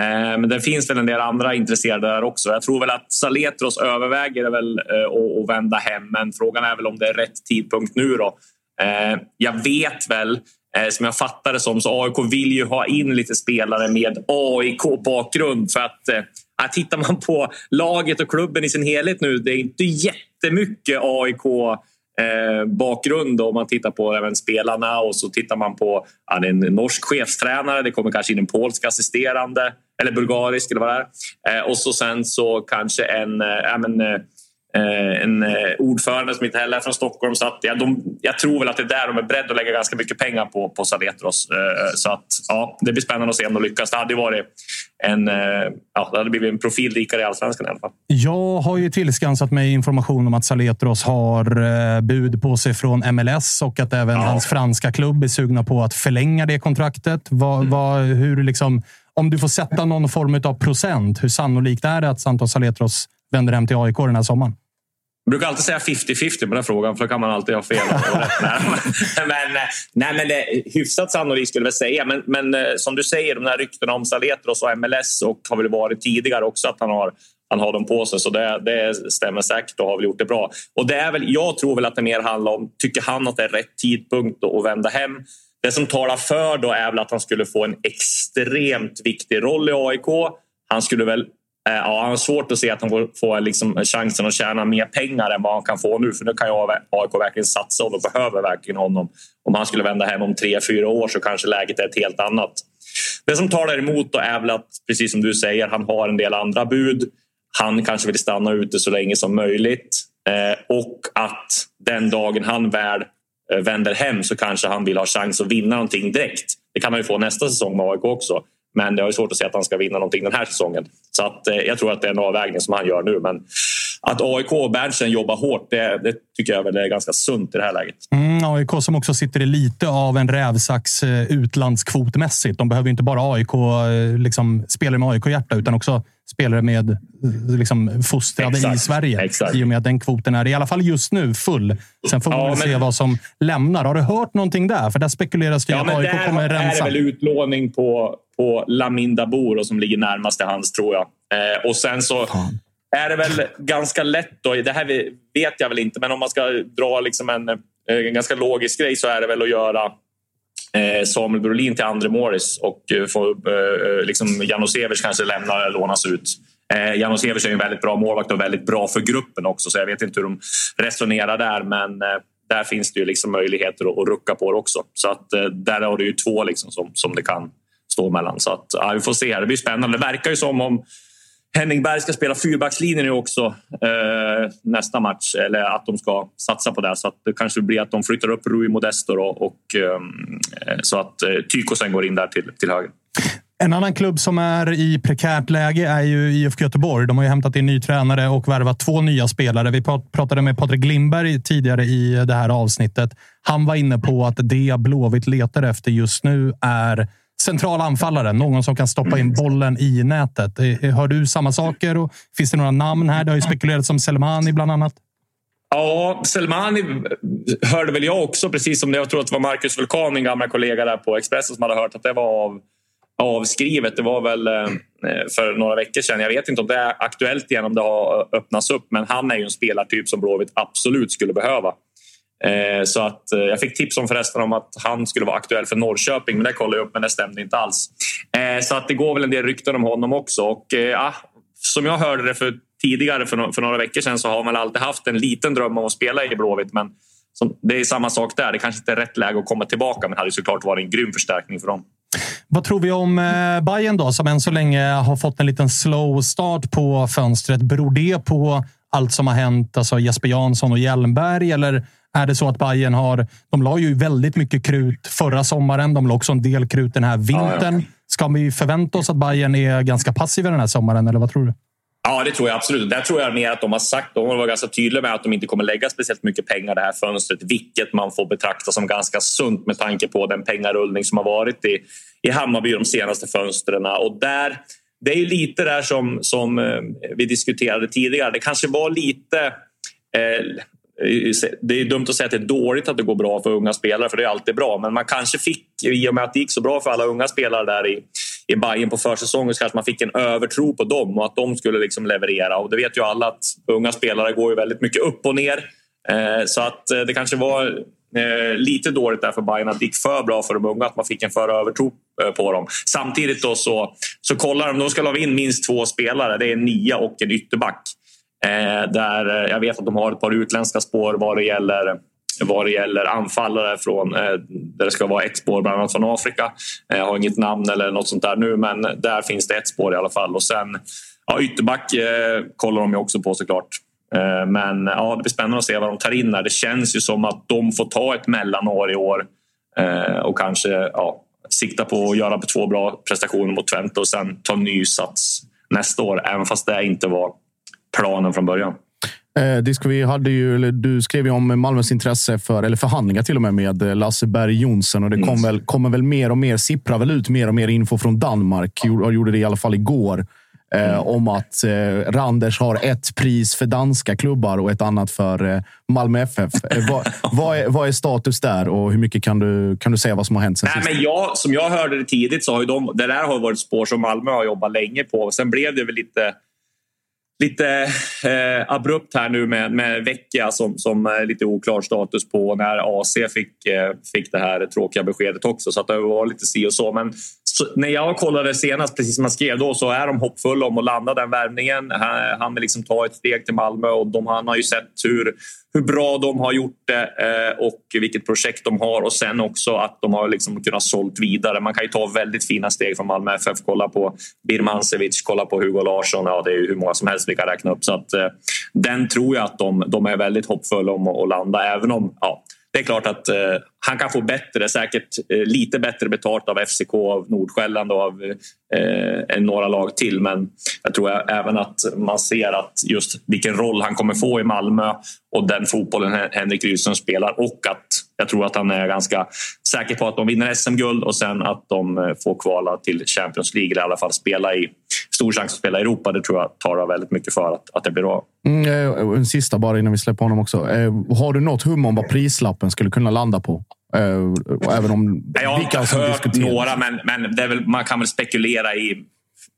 Eh, men det finns väl en del andra intresserade där också. Jag tror väl att Saletros överväger väl att- att vända hem, men frågan är väl om det är rätt tidpunkt nu då. Eh, Jag vet väl, eh, som jag fattar det som, så AIK vill ju ha in lite spelare med AIK-bakgrund för att eh, tittar man på laget och klubben i sin helhet nu, det är inte jättemycket AIK eh, bakgrund om man tittar på även spelarna och så tittar man på ja, det är en norsk chefstränare, det kommer kanske in en polsk assisterande eller bulgarisk eller vad det är. Eh, och så sen så kanske en, eh, ja, men, eh, eh, en eh, ordförande som inte heller är från Stockholm. Så att, ja, de, jag tror väl att det är där de är beredda att lägga ganska mycket pengar på, på Saletros. Eh, så att, ja, det blir spännande att se om de lyckas. Det hade ju varit en, eh, ja, det hade blivit en profil rikare i allsvenskan i alla fall. Jag har ju tillskansat mig information om att Saletros har eh, bud på sig från MLS och att även hans franska klubb är sugna på att förlänga det kontraktet. Vad, vad, hur liksom, om du får sätta någon form av procent, hur sannolikt är det att Santos Saletros vänder hem till AIK den här sommaren? Jag brukar alltid säga 50-50 på den frågan, för då kan man alltid ha fel. (laughs) men, nej, men det hyfsat sannolikt skulle jag säga. Men, men eh, som du säger, de här ryktena om Saletros och MLS och har väl varit tidigare också att han har han har dem på sig, så det, det stämmer säkert och har väl gjort det bra. Och det är väl, jag tror väl att det mer handlar om, tycker han att det är rätt tidpunkt att vända hem? Det som talar för då är väl att han skulle få en extremt viktig roll i AIK. Han skulle väl Eh, ja, han har svårt att se att han får, liksom chansen att tjäna mer pengar än vad han kan få nu. För nu kan jag AIK verkligen satsa och de behöver verkligen honom. Om han skulle vända hem om tre, fyra år så kanske läget är ett helt annat. Det som talar emot då är väl att, precis som du säger, han har en del andra bud. Han kanske vill stanna ute så länge som möjligt. Eh, och att den dagen han väl eh, vänder hem så kanske han vill ha chans att vinna någonting direkt. Det kan han ju få nästa säsong med AIK också. Men det är svårt att se att han ska vinna någonting den här säsongen. Så att, eh, jag tror att det är en avvägning som han gör nu. Men att AIK och Berntsen jobbar hårt, det, det tycker jag väl är ganska sunt i det här läget. Mm, AIK som också sitter i lite av en rävsax eh, utlandskvotmässigt. De behöver ju inte bara AIK, eh, liksom, spelare med AIK-hjärta, utan också spelare med liksom, fostrade Exakt, i Sverige. exakt. I och med att den kvoten är i alla fall just nu full. Sen får vi Ja, men- se vad som lämnar. Har du hört någonting där? För där spekuleras det Ja, att AIK där kommer är det rensa. väl utlåning på, på Laminda Bor som ligger närmast till hans, tror jag. Eh, och sen så är det väl ganska lätt. Då, det här vet jag väl inte, men om man ska dra liksom en eh, en ganska logisk grej så är det väl att göra eh, Samuel Brolin till andre Morris och eh, få liksom Janosevich kanske lämna eller lånas ut. Eh, Janosevich är en väldigt bra målvakt och väldigt bra för gruppen också så jag vet inte hur de resonerar där men där finns det ju liksom möjligheter att, att rucka på det också. Så att där har du ju två liksom som, som det kan stå mellan. Så att, ja, vi får se. Det blir spännande. Det verkar ju som om Henning Berg ska spela fyrbackslinjen nu också eh, nästa match. Eller att de ska satsa på det. Så att det kanske blir att de flyttar upp Rui Modesto då, och eh, eh så att eh, Tyko går in där till, till höger. En annan klubb som är i prekärt läge är ju IFK Göteborg. De har ju hämtat in ny tränare och värvat två nya spelare. Vi pratade med Patrik Lindberg tidigare i det här avsnittet. Han var inne på att det Blåvitt letar efter just nu är central anfallare. Någon som kan stoppa in bollen i nätet. Eh, eh, hör du samma saker? Och finns det några namn här? Det har ju spekulerats om Selmani bland annat. Ja, Selmani eh, hörde väl jag också, precis som det. Jag tror att det var Marcus Vulkan, min gamla kollega där på Expressen, som hade hört att det var av, avskrivet. Det var väl för några veckor sedan. Jag vet inte om det är aktuellt igen, om det har öppnats upp. Men han är ju en spelartyp som Blåvitt absolut skulle behöva. Eh, så att, eh, jag fick tips om förresten om att han skulle vara aktuell för Norrköping, men det kollade jag upp, men det stämde inte alls. Eh, så att det går väl en del rykten om honom också. Och, eh, ja, som jag hörde det för tidigare, för, för några veckor sedan, så har man alltid haft en liten dröm om att spela i Blåvitt. Men som, det är samma sak där. Det kanske inte är rätt läge att komma tillbaka, men det hade såklart varit en grym förstärkning för dem. Vad tror vi om eh, Bayern då, som än så länge har fått en liten slow start på fönstret? Beror det på allt som har hänt, alltså Jesper Jansson och Hjelmberg? Eller är det så att Bayern har... De la ju väldigt mycket krut förra sommaren. De la också en del krut den här vintern. Ja, ja. Ska vi förvänta oss att Bayern är ganska passiva den här sommaren, eller vad tror du? Ja, det tror jag absolut. Där tror jag mer att de har sagt, de har varit ganska tydliga med att de inte kommer lägga speciellt mycket pengar det här fönstret, vilket man får betrakta som ganska sunt med tanke på den pengarullning som har varit i, i Hammarby de senaste fönstren. Och där, det är lite där som, som eh, vi diskuterade tidigare. Det kanske var lite eh, det är dumt att säga att det är dåligt att det går bra för unga spelare, för det är alltid bra. Men man kanske fick, i och med att det gick så bra för alla unga spelare där i, i Bayern på försäsongen, så kanske man fick en övertro på dem och att de skulle liksom leverera. Och det vet ju alla att unga spelare går ju väldigt mycket upp och ner. Eh, så att eh, det kanske var eh, lite dåligt där för Bayern att det gick för bra för de unga, att man fick en för övertro eh, på dem. Samtidigt då så, så kollar de, de ska lava in minst två spelare, det är en nia och en ytterback. Eh, där eh, jag vet att de har ett par utländska spår vad det gäller vad det gäller anfallare från eh, där det ska vara ett spår bland annat från Afrika. Jag har inget namn eller något sånt där nu men där finns det ett spår i alla fall. Och sen ja, ytterback kollar de ju också på såklart. Men ja, det blir spännande att se vad de tar in här. Det känns ju som att de får ta ett mellanår i år och kanske ja, sikta på att göra två bra prestationer mot Twente och sen ta ny sats nästa år. Även fast det inte var planen från början. Eh, vi hade ju, du skrev ju om Malmös intresse för, eller förhandlingar till och med, med eh, Lasse Berg Jonsson. Och det kom mm. väl, kommer väl mer och mer, sipprar väl ut mer och mer info från Danmark. Jag gjorde det i alla fall igår. Eh, mm. om att eh, Randers har ett pris för danska klubbar och ett annat för eh, Malmö FF. Vad, (laughs) vad, är, vad, är, status där och hur mycket kan du, kan du säga vad som har hänt sen Nej, sist? Men jag, som jag hörde det tidigt så har ju de, det där har varit spår som Malmö har jobbat länge på. Sen blev det väl lite lite eh, abrupt här nu med, med Vecchia som, som är lite oklar status på när AC fick, eh, fick det här tråkiga beskedet också. Så att det var lite si och så. Men så, när jag kollade senast, precis som jag skrev då, så är de hoppfulla om att landa den värvningen. Han, han vill liksom ta ett steg till Malmö och de, han har ju sett hur, hur bra de har gjort det eh, och vilket projekt de har och sen också att de har liksom kunnat sålt vidare. Man kan ju ta väldigt fina steg från Malmö FF. Kolla på Birmancevic, kolla på Hugo Larsson. Ja, det är hur många som helst vi kan räkna upp. Så att, eh, den tror jag att de, de är väldigt hoppfulla om att landa, även om ja, det är klart att eh, han kan få bättre, säkert eh, lite bättre betalt av FCK, av Nordsjälland och av eh, några lag till. Men jag tror även att man ser att just vilken roll han kommer få i Malmö och den fotbollen Henrik Rydström spelar och att jag tror att han är ganska säker på att de vinner SM-guld och sen att de eh, får kvala till Champions League eller i alla fall spela i stor chans att spela i Europa. Det tror jag talar väldigt mycket för att, att det blir bra. Mm, eh, en sista bara innan vi släpper honom också. Har du något hum om vad prislappen skulle kunna landa på? Uh, även om jag har inte hört några, men, men väl, man kan väl spekulera i...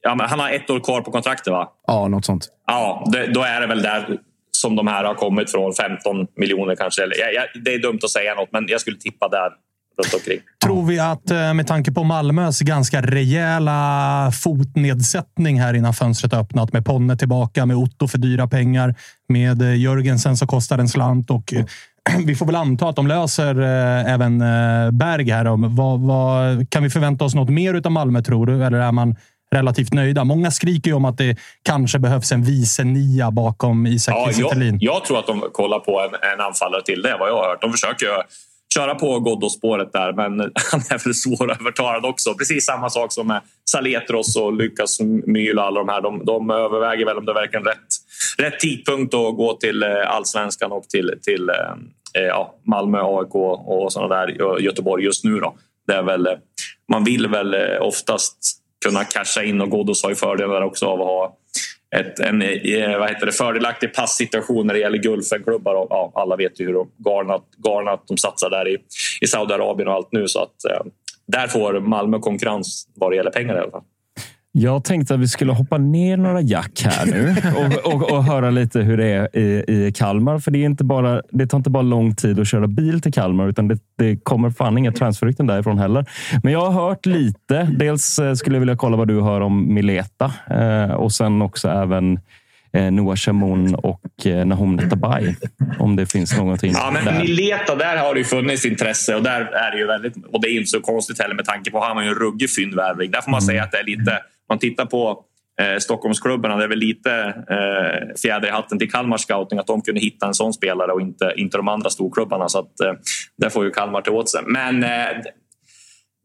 Ja, han har ett år kvar på kontraktet, va? Ja, något sånt. Ja, det, då är det väl där som de här har kommit från. 15 miljoner kanske. Eller, jag, jag, det är dumt att säga något, men jag skulle tippa där. Tror vi att, eh, med tanke på Malmös ganska rejäla fotnedsättning här innan fönstret öppnat med Ponne tillbaka, med Otto för dyra pengar, med eh, Jörgensen som kostar en slant och eh, (clears throat) vi får väl anta att de löser eh, även eh, Berg här. Om, vad, vad, kan vi förvänta oss något mer av Malmö, tror du? Eller är man relativt nöjda? Många skriker ju om att det kanske behövs en vice nia bakom Isak Ja, jag, jag tror att de kollar på en, en anfallare till. Det är vad jag har hört. De försöker ju köra på Ghoddos-spåret där, men (laughs) han är väl svårövertalad också. Precis samma sak som med Saletros och Lukas Myhl och alla de här. De, de överväger väl om det är verkligen rätt, rätt tidpunkt att gå till eh, allsvenskan och till, till eh, Eh, ja, Malmö, AIK och sådana där Göteborg just nu. Då. Det är väl, eh, man vill väl eh, oftast kunna casha in och Ghoddos har ju fördelar också av att ha ett, en vad heter det, fördelaktig passsituation när det gäller Gulfenklubbar. Och, ja, alla vet ju hur de, Garnat, Garnat de satsar där i, i Saudiarabien och allt nu. Så att, eh, där får Malmö konkurrens vad det gäller pengar i alla fall. Jag tänkte att vi skulle hoppa ner några jack här nu och, och, och, höra lite hur det är i, i Kalmar. För det, är inte bara, det tar inte bara lång tid att köra bil till Kalmar, utan det, det kommer fan inga transferrykten därifrån heller. Men jag har hört lite. Dels eh, skulle jag vilja kolla vad du hör om Mileta eh, och sen också även eh, Noah Chamoun och eh, Nahom Netabay. Om det finns någonting ja, men där. Mileta, där har det ju funnits intresse och där är det ju väldigt... Och det är inte så konstigt heller med tanke på att han var ju en ruggig fyndvärvning. Där får man mm. säga att det är lite man tittar på eh, Stockholmsklubbarna, det är väl lite eh, fjäder i hatten till Kalmar scouting att de kunde hitta en sån spelare och inte, inte de andra storklubbarna. Så att, eh, där får ju Kalmar ta åt sig. Men eh,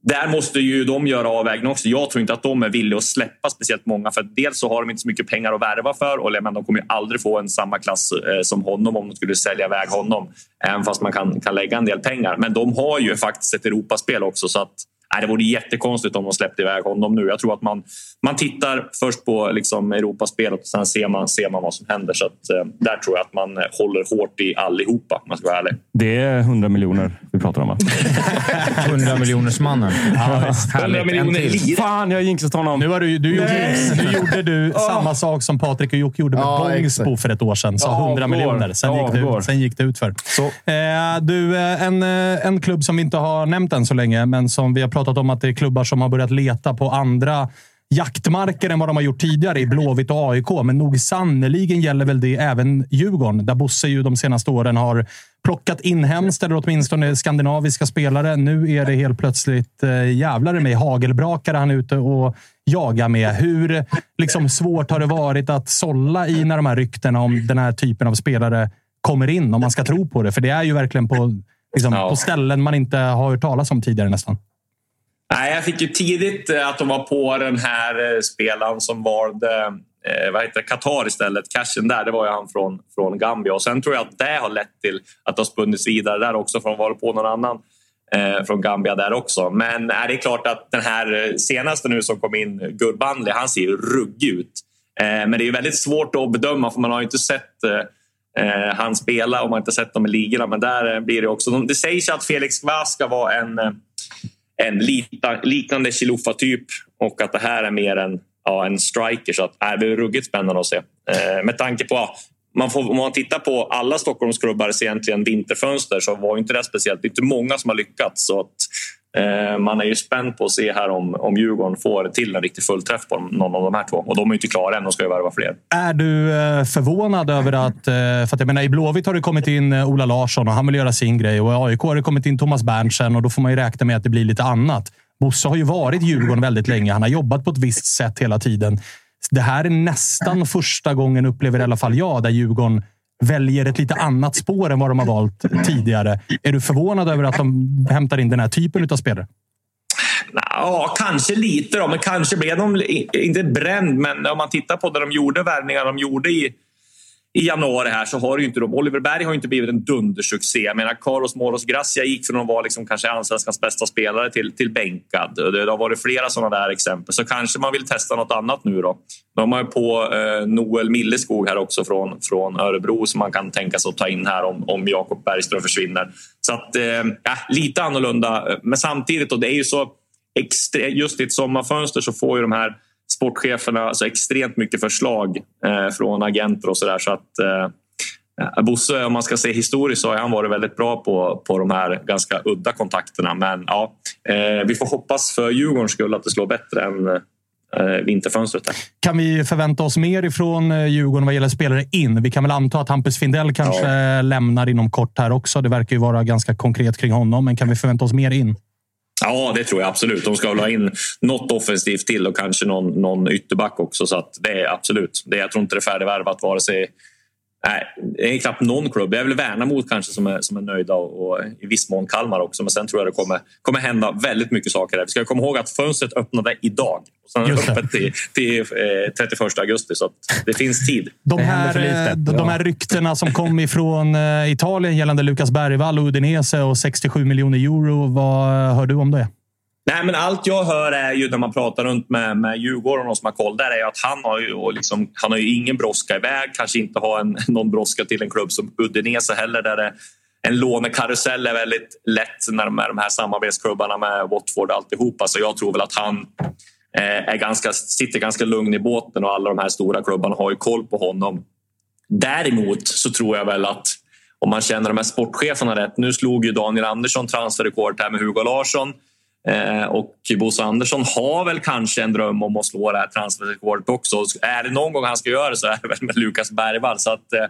där måste ju de göra avvägningar också. Jag tror inte att de är villiga att släppa speciellt många. För dels så har de inte så mycket pengar att värva för och men de kommer ju aldrig få en samma klass eh, som honom om de skulle sälja iväg honom. Även fast man kan, kan lägga en del pengar. Men de har ju faktiskt ett Europaspel också. Så att Nej, det vore jättekonstigt om de släppte iväg honom nu. Jag tror att man, man tittar först på liksom Europaspelet och sen ser man, ser man vad som händer. Så att, eh, där tror jag att man håller hårt i allihopa, om man ska vara ärlig. Det är 100 miljoner vi pratar om, va? (laughs) 100 miljoners mannen. Ja, 100 miljoner lir. Fan, jag har jinxat honom. Nu, var du, du, gjorde, nu gjorde du (laughs) samma sak som Patrik och Jocke gjorde med ja, Bångsbo för ett år sedan. Sa 100 miljoner. Sen gick, det, sen gick det ut för. Eh, du, eh, en, eh, en klubb som vi inte har nämnt än så länge, men som vi har pratat pratat om att det är klubbar som har börjat leta på andra jaktmarker än vad de har gjort tidigare i Blåvitt och AIK. Men nog sannoliken gäller väl det även Djurgården, där Bosse ju de senaste åren har plockat inhemskt eller åtminstone skandinaviska spelare. Nu är det helt plötsligt eh, jävlar med hagelbrakare han är ute och jagar med. Hur liksom, svårt har det varit att sålla i när de här ryktena om den här typen av spelare kommer in? Om man ska tro på det. För det är ju verkligen på, liksom, ja. på ställen man inte har hört talas om tidigare nästan. Nej, jag fick ju tidigt eh, att de var på den här eh, spelaren som valde eh, vad heter Qatar istället. Cashen där, det var ju han från, från Gambia. Och sen tror jag att det har lett till att det har spunnits vidare där också för de vara på någon annan eh, från Gambia där också. Men eh, det är klart att den här eh, senaste nu som kom in, Gurbanli, han ser ju ruggig ut. Eh, men det är ju väldigt svårt att bedöma för man har ju inte sett eh, han spela och man har inte sett dem i ligorna. Men där blir det också... Det sägs att Felix Kvass ska vara en en lita, liknande Chilufa-typ och att det här är mer en, ja, en striker. Så att, äh, det är ruggigt spännande att se. Eh, med tanke på man får, om man tittar på alla Stockholmsklubbars egentligen vinterfönster så var inte det speciellt. Det är inte många som har lyckats. Så att, eh, Eh, man är ju spänd på att se här om, om Djurgården får till en riktig fullträff på någon av de här två. Och de är inte klara än, de ska ju värva fler. Är du eh, förvånad över att... Eh, för att jag menar, I Blåvitt har det kommit in Ola Larsson och han vill göra sin grej. Och i AIK har det kommit in Thomas Berntsen och då får man ju räkna med att det blir lite annat. Bosse har ju varit i Djurgården väldigt länge. Han har jobbat på ett visst sätt hela tiden. Det här är nästan första gången, upplever i alla fall jag, där Djurgården väljer ett lite annat spår än vad de har valt tidigare. Är du förvånad över att de hämtar in den här typen av spelare? Ja, kanske lite då, men kanske blev de inte bränd. Men om man tittar på det de gjorde, värvningar de gjorde i i januari här så har ju inte de, Oliver Berg har inte blivit en dundersuccé. Jag menar, Carlos Moros Gracia gick från att vara liksom kanske allsvenskans bästa spelare till, till bänkad. Det har varit flera sådana där exempel. Så kanske man vill testa något annat nu då. De har ju på eh, Noel Milleskog här också från, från Örebro som man kan tänka sig att ta in här om, om Jakob Bergström försvinner. Så att, eh, ja, lite annorlunda. Men samtidigt, och det är ju så extre, just i ett sommarfönster så får ju de här sportcheferna alltså extremt mycket förslag eh, från agenter och sådär. Så att, eh, Ja, Bosse, om man ska se historiskt så har han varit väldigt bra på, på de här ganska udda kontakterna. Men ja, eh, vi får hoppas för Djurgårdens skull att det slår bättre än eh, vinterfönstret. Där. Kan vi förvänta oss mer ifrån eh, Djurgården vad gäller spelare in? Vi kan väl anta att Hampus Findell kanske ja. lämnar inom kort här också. Det verkar ju vara ganska konkret kring honom, men kan vi förvänta oss mer in? Ja, det tror jag absolut. De ska väl ha in något offensivt till och kanske någon, någon ytterback också. Så att det är absolut. Det, jag tror inte det är färdigvärvat vare sig Nej, det är knappt någon klubb. Det är väl Värnamo kanske som är, som är nöjda och, och, i viss mån Kalmar också. Men sen tror jag det kommer, kommer hända väldigt mycket saker. Där. Vi ska komma ihåg att fönstret öppnade idag. Och sen är det öppet till, till eh, 31 augusti, så det finns tid. De här, eh, de här ryktena som kom ifrån eh, Italien gällande Lukas Bergvall och Udinese och 67 miljoner euro. Vad hör du om det? Nej, men allt jag hör är ju när man pratar runt med, med Djurgården och som har koll där är att han har ju, liksom, han har ju ingen brådska iväg. Kanske inte har en, (laughs) någon brådska till en klubb som Udinese heller där det, en lånekarusell är väldigt lätt när de, är de här samarbetsklubbarna med Watford och alltihopa. Så jag tror väl att han eh, är ganska, sitter ganska lugn i båten och alla de här stora klubbarna har ju koll på honom. Däremot så tror jag väl att om man känner de här sportcheferna rätt. Nu slog ju Daniel Andersson transferrekord här med Hugo Larsson. Eh, och Bosse Andersson har väl kanske en dröm om att slå det här transferrekordet också. Är det någon gång han ska göra det så är det väl med Lukas Bergvall. Så att, eh,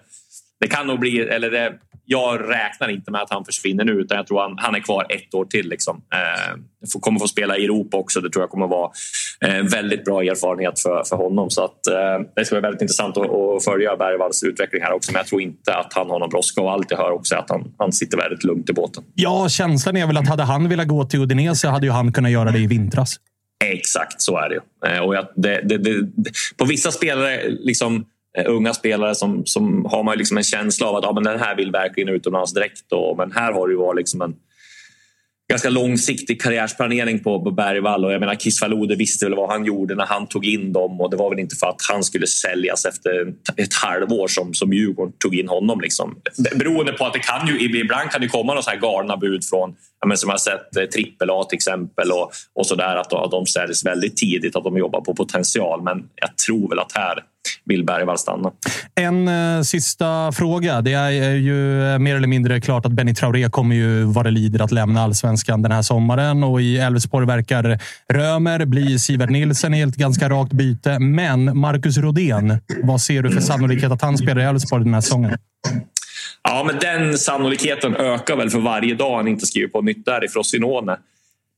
det kan nog bli, eller det, jag räknar inte med att han försvinner nu utan jag tror han, han är kvar ett år till. Liksom. Eh, kommer få spela i Europa också. Det tror jag kommer vara en eh, väldigt bra erfarenhet för, för honom. Så att, eh, det ska bli väldigt intressant att, att följa Bergvalls utveckling här också. Men jag tror inte att han har någon brådska och allt jag hör också är att han, han sitter väldigt lugnt i båten. Ja, känslan är väl att hade han velat gå till Udinese hade ju han kunnat göra det i vintras. Exakt så är det. Eh, och jag, det, det, det, på vissa spelare liksom Eh, unga spelare som, som har man liksom en känsla av att ja, men den här vill verkligen utomlands direkt. Då. Men här har det ju varit liksom en ganska långsiktig karriärsplanering på, på Bergvall. Och jag menar, Kisvalode visste väl vad han gjorde när han tog in dem och det var väl inte för att han skulle säljas efter ett halvår som, som Djurgården tog in honom. Liksom. Beroende på att det kan ju, ibland kan det komma några galna bud från ja, men som jag har sett eh, trippel-A till exempel och, och så där att, att de säljs väldigt tidigt, att de jobbar på potential. Men jag tror väl att här vill Bergvall stanna. En eh, sista fråga. Det är ju eh, mer eller mindre klart att Benny Traoré kommer ju vara lider att lämna allsvenskan den här sommaren och i Elfsborg verkar Römer bli Sivert Nilsen i ett ganska rakt byte. Men Marcus Rodén, vad ser du för sannolikhet att han spelar i Elfsborg den här säsongen? Ja, men den sannolikheten ökar väl för varje dag han inte skriver på nytt där i Frosinone.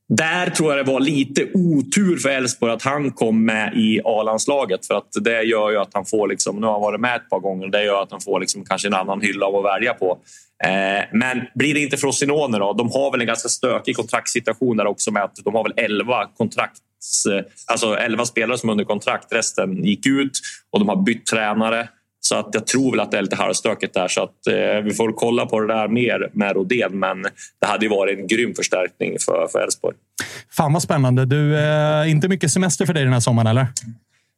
Där tror jag det var lite otur för Elfsborg att han kom med i A-landslaget. För att det gör ju att han får, liksom, nu har han varit med ett par gånger, det gör att han får liksom kanske en annan hylla att välja på. Eh, men blir det inte Frosinone då? De har väl en ganska stökig kontraktssituation där också med att de har väl 11 kontrakts, eh, alltså 11 spelare som är under kontrakt. Resten gick ut och de har bytt tränare. Så att jag tror väl att det är lite halvstökigt där. Så att, eh, vi får kolla på det där mer med Rodén. Men det hade ju varit en grym förstärkning för Elfsborg. Fan vad spännande. Du, eh, inte mycket semester för dig den här sommaren, eller?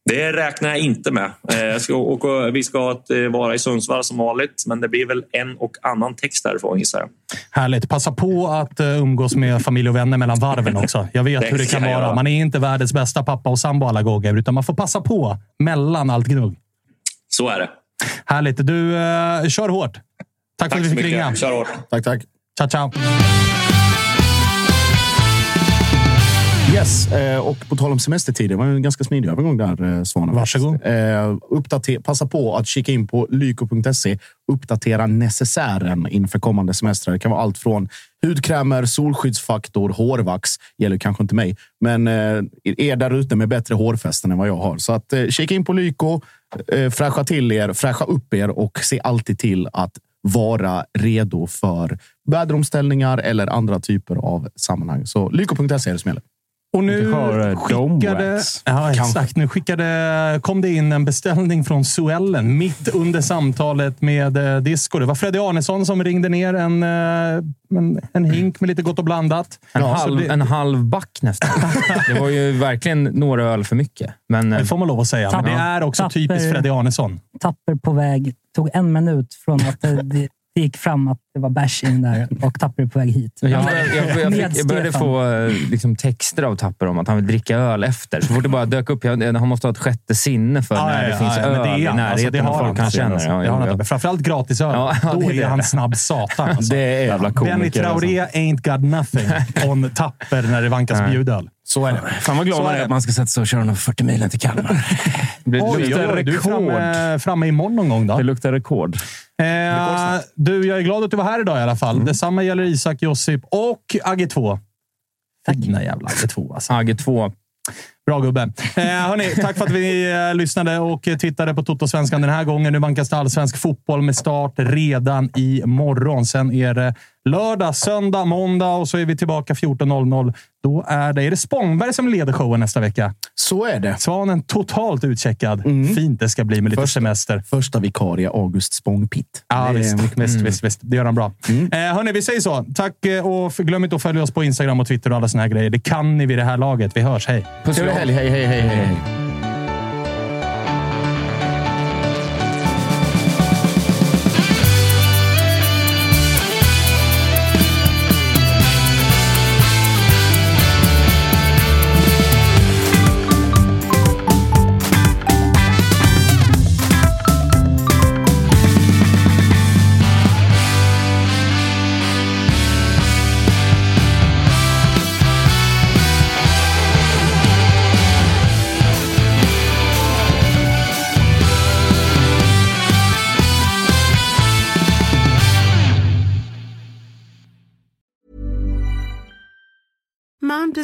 Det räknar jag inte med. Eh, ska åka, vi ska eh, vara i Sundsvall som vanligt, men det blir väl en och annan text därifrån gissar jag. Härligt. Passa på att eh, umgås med familj och vänner mellan varven (laughs) också. Jag vet det hur det kan vara. Man är inte världens bästa pappa och sambo alla gånger, utan man får passa på mellan allt gnugg. Så är det. Härligt. Du, uh, kör hårt. Tack, tack för att vi fick ringa. Kör hårt. Tack, tack. Ciao, ciao. Yes, eh, och på tal om semestertider. Det var en ganska smidig övergång där, eh, Svanen. Varsågod. Uppdater, passa på att kika in på lyko.se. Uppdatera necessären inför kommande semestrar. Det kan vara allt från hudkrämer, solskyddsfaktor, hårvax. Gäller kanske inte mig, men er där ute med bättre hårfästen än vad jag har. Så att kika in på Lyko eh, fräscha till er, fräscha upp er och se alltid till att vara redo för väderomställningar eller andra typer av sammanhang. Så lyko.se är det som gäller. Och nu skickade, ja, exakt, nu skickade, kom det in en beställning från Suellen mitt under samtalet med eh, Disco. Det var Freddy Arnesson som ringde ner en, eh, en, en hink med lite gott och blandat. En, ja, halv, det, en halv back nästan. (laughs) det var ju verkligen några öl för mycket. Men, det får man lov att säga. Tapper, men det är också tapper, typiskt Freddy Arnesson. Tapper på väg. Tog en minut från att det, det gick fram att det var bärs in där och Tapper är på väg hit. Jag, började, jag, jag, fick, jag började få eh, liksom, texter av Tapper om att han vill dricka öl efter. Så fort det bara dök upp, jag, han måste ha ett sjätte sinne för när det finns ja, öl det är i han. närheten Alltså, det och har folk han känner. Alltså. Ja, det har ja, han ja. Framförallt gratisöl. Ja, ja, Då är han snabb satan. Alltså. Det är Jävla Benny komiker. alltså. Traoré ain't got nothing (laughs) on Tapper när det vankas bjudöl. Så är det. Fan vad glad man är att man ska sätta sig och köra de 40 milen till Kalmar. (laughs) Det Oj, luktar oj, du är rekord. framme, framme imorgon någon gång då. Det luktar rekord. Eh, du, jag är glad att du var här idag i alla fall. Detsamma gäller Isak, Josip och Agge 2. Fina jävla Agge 2 alltså. Agge 2. Bra gubbe. Eh, hörni, tack för att vi eh, lyssnade och tittade på Toto-svenskan den här gången. Nu vankas det allsvensk fotboll med start redan i morgon. Sen är det lördag, söndag, måndag och så är vi tillbaka 14.00. Då är det, är det Spångberg som leder showen nästa vecka. Så är det. Svanen totalt utcheckad. Mm. Fint det ska bli med lite Först- semester. Första vikarie August Spångpitt. Ja, är visst, mycket- visst, visst, visst. Det gör han bra. Mm. Eh, hörni, vi säger så. Tack eh, och glöm inte att följa oss på Instagram och Twitter och alla såna här grejer. Det kan ni vid det här laget. Vi hörs. Hej! Trevlig helg. Hej, hej, hej, hej. Mom